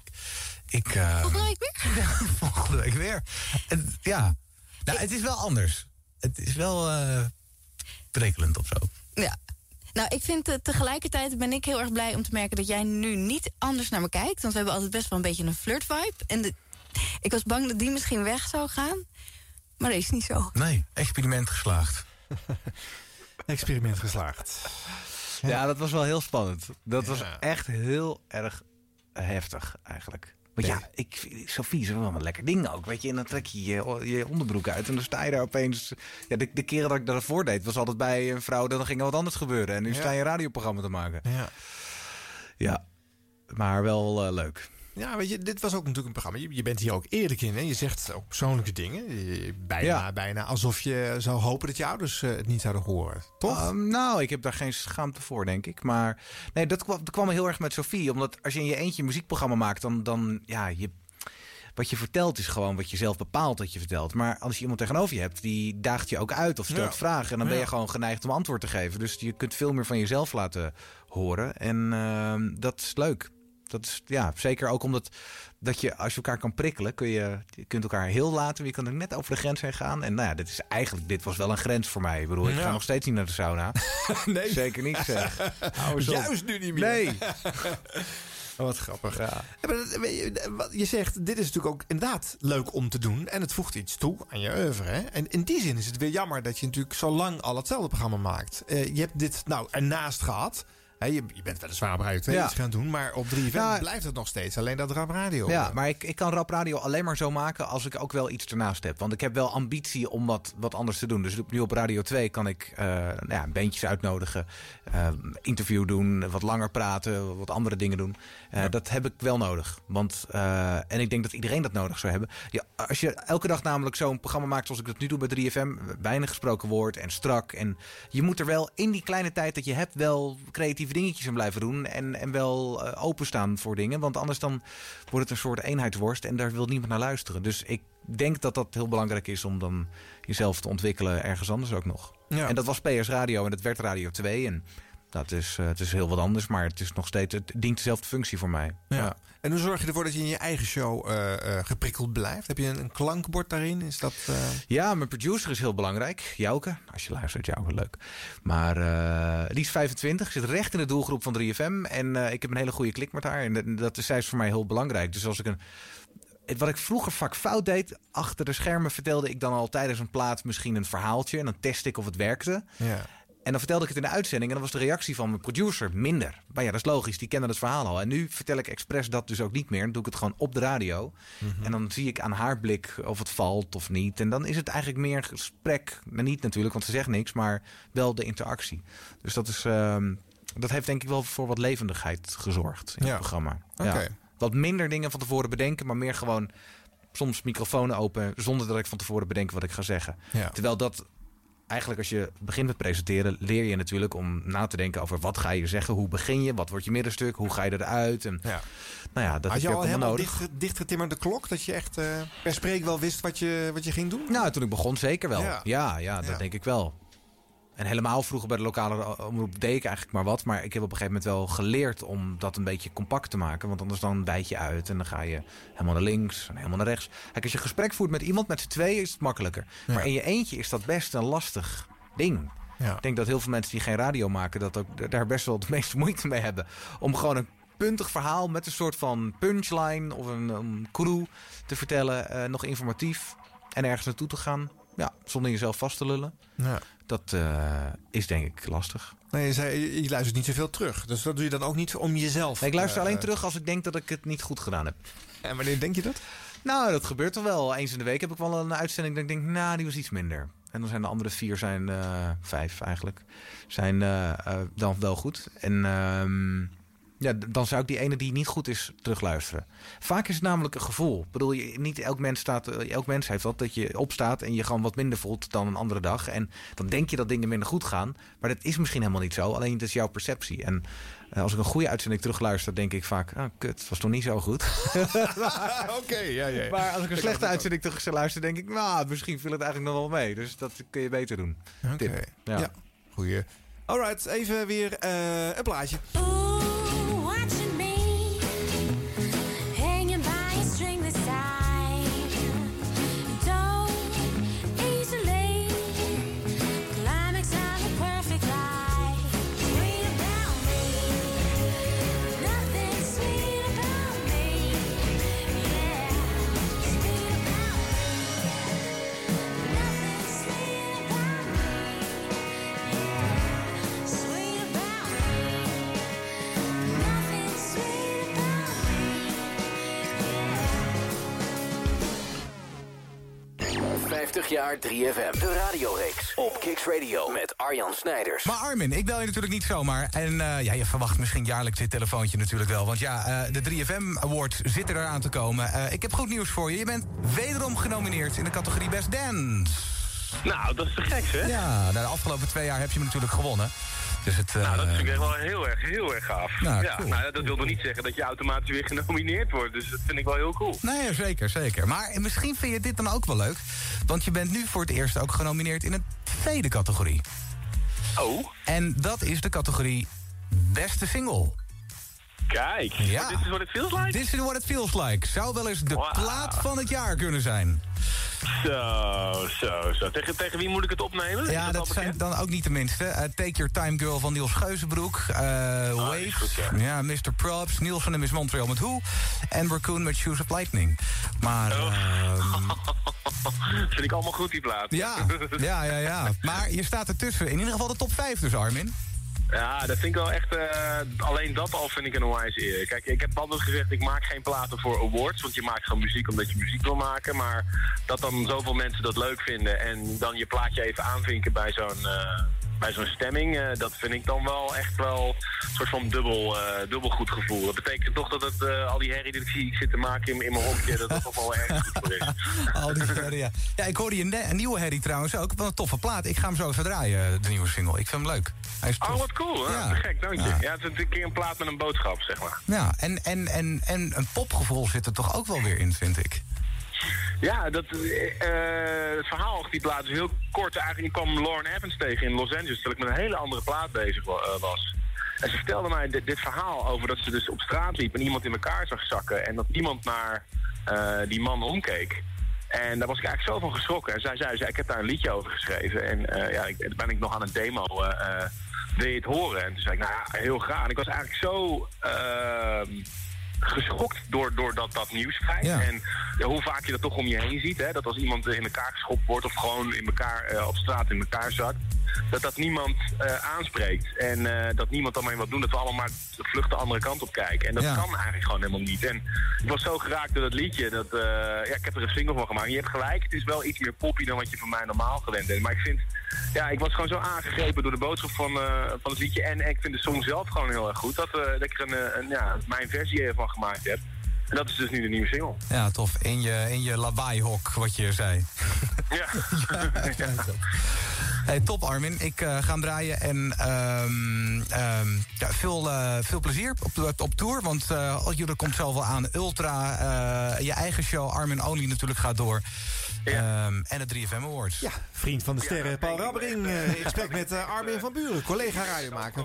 ik eh, Volgende week weer? volgende week weer. En, ja, nou, het is wel anders. Het is wel prekelend of zo. Ja. Nou, ik vind eh, tegelijkertijd ben ik heel erg blij om te merken dat jij nu niet anders naar me kijkt. Want we hebben altijd best wel een beetje een flirt-vibe. En de, ik was bang dat die misschien weg zou gaan. Maar dat is niet zo. Nee, experiment geslaagd. Experiment geslaagd. Ja, dat was wel heel spannend. Dat was echt heel erg heftig, eigenlijk. Want ja, ik, Sophie is wel een lekker ding ook, weet je. En dan trek je je, je onderbroek uit en dan sta je daar opeens... Ja, de, de keren dat ik daarvoor deed, was altijd bij een vrouw... dan ging er wat anders gebeuren. En nu Ja. sta je een radioprogramma te maken. Ja. Ja, maar wel eh, leuk. Ja, weet je, dit was ook natuurlijk een programma. Je, je bent hier ook eerlijk in. Hè? Je zegt ook persoonlijke dingen. Je- bijna, Ja. bijna alsof je zou hopen dat je ouders eh, het niet zouden horen. Toch? Ehm, nou, ik heb daar geen schaamte voor, denk ik. Maar nee, dat kwam, dat kwam heel erg met Sophie. Omdat als je in je eentje een muziekprogramma maakt, dan, dan ja, je, wat je vertelt is gewoon wat je zelf bepaalt dat je vertelt. Maar als je iemand tegenover je hebt, die daagt je ook uit of stelt Ja. vragen. En dan ben je Ja. gewoon geneigd om antwoord te geven. Dus je kunt veel meer van jezelf laten horen. En ehm, dat is leuk. Dat is ja, zeker ook omdat dat je als je elkaar kan prikkelen, kun je, je kunt elkaar heel laten, maar je kan er net over de grens heen gaan. En nou ja, dit is eigenlijk, dit was wel een grens voor mij. Ik bedoel, ik Ja. ga nog steeds niet naar de sauna. nee. Zeker niet, zeg. Juist nu niet meer. Nee. Oh, wat grappig. Ja. je, wat je zegt, dit is natuurlijk ook inderdaad leuk om te doen. En het voegt iets toe aan je oeuvre. Hè? En in die zin is het weer jammer dat je natuurlijk zo lang al hetzelfde programma maakt. Eh, je hebt dit nou ernaast gehad. Je, je bent weliswaar op Radio 2 Ja. iets gaan doen. Maar op 3FM Ja. blijft het nog steeds alleen dat rap radio. Ja, maar ik, ik kan rap radio alleen maar zo maken als ik ook wel iets ernaast heb. Want ik heb wel ambitie om wat, wat anders te doen. Dus nu op Radio 2 kan ik eh nou ja, bandjes uitnodigen, eh, interview doen, wat langer praten, wat andere dingen doen. Eh, Dat heb ik wel nodig. Want, eh, en ik denk dat iedereen dat nodig zou hebben. Ja, als je elke dag namelijk zo'n programma maakt zoals ik dat nu doe bij 3FM, weinig gesproken woord en strak. En je moet er wel in die kleine tijd dat je hebt wel creatieve dingetjes in blijven doen. En, en wel eh, openstaan voor dingen. Want anders dan wordt het een soort eenheidsworst en daar wil niemand naar luisteren. Dus ik denk dat dat heel belangrijk is om dan jezelf te ontwikkelen ergens anders ook nog. Ja. En dat was PS Radio en dat werd Radio 2. En dat is, eh, het is heel wat anders, maar het is nog steeds, het dient dezelfde functie voor mij. Ja. En hoe zorg je ervoor dat je in je eigen show eh, eh, geprikkeld blijft? Heb je een, een klankbord daarin? Is dat, Ja, mijn producer is heel belangrijk. Jouke. Als je luistert, Jouke, leuk. Maar eh, die is 25, zit recht in de doelgroep van 3FM. En ik heb een hele goede klik met haar. En dat- dat is, zij is voor mij heel belangrijk. Dus als ik een... Wat ik vroeger vaak fout deed, achter de schermen vertelde ik dan al tijdens een plaat misschien een verhaaltje. En dan test ik of het werkte. ja. En dan vertelde ik het in de uitzending en dan was de reactie van mijn producer minder. Maar ja, dat is logisch, die kennen het verhaal al. En nu vertel ik expres dat dus ook niet meer. Dan doe ik het gewoon op de radio. En dan zie ik aan haar blik of het valt of niet. En dan is het eigenlijk meer gesprek. Nou, niet natuurlijk, want ze zegt niks, maar wel de interactie. Dus dat, is, ehm, dat heeft denk ik wel voor wat levendigheid gezorgd in Ja. het programma. Oké. Wat minder dingen van tevoren bedenken, maar meer gewoon soms microfoon open zonder dat ik van tevoren bedenk wat ik ga zeggen. Ja. Terwijl dat eigenlijk als je begint met presenteren, leer je natuurlijk om na te denken over wat ga je zeggen, hoe begin je, wat wordt je middenstuk, hoe ga je eruit. En, Ja. Nou ja, dat Had je je al helemaal nodig. dicht, dichtgetimmerde klok? Dat je echt eh, per spreek wel wist wat je, wat je ging doen? Nou, toen ik begon zeker wel. Ja. Ja, ja, dat denk ik wel. En helemaal vroeger bij de lokale omroep deed ik eigenlijk maar wat. Maar ik heb op een gegeven moment wel geleerd om dat een beetje compact te maken. Want anders dan bijt je uit en dan ga je helemaal naar links en helemaal naar rechts. Kijk, als je gesprek voert met iemand, met z'n tweeën is het makkelijker. Maar in je eentje is dat best een lastig ding. Ja. Ik denk dat heel veel mensen die geen radio maken... Dat ook, daar best wel de meeste moeite mee hebben. Om gewoon een puntig verhaal met een soort van punchline of een, een crew te vertellen. eh, nog informatief en ergens naartoe te gaan. Ja, zonder jezelf vast te lullen. Ja. Dat eh, is denk ik lastig. Nee, je, zei, je- je luistert niet zoveel terug. Dus dat doe je dan ook niet om jezelf. Nee, ik luister eh, alleen terug als ik denk dat ik het niet goed gedaan heb. En wanneer denk je dat? Nou, dat gebeurt toch wel. Eens in de week heb ik wel een uitzending dat ik denk, nou, die was iets minder. En dan zijn de andere vier, zijn eh, vijf eigenlijk, zijn dan wel goed. En ehm, ja, dan zou ik die ene die niet goed is terugluisteren. Vaak is het namelijk een gevoel. Ik bedoel, je, niet elk mens, staat, eh, elk mens heeft dat, dat je opstaat en je gewoon wat minder voelt dan een andere dag. En dan denk je dat dingen minder goed gaan. Maar dat is misschien helemaal niet zo. Alleen het is jouw perceptie. En eh, als ik een goede uitzending terugluister, denk ik vaak, ah, kut, het was toch niet zo goed. Oké, ja, ja. Maar als ik een Ik slechte ook. uitzending terug zou luisteren, denk ik, nou, misschien viel het eigenlijk nog wel mee. Dus dat kun je beter doen. Oké. Tip. Ja. Ja. Goeie. Alright, even weer eh, een plaatje. 50 jaar 3FM. De radioreeks op Kicks Radio met Arjan Snijders. Maar Armin, ik bel je natuurlijk niet zomaar. En eh, ja, je verwacht misschien jaarlijks dit telefoontje natuurlijk wel. Want ja, eh, de 3FM Awards zitten eraan te komen. Eh, ik heb goed nieuws voor je. Je bent wederom genomineerd in de categorie Best Dance. Nou, dat is te gek, hè? Ja, nou, de afgelopen twee jaar heb je hem natuurlijk gewonnen. Dus het, Nou, dat eh, vind ik echt wel heel erg, heel erg gaaf. Nou, ja, cool. nou, dat wil nog niet zeggen dat je automatisch weer genomineerd wordt. Dus dat vind ik wel heel cool. Nee, zeker, zeker. Maar misschien vind je dit dan ook wel leuk. Want je bent nu voor het eerst ook genomineerd in een tweede categorie. Oh? En dat is de categorie Beste Single. Kijk, Ja. dit is wat het feels like. This is what it feels like. Zou wel eens de plaat van het jaar kunnen zijn. Zo, zo, zo. Tegen, tegen wie moet ik het opnemen? Ja, dat zijn dan ook niet de minste. Eh, Take Your Time Girl van Niels Geuzenbroek. Waves. ja. Mr. Props. Niels van de Miss Montreal met Who. En Raccoon met Shoes of Lightning. Maar... Oh. ehm, vind ik allemaal goed, die plaat. ja, ja, ja, ja. Maar je staat ertussen. In ieder geval de top 5 dus, Armin. Ja, dat vind ik wel echt... eh, alleen dat al vind ik een onwijs eer. Kijk, ik heb altijd gezegd, ik maak geen platen voor awards. Want je maakt gewoon muziek omdat je muziek wil maken. Maar dat dan zoveel mensen dat leuk vinden... en dan je plaatje even aanvinken bij zo'n... eh, bij zo'n stemming, eh, dat vind ik dan wel echt wel een soort van dubbel, eh, dubbel goed gevoel. Dat betekent toch dat het, eh, al die herrie die ik zie zitten maken in, in mijn hokje, dat dat toch wel erg goed voor is. Al die verder, ja. ja, ik hoorde je een nieuwe Harry trouwens ook. Wat een toffe plaat. Ik ga hem zo even draaien, de nieuwe single. Ik vind hem leuk. Hij is tof. Oh, wat cool. hè? Ja. Te gek, dank je. Ja. Ja. het is een keer een plaat met een boodschap, zeg maar. Ja, en, en, en, en een popgevoel zit er toch ook wel weer in, vind ik. Ja, dat, eh, het verhaal achter die plaat is heel kort. Eigenlijk ik kwam Lauren Evans tegen in Los Angeles... terwijl ik met een hele andere plaat bezig eh, was. En ze vertelde mij dit, dit verhaal over dat ze dus op straat liep... en iemand in elkaar zag zakken... en dat niemand naar eh, die man omkeek. En daar was ik eigenlijk zo van geschrokken. En zij zei, zei ik heb daar een liedje over geschreven. En eh, ja, ik, dan ben ik nog aan een demo... eh, eh, wil je het horen? En toen zei ik, nou ja, heel graag. En ik was eigenlijk zo... geschokt door, door dat, dat nieuwsfeit. Ja. En ja, hoe vaak je dat toch om je heen ziet. Hè? Dat als iemand eh, in elkaar geschopt wordt of gewoon in elkaar, eh, op straat in elkaar zakt. Dat dat niemand eh, aanspreekt. En eh, dat niemand dan maar wat doen. Dat we allemaal maar vlucht de andere kant op kijken. En dat Ja. kan eigenlijk gewoon helemaal niet. En ik was zo geraakt door dat liedje. Dat, eh, ja, ik heb er een single van gemaakt. En je hebt gelijk. Het is wel iets meer poppy dan wat je van mij normaal gewend bent. Maar ik vind... Ja, ik was gewoon zo aangegrepen door de boodschap van, eh, van het liedje. En ik vind de song zelf gewoon heel erg goed. Dat, eh, dat ik er een, eh, een, ja, mijn versie ervan gemaakt heb. En dat is dus nu de nieuwe single. Ja, tof. In je, in je lawaai-hok, wat je zei. Ja. Hey, top Armin, ik eh, ga hem draaien en ehm, ehm, ja, veel, eh, veel plezier op, op tour. Want eh jullie komt zelf wel aan. Ultra, je eigen show, Armin Only natuurlijk gaat door. Ehm, en de 3FM Awards. Ja, vriend van de sterren, Paul Rabbering. eh, in gesprek met eh, Armin van Buren, collega radiomaker.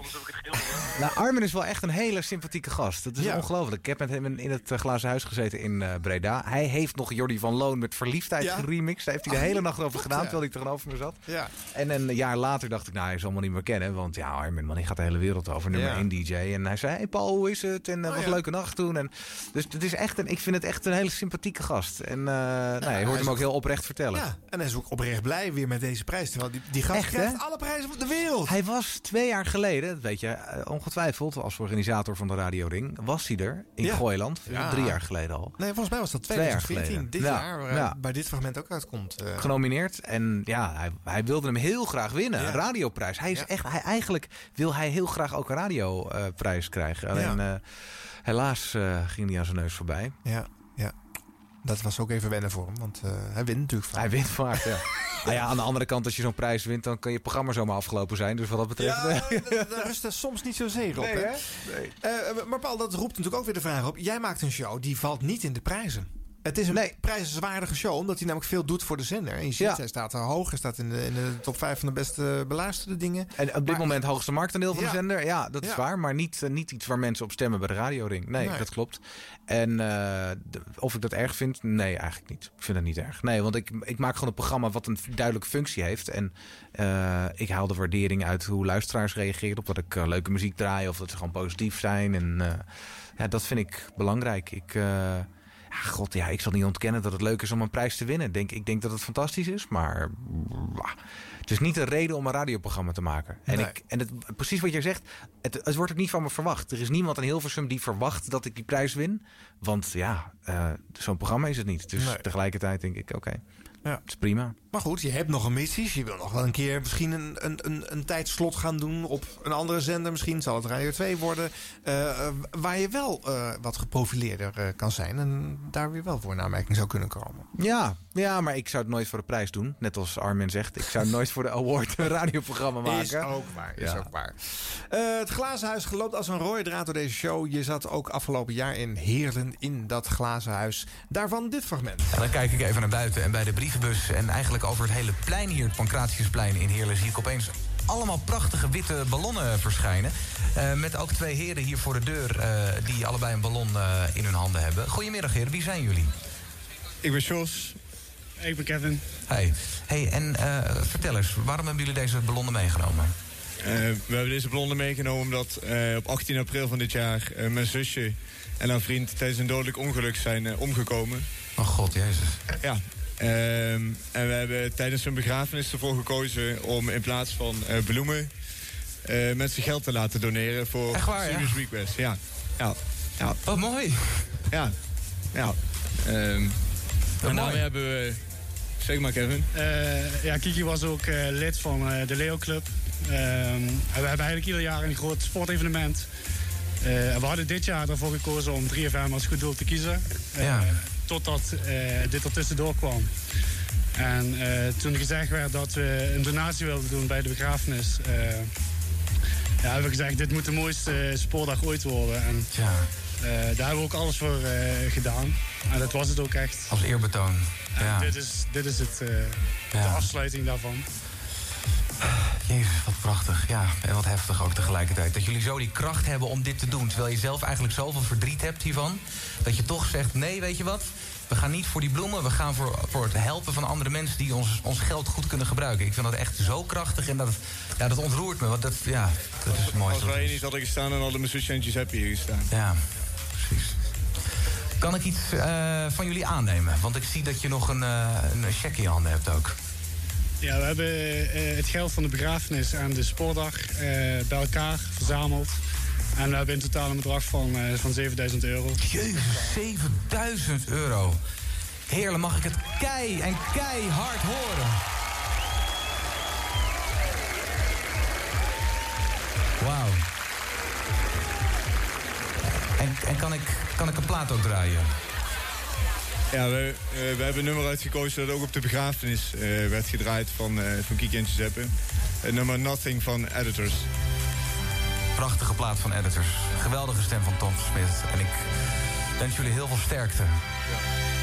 Nou, Armin is wel echt een hele sympathieke gast. Dat is Ja. ongelooflijk. Ik heb met hem in- het eh, glazen huis gezeten in eh, Breda. Hij heeft nog Jordi van Loon met verliefdheid Ja. geremixed. Daar heeft hij de Oh, hele nacht over gedaan, ja. terwijl hij tegenover me zat. Ja. En En een jaar later dacht ik, nou, hij zal me niet meer kennen. Want ja, Iron Man, die gaat de hele wereld over. Nummer Ja. 1 DJ. En hij zei, hey Paul, hoe is het? En uh, Oh, een leuke nacht toen. En, dus het is echt een, ik vind het echt een hele sympathieke gast. En uh, nou, je hij hoort hem ook ook- heel oprecht vertellen. Ja, en hij is ook oprecht blij weer met deze prijs. Terwijl die, die gast Echt, krijgt hè? alle prijzen van de wereld. Hij was twee jaar geleden, weet je eh, ongetwijfeld, als organisator van de Radio Ring, was hij er in Ja. Gooiland. Ja. Drie jaar geleden al. Nee, volgens mij was dat Twee jaar 2014. geleden. Dit Ja, jaar, bij dit fragment ook uitkomt. eh. genomineerd. En ja, hij, hij wilde hem heel graag winnen. Een radioprijs. Hij is echt, hij, eigenlijk wil hij heel graag ook een radioprijs krijgen. Alleen eh, helaas ging hij aan zijn neus voorbij. Ja. Dat was ook even wennen voor hem, want eh, hij wint natuurlijk vaak. Hij wint vaak, ja. Nou ja, aan de andere kant, als je zo'n prijs wint, dan kan je programma zomaar afgelopen zijn. Dus wat dat betreft. Ja, d- daar rust er soms niet zozeer op. Nee, hè? hè? Eh, maar Paul, dat roept natuurlijk ook weer de vraag op. Jij maakt een show, die valt niet in de prijzen. Het is een prijzenswaardige show, omdat hij namelijk veel doet voor de zender. En je ziet, Ja. hij staat er hoog. Hij staat in de, in de top 5 van de beste beluisterde dingen. En op dit moment hoogste marktaandeel van Ja. de zender. Ja, dat is waar. Maar niet, eh, niet iets waar mensen op stemmen bij de radioring. Nee, Nee. dat klopt. En eh, of ik dat erg vind? Nee, eigenlijk niet. Ik vind dat niet erg. Nee, want ik, ik maak gewoon een programma wat een duidelijke functie heeft. En eh, ik haal de waardering uit hoe luisteraars reageren. Op dat ik leuke muziek draai. Of dat ze gewoon positief zijn. En ja, dat vind ik belangrijk. Ik... ja, god, ja, ik zal niet ontkennen dat het leuk is om een prijs te winnen. Denk, ik denk dat het fantastisch is, maar het is niet een reden om een radioprogramma te maken. En, Nee. ik, en het, precies wat jij zegt, het, het wordt ook niet van me verwacht. Er is niemand in Hilversum die verwacht dat ik die prijs win. Want ja, eh, zo'n programma is het niet. Dus Nee. tegelijkertijd denk ik, oké, Ja. het is prima. Maar goed, je hebt nog een missie. Je wil nog wel een keer misschien een, een, een, een tijdslot gaan doen op een andere zender. Misschien zal het Radio 2 worden. eh, waar je wel eh, wat geprofileerder eh, kan zijn. En daar weer wel voor een aanmerking zou kunnen komen. Ja, ja, maar ik zou het nooit voor de prijs doen. Net als Armin zegt, ik zou nooit voor de award een radioprogramma maken. Is ook waar, is Ja. ook waar. Eh, het glazen huis geloopt als een rode draad door deze show. Je zat ook afgelopen jaar in Heerlen in dat glazen huis. Daarvan dit fragment. En dan kijk ik even naar buiten en bij de brievenbus... en eigenlijk over het hele plein hier, het Pancratiusplein in Heerlen... zie ik opeens allemaal prachtige witte ballonnen verschijnen. Eh, met ook twee heren hier voor de deur... eh, die allebei een ballon eh, in hun handen hebben. Goedemiddag heren, wie zijn jullie? Ik ben Jos. Ik ben Kevin. Hey, hey en vertel eens, waarom hebben jullie deze ballonnen meegenomen? We hebben deze ballonnen meegenomen omdat op 18 april van dit jaar... mijn zusje en haar vriend tijdens een dodelijk ongeluk zijn omgekomen. Oh god, jezus. Ja. Ehm, en we hebben tijdens hun begrafenis ervoor gekozen om in plaats van eh, bloemen... eh, mensen geld te laten doneren voor Echt waar, ja? Serious Request. Ja. Ja. ja. Wat mooi. Ja. Ja. Ehm, en daarmee hebben we... Zeg maar, Kevin. Eh, ja, Kiki was ook eh, lid van eh, de Leo Club. Ehm, en we hebben eigenlijk ieder jaar een groot sportevenement. Eh, en we hadden dit jaar ervoor gekozen om 3FM als goed doel te kiezen. Ja. Totdat eh, dit er tussendoor kwam. En eh, toen gezegd werd dat we een donatie wilden doen bij de begrafenis... eh, ja, hebben we gezegd, dit moet de mooiste spoordag ooit worden. En Ja. daar hebben we ook alles voor gedaan. En dat was het ook echt. Als eerbetoon. Ja. dit is, dit is het, de afsluiting daarvan. Jezus, wat prachtig. Ja, en wat heftig ook tegelijkertijd. Dat jullie zo die kracht hebben om dit te doen. Terwijl je zelf eigenlijk zoveel verdriet hebt hiervan. Dat je toch zegt, nee, weet je wat? We gaan niet voor die bloemen. We gaan voor, voor het helpen van andere mensen die ons, ons geld goed kunnen gebruiken. Ik vind dat echt zo krachtig. En dat, ja, dat ontroert me. Want dat, ja, dat is het mooiste. Als wij niet hadden gestaan, dan hadden mijn zusje en Giuseppe hier gestaan. Ja, precies. Kan ik iets eh, van jullie aannemen? Want ik zie dat je nog een, eh, een check in je handen hebt ook. Ja, we hebben eh, het geld van de begrafenis en de spoordag eh, bij elkaar verzameld. En we hebben in totaal een bedrag van, eh, van 7000 euro. Jezus, 7000 euro. Heerlijk, mag ik het kei en keihard horen? Wauw. En, en kan, ik, kan ik een plaat ook draaien? Ja, we, eh, we hebben een nummer uitgekozen dat ook op de begrafenis eh, werd gedraaid van, eh van Kiki en Giuseppe. Het nummer Nothing van Editors. Prachtige plaat van Editors. Geweldige stem van Tom Smith. En ik wens jullie heel veel sterkte. Ja,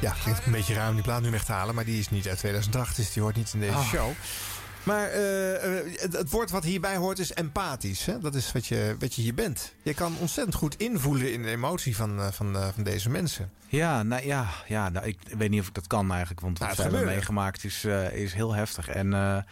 het klinkt een beetje om die plaat nu weg te halen. Maar die is niet uit 2008, dus die hoort niet in deze Ah. show. Maar eh, eh, het, het woord wat hierbij hoort is empathisch. Hè? Dat is wat je, wat je hier bent. Je kan ontzettend goed invoelen in de emotie van, eh, van, van deze mensen. Ja, nou ja, ja nou, ik weet niet of ik dat kan eigenlijk. Want wat Nou, we hebben meegemaakt is, is heel heftig. En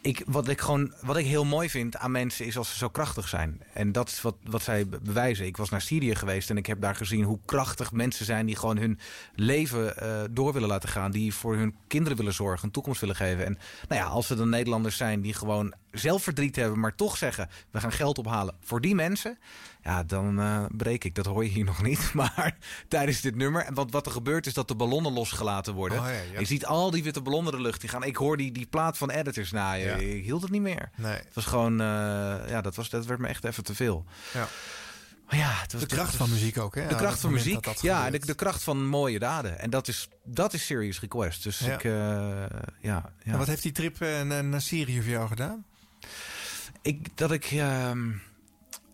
ik, wat, ik gewoon, wat ik heel mooi vind aan mensen is als ze zo krachtig zijn. En dat is wat, wat zij be- bewijzen. Ik was naar Syrië geweest en ik heb daar gezien hoe krachtig mensen zijn... die gewoon hun leven eh, door willen laten gaan. Die voor hun kinderen willen zorgen, een toekomst willen geven. En nou ja, als er dan Nederlanders zijn die gewoon zelf verdriet hebben... maar toch zeggen, we gaan geld ophalen voor die mensen... Ja, dan eh, breek ik. Dat hoor je hier nog niet. Maar tijdens dit nummer. En wat, wat er gebeurt is dat de ballonnen losgelaten worden. Oh, ja, ja. Je ziet al die witte ballonnen de lucht die gaan. Ik hoor die, die plaat van editors naaien. Ja. Ik hield het niet meer. Nee. Het was gewoon... eh, ja, dat, was, dat werd me echt even te veel. Ja. Maar ja, het was, De kracht van muziek ook, hè? De kracht van muziek. dat dat ja, en de, de kracht van mooie daden. En dat is, dat is Serious Request. Dus Ja. ik... eh, ja, ja. En wat heeft die trip naar, naar Syrië voor jou gedaan? Ik, dat ik... ehm,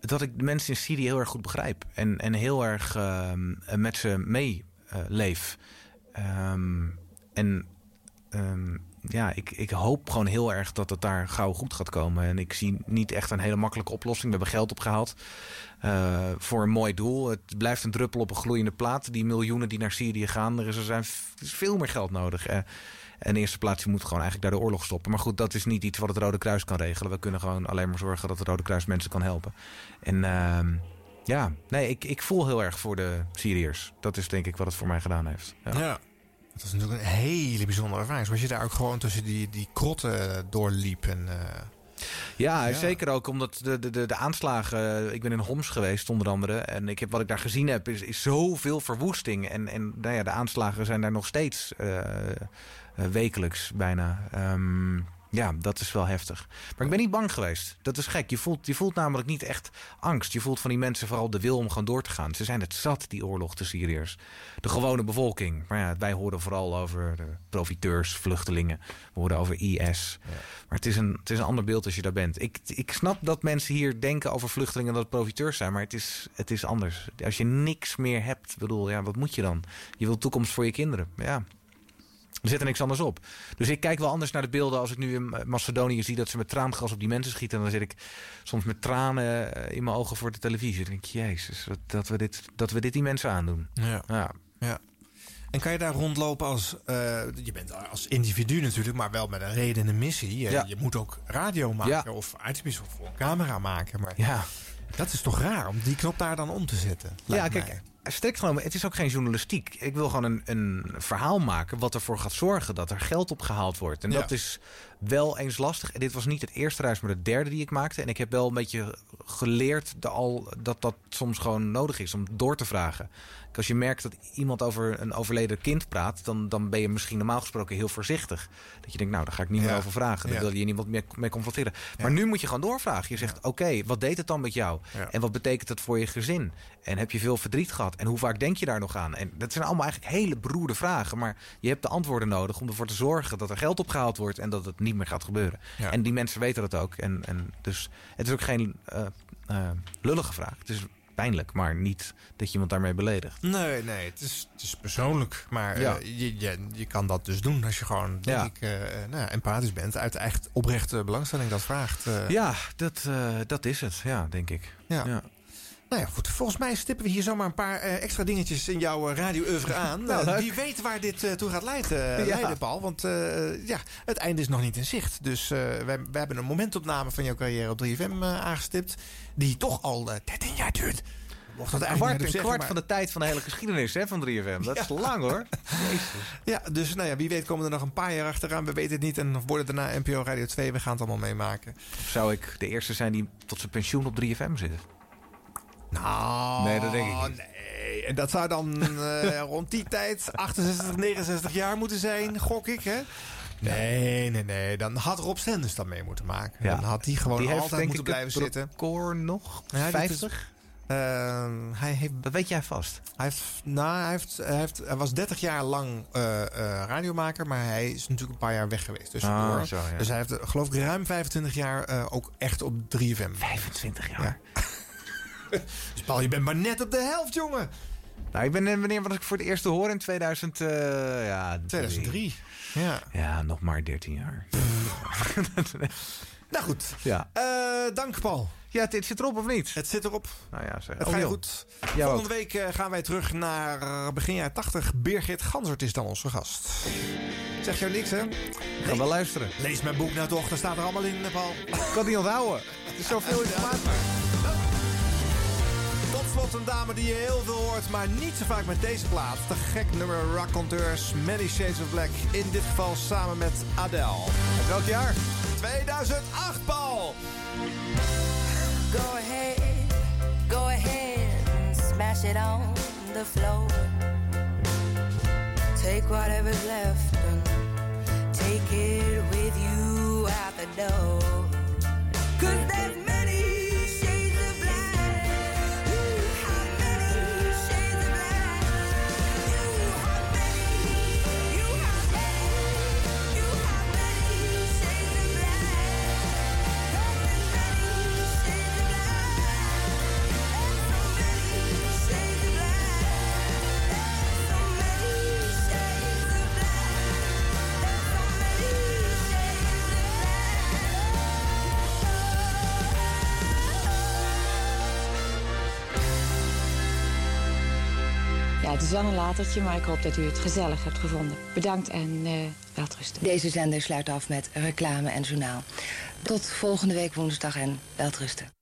dat ik de mensen in Syrië heel erg goed begrijp. En, en heel erg ehm, met ze mee eh, leef. Ehm, en ja, ik, ik hoop gewoon heel erg dat het daar gauw goed gaat komen. En ik zie niet echt een hele makkelijke oplossing. We hebben geld opgehaald eh, voor een mooi doel. Het blijft een druppel op een gloeiende plaat. Die miljoenen die naar Syrië gaan. Er is, er zijn, veel meer geld nodig. Eh, en de eerste plaats, je moet gewoon eigenlijk daar de oorlog stoppen. Maar goed, dat is niet iets wat het Rode Kruis kan regelen. We kunnen gewoon alleen maar zorgen dat het Rode Kruis mensen kan helpen. En ehm, ja, nee, ik, ik voel heel erg voor de Syriërs. Dat is denk ik wat het voor mij gedaan heeft. Ja. Ja. Dat was natuurlijk een hele bijzondere ervaring. Zoals je daar ook gewoon tussen die, die krotten doorliep. En, eh, Ja, Ja. zeker ook omdat de, de, de, aanslagen... Ik ben in Homs geweest onder andere. En ik heb, wat ik daar gezien heb is, is zoveel verwoesting. En, en nou ja, de aanslagen zijn daar nog steeds eh, eh, wekelijks bijna. Ehm, ja, dat is wel heftig. Maar ik ben niet bang geweest. Dat is gek. Je voelt, je voelt namelijk niet echt angst. Je voelt van die mensen vooral de wil om gewoon door te gaan. Ze zijn het zat, die oorlog, de Syriërs. De gewone bevolking. Maar ja, wij horen vooral over de profiteurs, vluchtelingen. We horen over IS. Maar het is, een, het is een ander beeld als je daar bent. Ik, ik snap dat mensen hier denken over vluchtelingen dat het profiteurs zijn. Maar het is, het is anders. Als je niks meer hebt, bedoel, ja, wat moet je dan? Je wilt toekomst voor je kinderen. Ja, er zit er niks anders op. Dus ik kijk wel anders naar de beelden als ik nu in Macedonië zie dat ze met traangas op die mensen schieten. En dan zit ik soms met tranen eh, in mijn ogen voor de televisie. Dan denk ik, jezus, dat we dit, dat we dit die mensen aandoen. Ja. ja. ja. En kan je daar rondlopen als... eh, je bent als individu natuurlijk, maar wel met een reden en een missie. Je, Ja. je moet ook radio maken Ja. of uitspiezen of camera maken. Maar Ja. dat is toch raar om die knop daar dan om te zetten? Ja, kijk, mij. Strikt genomen, het is ook geen journalistiek. Ik wil gewoon een, een verhaal maken wat ervoor gaat zorgen dat er geld opgehaald wordt. En Ja. dat is wel eens lastig. En dit was niet het eerste reis, maar de derde die ik maakte. En ik heb wel een beetje geleerd de al, dat dat soms gewoon nodig is om door te vragen. Als je merkt dat iemand over een overleden kind praat, dan, dan ben je misschien normaal gesproken heel voorzichtig. Dat je denkt, nou, daar ga ik niet meer over vragen. Dan Ja. wil je niemand meer mee confronteren. Maar nu moet je gewoon doorvragen. Je zegt, oké, wat deed het dan met jou? En wat betekent het voor je gezin? En heb je veel verdriet gehad? En hoe vaak denk je daar nog aan? En dat zijn allemaal eigenlijk hele beroerde vragen. Maar je hebt de antwoorden nodig om ervoor te zorgen dat er geld opgehaald wordt en dat het niet meer gaat gebeuren. Ja. En die mensen weten dat ook. En, en dus het is ook geen eh, eh, lullige vraag. Het is pijnlijk, maar niet dat je iemand daarmee beledigt. Nee, nee, het is, het is persoonlijk. Maar Ja. eh, je, je, je kan dat dus doen als je gewoon, Ja. ik, nou, empathisch bent. Uit echt oprechte belangstelling dat vraagt. Ja, dat, dat is het. Ja, denk ik. Ja. Nou ja, goed. Volgens mij stippen we hier zomaar een paar eh, extra dingetjes in jouw eh, radio-oeuvre aan. Nou, Eh, wie weet waar dit toe gaat leiden, Ja. leiden Paul. Want ja, het einde is nog niet in zicht. Dus we, we hebben een momentopname van jouw carrière op 3FM eh, aangestipt. Die toch al eh, 13 jaar duurt. Mocht dat Een kwart, een zeggen, kwart maar- van de tijd van de hele geschiedenis hè, van 3FM. Dat is lang hoor. Ja, dus nou ja, wie weet komen er nog een paar jaar achteraan. We weten het niet. En worden daarna NPO Radio 2. We gaan het allemaal meemaken. Of zou ik de eerste zijn die tot zijn pensioen op 3FM zit? Nou, Nee, dat denk ik niet. Nee, en dat zou dan eh, rond die tijd 68, 69 jaar moeten zijn, gok ik, hè? Nee, nee, nee. Dan had Rob Stenders dat mee moeten maken. Dan had hij gewoon Die heeft, altijd denk moeten blijven zitten. record nog? Ja, dit is- 50? Ehm, hij heeft, dat weet jij vast. Hij, heeft, nou, hij, heeft, hij, heeft, hij was 30 jaar lang eh, eh, radiomaker, maar hij is natuurlijk een paar jaar weg geweest. zo, ja. Dus hij heeft, geloof ik, ruim 25 jaar ook echt op 3FM. 25 jaar? dus Paul, je bent maar net op de helft, jongen. Nou, ik ben, eh, wanneer was ik voor het eerst te horen? In 2000, eh, ja, 2003. Ja. Ja, nog maar 13 jaar. Nou goed. Ja. Eh, dank Paul. Ja, het, zit erop of niet? Het zit erop. Nou ja, zeg. Het Oh, gaat joh. goed. Volgende ook. week gaan wij terug naar begin jaren 80. Birgit Gansert is dan onze gast. Zeg jou niks, hè? Ga wel luisteren. Lees mijn boek nou toch, daar staat er allemaal in, Paul. Ik kan niet onthouden. Het is zoveel informatie. Slot een dame die je heel veel hoort, maar niet zo vaak met deze plaat. De gek nummer Raconteurs, Many Shades of Black. In dit geval samen met Adele. Uit welk jaar? 2008, Paul! Go ahead, go ahead smash it on the floor. Take whatever's left take it with you out the door. Wel een latertje, maar ik hoop dat u het gezellig hebt gevonden. Bedankt en eh welterusten. Deze zender sluit af met reclame en journaal. Tot volgende week woensdag en welterusten.